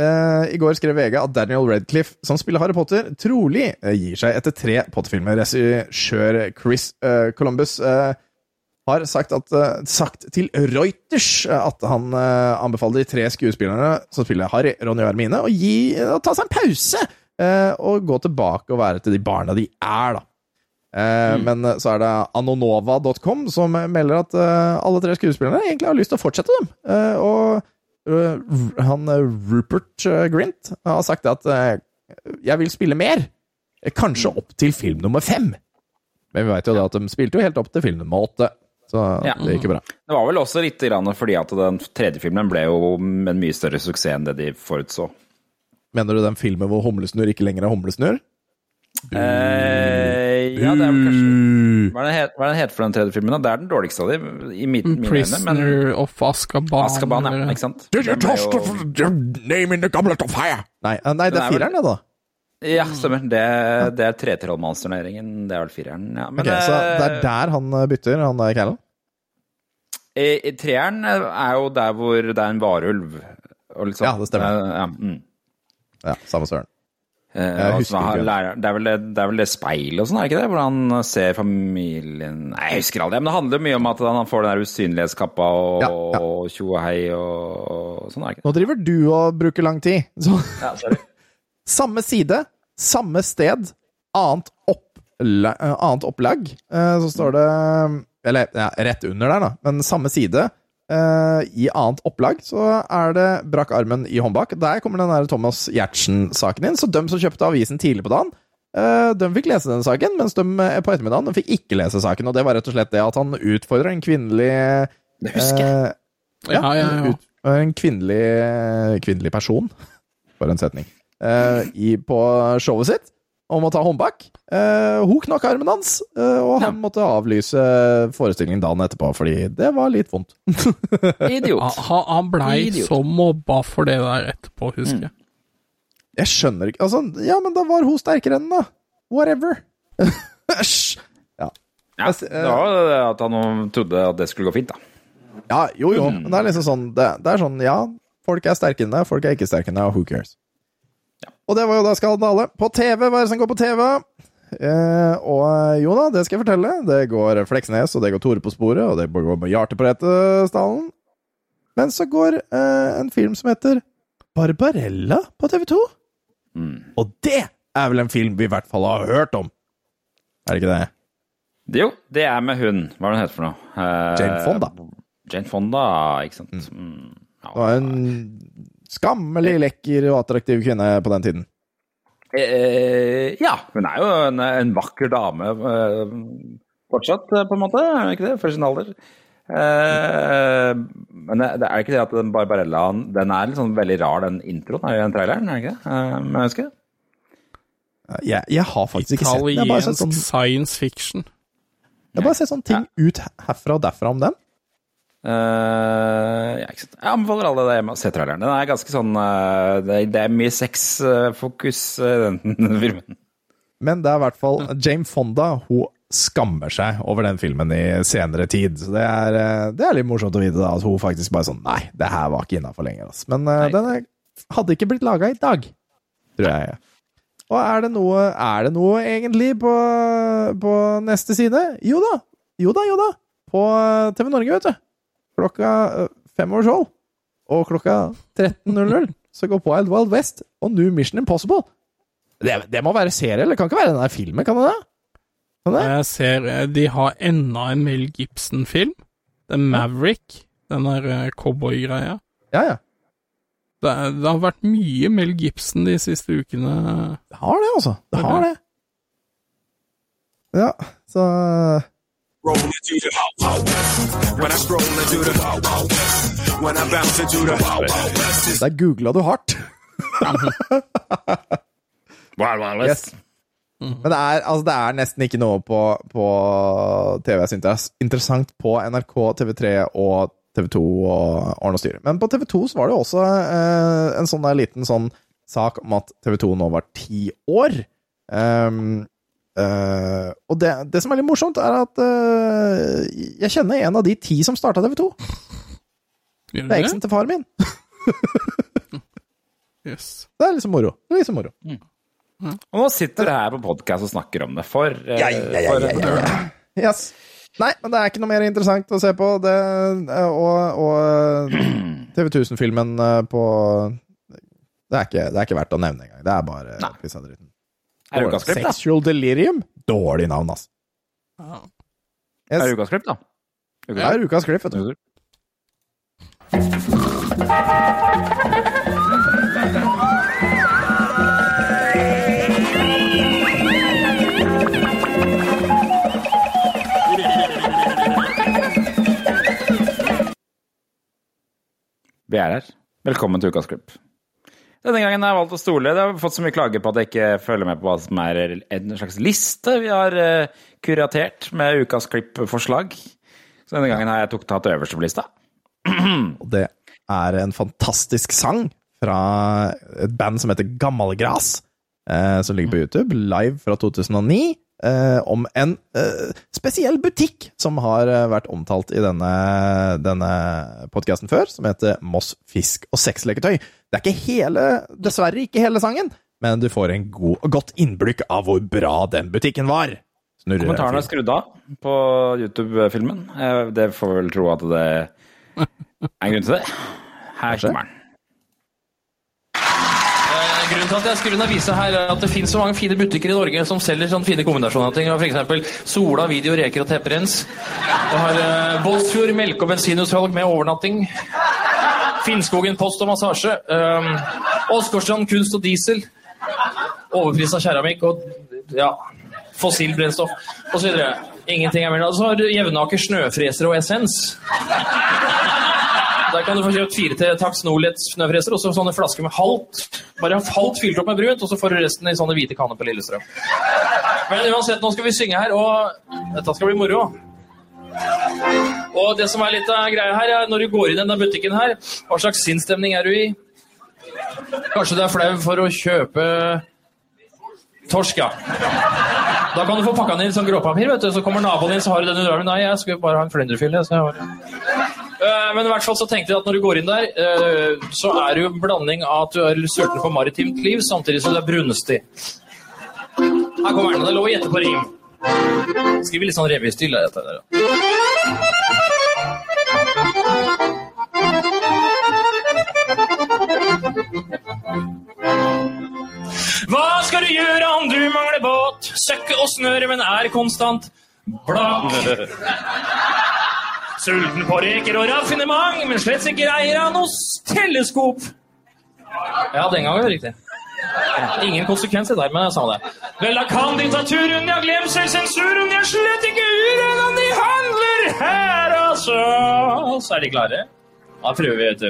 Uh, I går skrev VG at Daniel Radcliffe, som spiller Harry Potter, trolig uh, gir seg etter tre Potter-filmer. Regissør Chris Columbus har sagt, at, sagt til Reuters at han anbefaler de tre skuespillerne som spiller Harry, Ronny og Hermine, å, ta seg en pause og gå tilbake og være til de barna de er, da. Eh, Men eh, så er det anonova.com som melder at eh, alle tre skuespillerne egentlig har lyst til å fortsette dem. Eh, og han Rupert Grint har sagt at jeg vil spille mer. Kanskje opp til film nummer fem. Men vi veit jo da at de spilte jo helt opp til film nummer åtte. Så Ja. det gikk jo bra. Det var vel også litt grann fordi at den tredje filmen ble jo en mye større suksess enn det de forutså. Mener du den filmen hvor humlesnurr ikke lenger er humlesnurr? Eh, ja, det er vel kanskje Hva er den het, hva er den het for den tredje filmen? da? Det er den dårligste av dem. i mitt, mine øyne. Men Prisoner of Azkaban. Azkaban ja. Ikke sant? Did you toss jo- name in the goblet of fire? Nei, eh, nei det er er fireren, det, da. Ja, stemmer. Det, det er tretrollmannsturneringen. Det er vel fireren. Ja. Men Ok, så det er eh, der han eh, bytter, han der Callan? treeren er jo der hvor det er en varulv. Og sånn. Ja, det stemmer. Eh, ja, mm. Ja, samme søren. Jeg og husker så har lærer- det, er vel det, er vel det speilet og sånn, er det ikke det? Hvor han ser familien Nei, jeg husker aldri. Men det handler mye om at han får den der usynlighetskappa og Ja, ja. og tjo og hei og sånn, er det ikke det? Nå driver du og bruker lang tid. Så, Ja, samme side, samme sted, annet, oppla, eh, annet opplag. Eh, Så står det Eller ja, rett under der, da, men samme side. Eh, I annet opplag så er det brakk armen i håndbak. Der kommer den der Thomas Giertsen-saken inn. Så de som kjøpte avisen tidlig på dagen, uh, de fikk lese den saken, mens de eh, på ettermiddagen de fikk ikke lese saken. Og det var rett og slett det at han utfordrer en kvinnelig Det husker jeg. Uh, Ja, ja, ja. Ut, en kvinnelig, kvinnelig person, for en setning, eh, i, på showet sitt om å ta håndbak. Eh, hun knakk armen hans, eh, og han måtte avlyse forestillingen dagen etterpå, fordi det var litt vondt. Idiot. Han, han blei Idiot. så mobba for det der etterpå, husker jeg. Jeg skjønner ikke Altså, ja, men da var hun sterkere enn da. Whatever. Æsj. ja. Ja, det var jo det at han trodde at det skulle gå fint, da. ja, jo, jo. Men det er liksom sånn det, det er sånn, ja, folk er sterkere enn deg, folk er ikke sterkere enn deg, og who cares? Og det var jo da skandale. På TV, hva er det som går på TV? Eh, og jo da, det skal jeg fortelle. Det går Fleksnes, og det går Tore på sporet, og det går med Hjarte på Retesdalen. Men så går eh, en film som heter Barbarella på TV2. Og det er vel en film vi i hvert fall har hørt om. Er det ikke det? Det, jo, det er med hun. Hva er det hun heter for noe? Eh, Jane Fonda. Jane Fonda, ikke sant. Mm. Ja, Det var en skammelig lekker og attraktiv kvinne på den tiden. Eh, ja, hun er jo en, en vakker dame eh, fortsatt, eh, på en måte. Er hun ikke det? For sin alder. Eh, men det, det er ikke det at den Barbarella Den er sånn veldig rar, den introen i den traileren, er det ikke det? Eh, jeg husker. Jeg, jeg har faktisk ikke sett den. Italiensk sånn, science fiction. jeg har bare sett sånne ting ut herfra og derfra om den. Eh, jeg. Jeg anbefaler alle det hjemme å se traileren. Den er ganske sånn uh, det, det er mye sexfokus i den, den filmen. Men det er i hvert fall Jame Fonda hun skammer seg over den filmen i senere tid. Så det er, eh, det er litt morsomt å vite da, at hun faktisk bare sånn Nei, det her var ikke innafor lenger. Altså. Men uh, den er, hadde ikke blitt laga i dag, tror jeg. Og er det noe, er det noe egentlig på, på neste side? Jo da, jo da, jo da. På eh, TV Norge, vet du. Klokka eh, fem over tolv. Og klokka 13.00 så går Wild Wild West og New Mission Impossible. Det, det må være serie, eller det kan ikke være den der filmen, kan det det? Kan det? Jeg ser eh, de har enda en Mel Gibson-film. The Maverick. Den der eh, cowboygreia. Ja, ja. Det, er- det har vært mye Mel Gibson de siste ukene. Det har det, altså. Det har det. Ja, så Roll into the when I stroll into the when I bounce into the Der googla du hardt. Wild Wild West. Yes. Men det er, altså, det er nesten ikke noe på, på TV jeg synes er interessant på NRK, TV3 og TV2 og Arne og Styre. Men på TV2 så var det jo også eh, en sånn der liten sånn sak om at TV2 nå var ti år. Ehm, eh, og det, det som er litt morsomt, er at uh, jeg kjenner en av de ti som starta TV2. Gjør Det er eksen til faren min. Yes. Det er liksom moro. Det er liksom moro. Og nå sitter du her på podkast og snakker om det for, uh, Ja, ja, ja, ja, ja, ja. Yes. Nei, men det er ikke noe mer interessant å se på. Det, og og TV 1000-filmen på det er, ikke, det er ikke verdt å nevne engang. Det er bare piss av dritten. Er det ukasklipp, da? Sexual Delirium? Dårlig navn, ass. Yes. Er det ukas klipp, da? Det er ukas klipp, vet du. Vi er her. Velkommen til ukas klipp. Denne gangen har jeg valgt å stole. Jeg har fått så mye klager på at jeg ikke følger med på hva som er en slags liste vi har eh, kuratert med ukas klipp-forslag. Så denne gangen har jeg tok, tatt øverste på lista. Og det er en fantastisk sang fra et band som heter Gammalgras, eh, som ligger på YouTube, live fra 2009, eh, om en eh, spesiell butikk som har eh, vært omtalt i denne, denne podkasten før, som heter Moss Fisk og Sexleketøy. Det er ikke hele, dessverre ikke hele sangen, men du får en god, godt innblikk av hvor bra den butikken var. Snurrer Kommentarene er skrudd av på YouTube-filmen. Eh, Det får vel tro at det er en grunn til det. Her kommer den. Eh, Grunnen til at jeg skulle vise her er at det finnes så mange fine butikker i Norge som selger sånne fine kombinasjoner av ting. Eksempel Sola, video, reker og tepperens. Du har uh, Båtsfjord, melke- og bensinutsalg med overnatting. Finnskogen post og massasje. Um, kunst og diesel. Overpris av keramikk og ja, fossilbrennstoff osv. Ingenting er mer. Og så har Jevnaker snøfreser og essens. Der kan du få kjøpt fire til Tax Nordlett snøfreser og så sånne flasker med halvt bare halvt fylt opp med brunt, og så får du resten i sånne hvite kanner på Lillestrøm. Men uansett, nå skal vi synge her, og dette skal bli moro. Og det som er litt av greia her, er når du går inn i denne butikken her, hva slags sinnsstemning er du i? Kanskje du er flau for å kjøpe torsk, ja. Da kan du få pakka den inn i sånn gråpapir, vet du. Så kommer naboen din, så har du den i armen. Nei, jeg skulle bare ha en flyndrefilet. så jeg har Men i hvert fall så tenkte jeg at når du går inn der, eh, så er det jo en blanding av at du er sulten på maritimt liv, samtidig som du er brunstig. Her kommer den. Det er lov å gjette på rim. Skriver litt sånn revystil. Hva skal du gjøre om du mangler båt? Søkke og snøre, men er konstant blakk. Sulten på reker og raffinement, men slett ikke eier av noe teleskop. Ja, den gangen var det riktig. Ingen konsekvens i det der, men jeg sa det. Vel, da kan diktaturen, ja, glemsel, sensuren, ja, slett ikke uren om de handler her, altså. Så er de klare? Da prøver vi, vet du.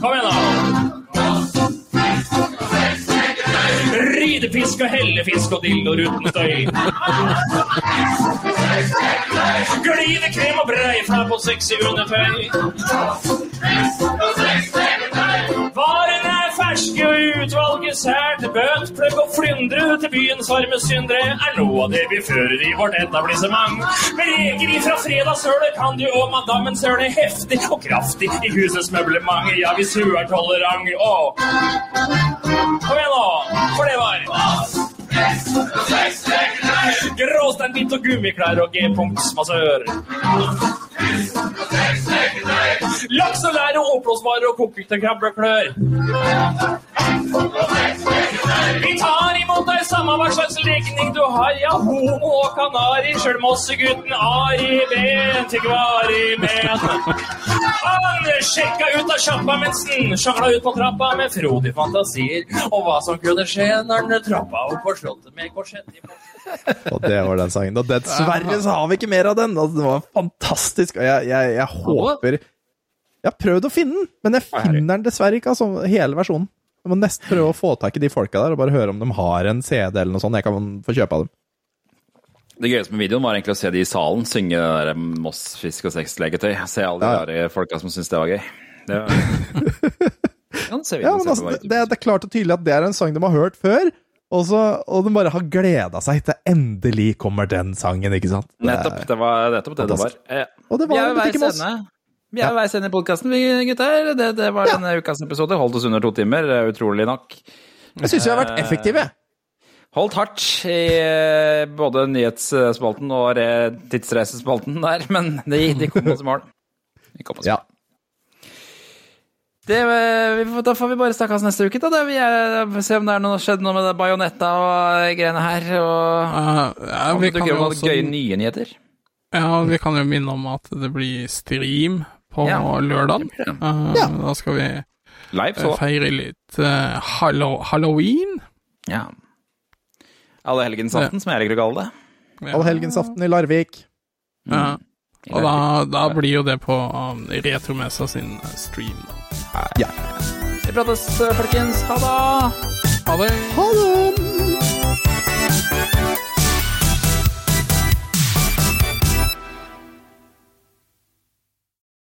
Kom igjen, da. Ridefisk og hellefisk og dildoer uten støy. Glidekrem og breiflabb og sexy undertøy. Varene er ferske og utvalget sært. Pløkk og flyndre til byens varme syndere er noe av det vi fører i vårt etablissement. Med reker ifra fredagssølet kan du og madammen søle heftig og kraftig i husets møblement. Ja, hvis hun er tolerant. Å. Kom igjen, nå! For det var Gråsteinbit og gummiklær og G-punktsmassør. Laks og lær og oppblåsbare og kokte krabbeklør. Vi tar imot deg samme hva slags legning du har, ja, homo og kanari, sjøl Mossegutten Ari Ben til Gvari ben Han sjekka ut av sjappa mens han sjangla ut på trappa med frodige fantasier og hva som kunne skje når han trappa opp på slottet med korsett i Og det var den sangen. Og dessverre så har vi ikke mer av den. Altså, det var fantastisk. Og jeg, jeg, jeg håper Jeg har prøvd å finne den, men jeg finner den dessverre ikke, altså, hele versjonen. Jeg må nesten prøve å få tak i de folka der og bare høre om de har en CD eller noe sånt jeg kan få kjøpe av dem. Det gøyeste med videoen var egentlig å se de i salen synge det der Moss fisk og sexlegetøy. Se alle de Ja. der folka som syns det var gøy. Det var... Ja, Ja, men altså, det, det er klart og tydelig at det er en sang de har hørt før, og, så, og de bare har gleda seg til endelig kommer den sangen, ikke sant? Det Nettopp. Det var nettopp det det var. Eh, Og det var jeg en ved butikk Vi er ved veis ende i podkasten, vi gutter. Det, det var denne ukas episode. Holdt oss under to timer, eh, utrolig nok. Jeg syns vi har vært effektive. Holdt hardt i eh, både nyhetsspalten og tidsreisespalten der, men de, de kom oss i mål. De kom oss i Ja. mål. Det, eh, vi da får vi bare snakkes neste uke, da. Vi er, se om det er noe, skjedd noe med det bajonetta og greiene her. Og uh, ja, om vi det kan dukker jo opp også gøye nye nyheter. Ja, vi kan jo minne om at det blir stream på Ja, lørdag. Eh, Da skal vi Live, eh, så. feire litt eh, hallo halloween. Ja. Allehelgensaften, som jeg liker å kalle det. Ja. Allehelgensaften i Larvik. Ja. Og da, da blir jo det på um, Retromessa sin stream. Ja. Vi prates, folkens. Ha det! Ha det! Ha det!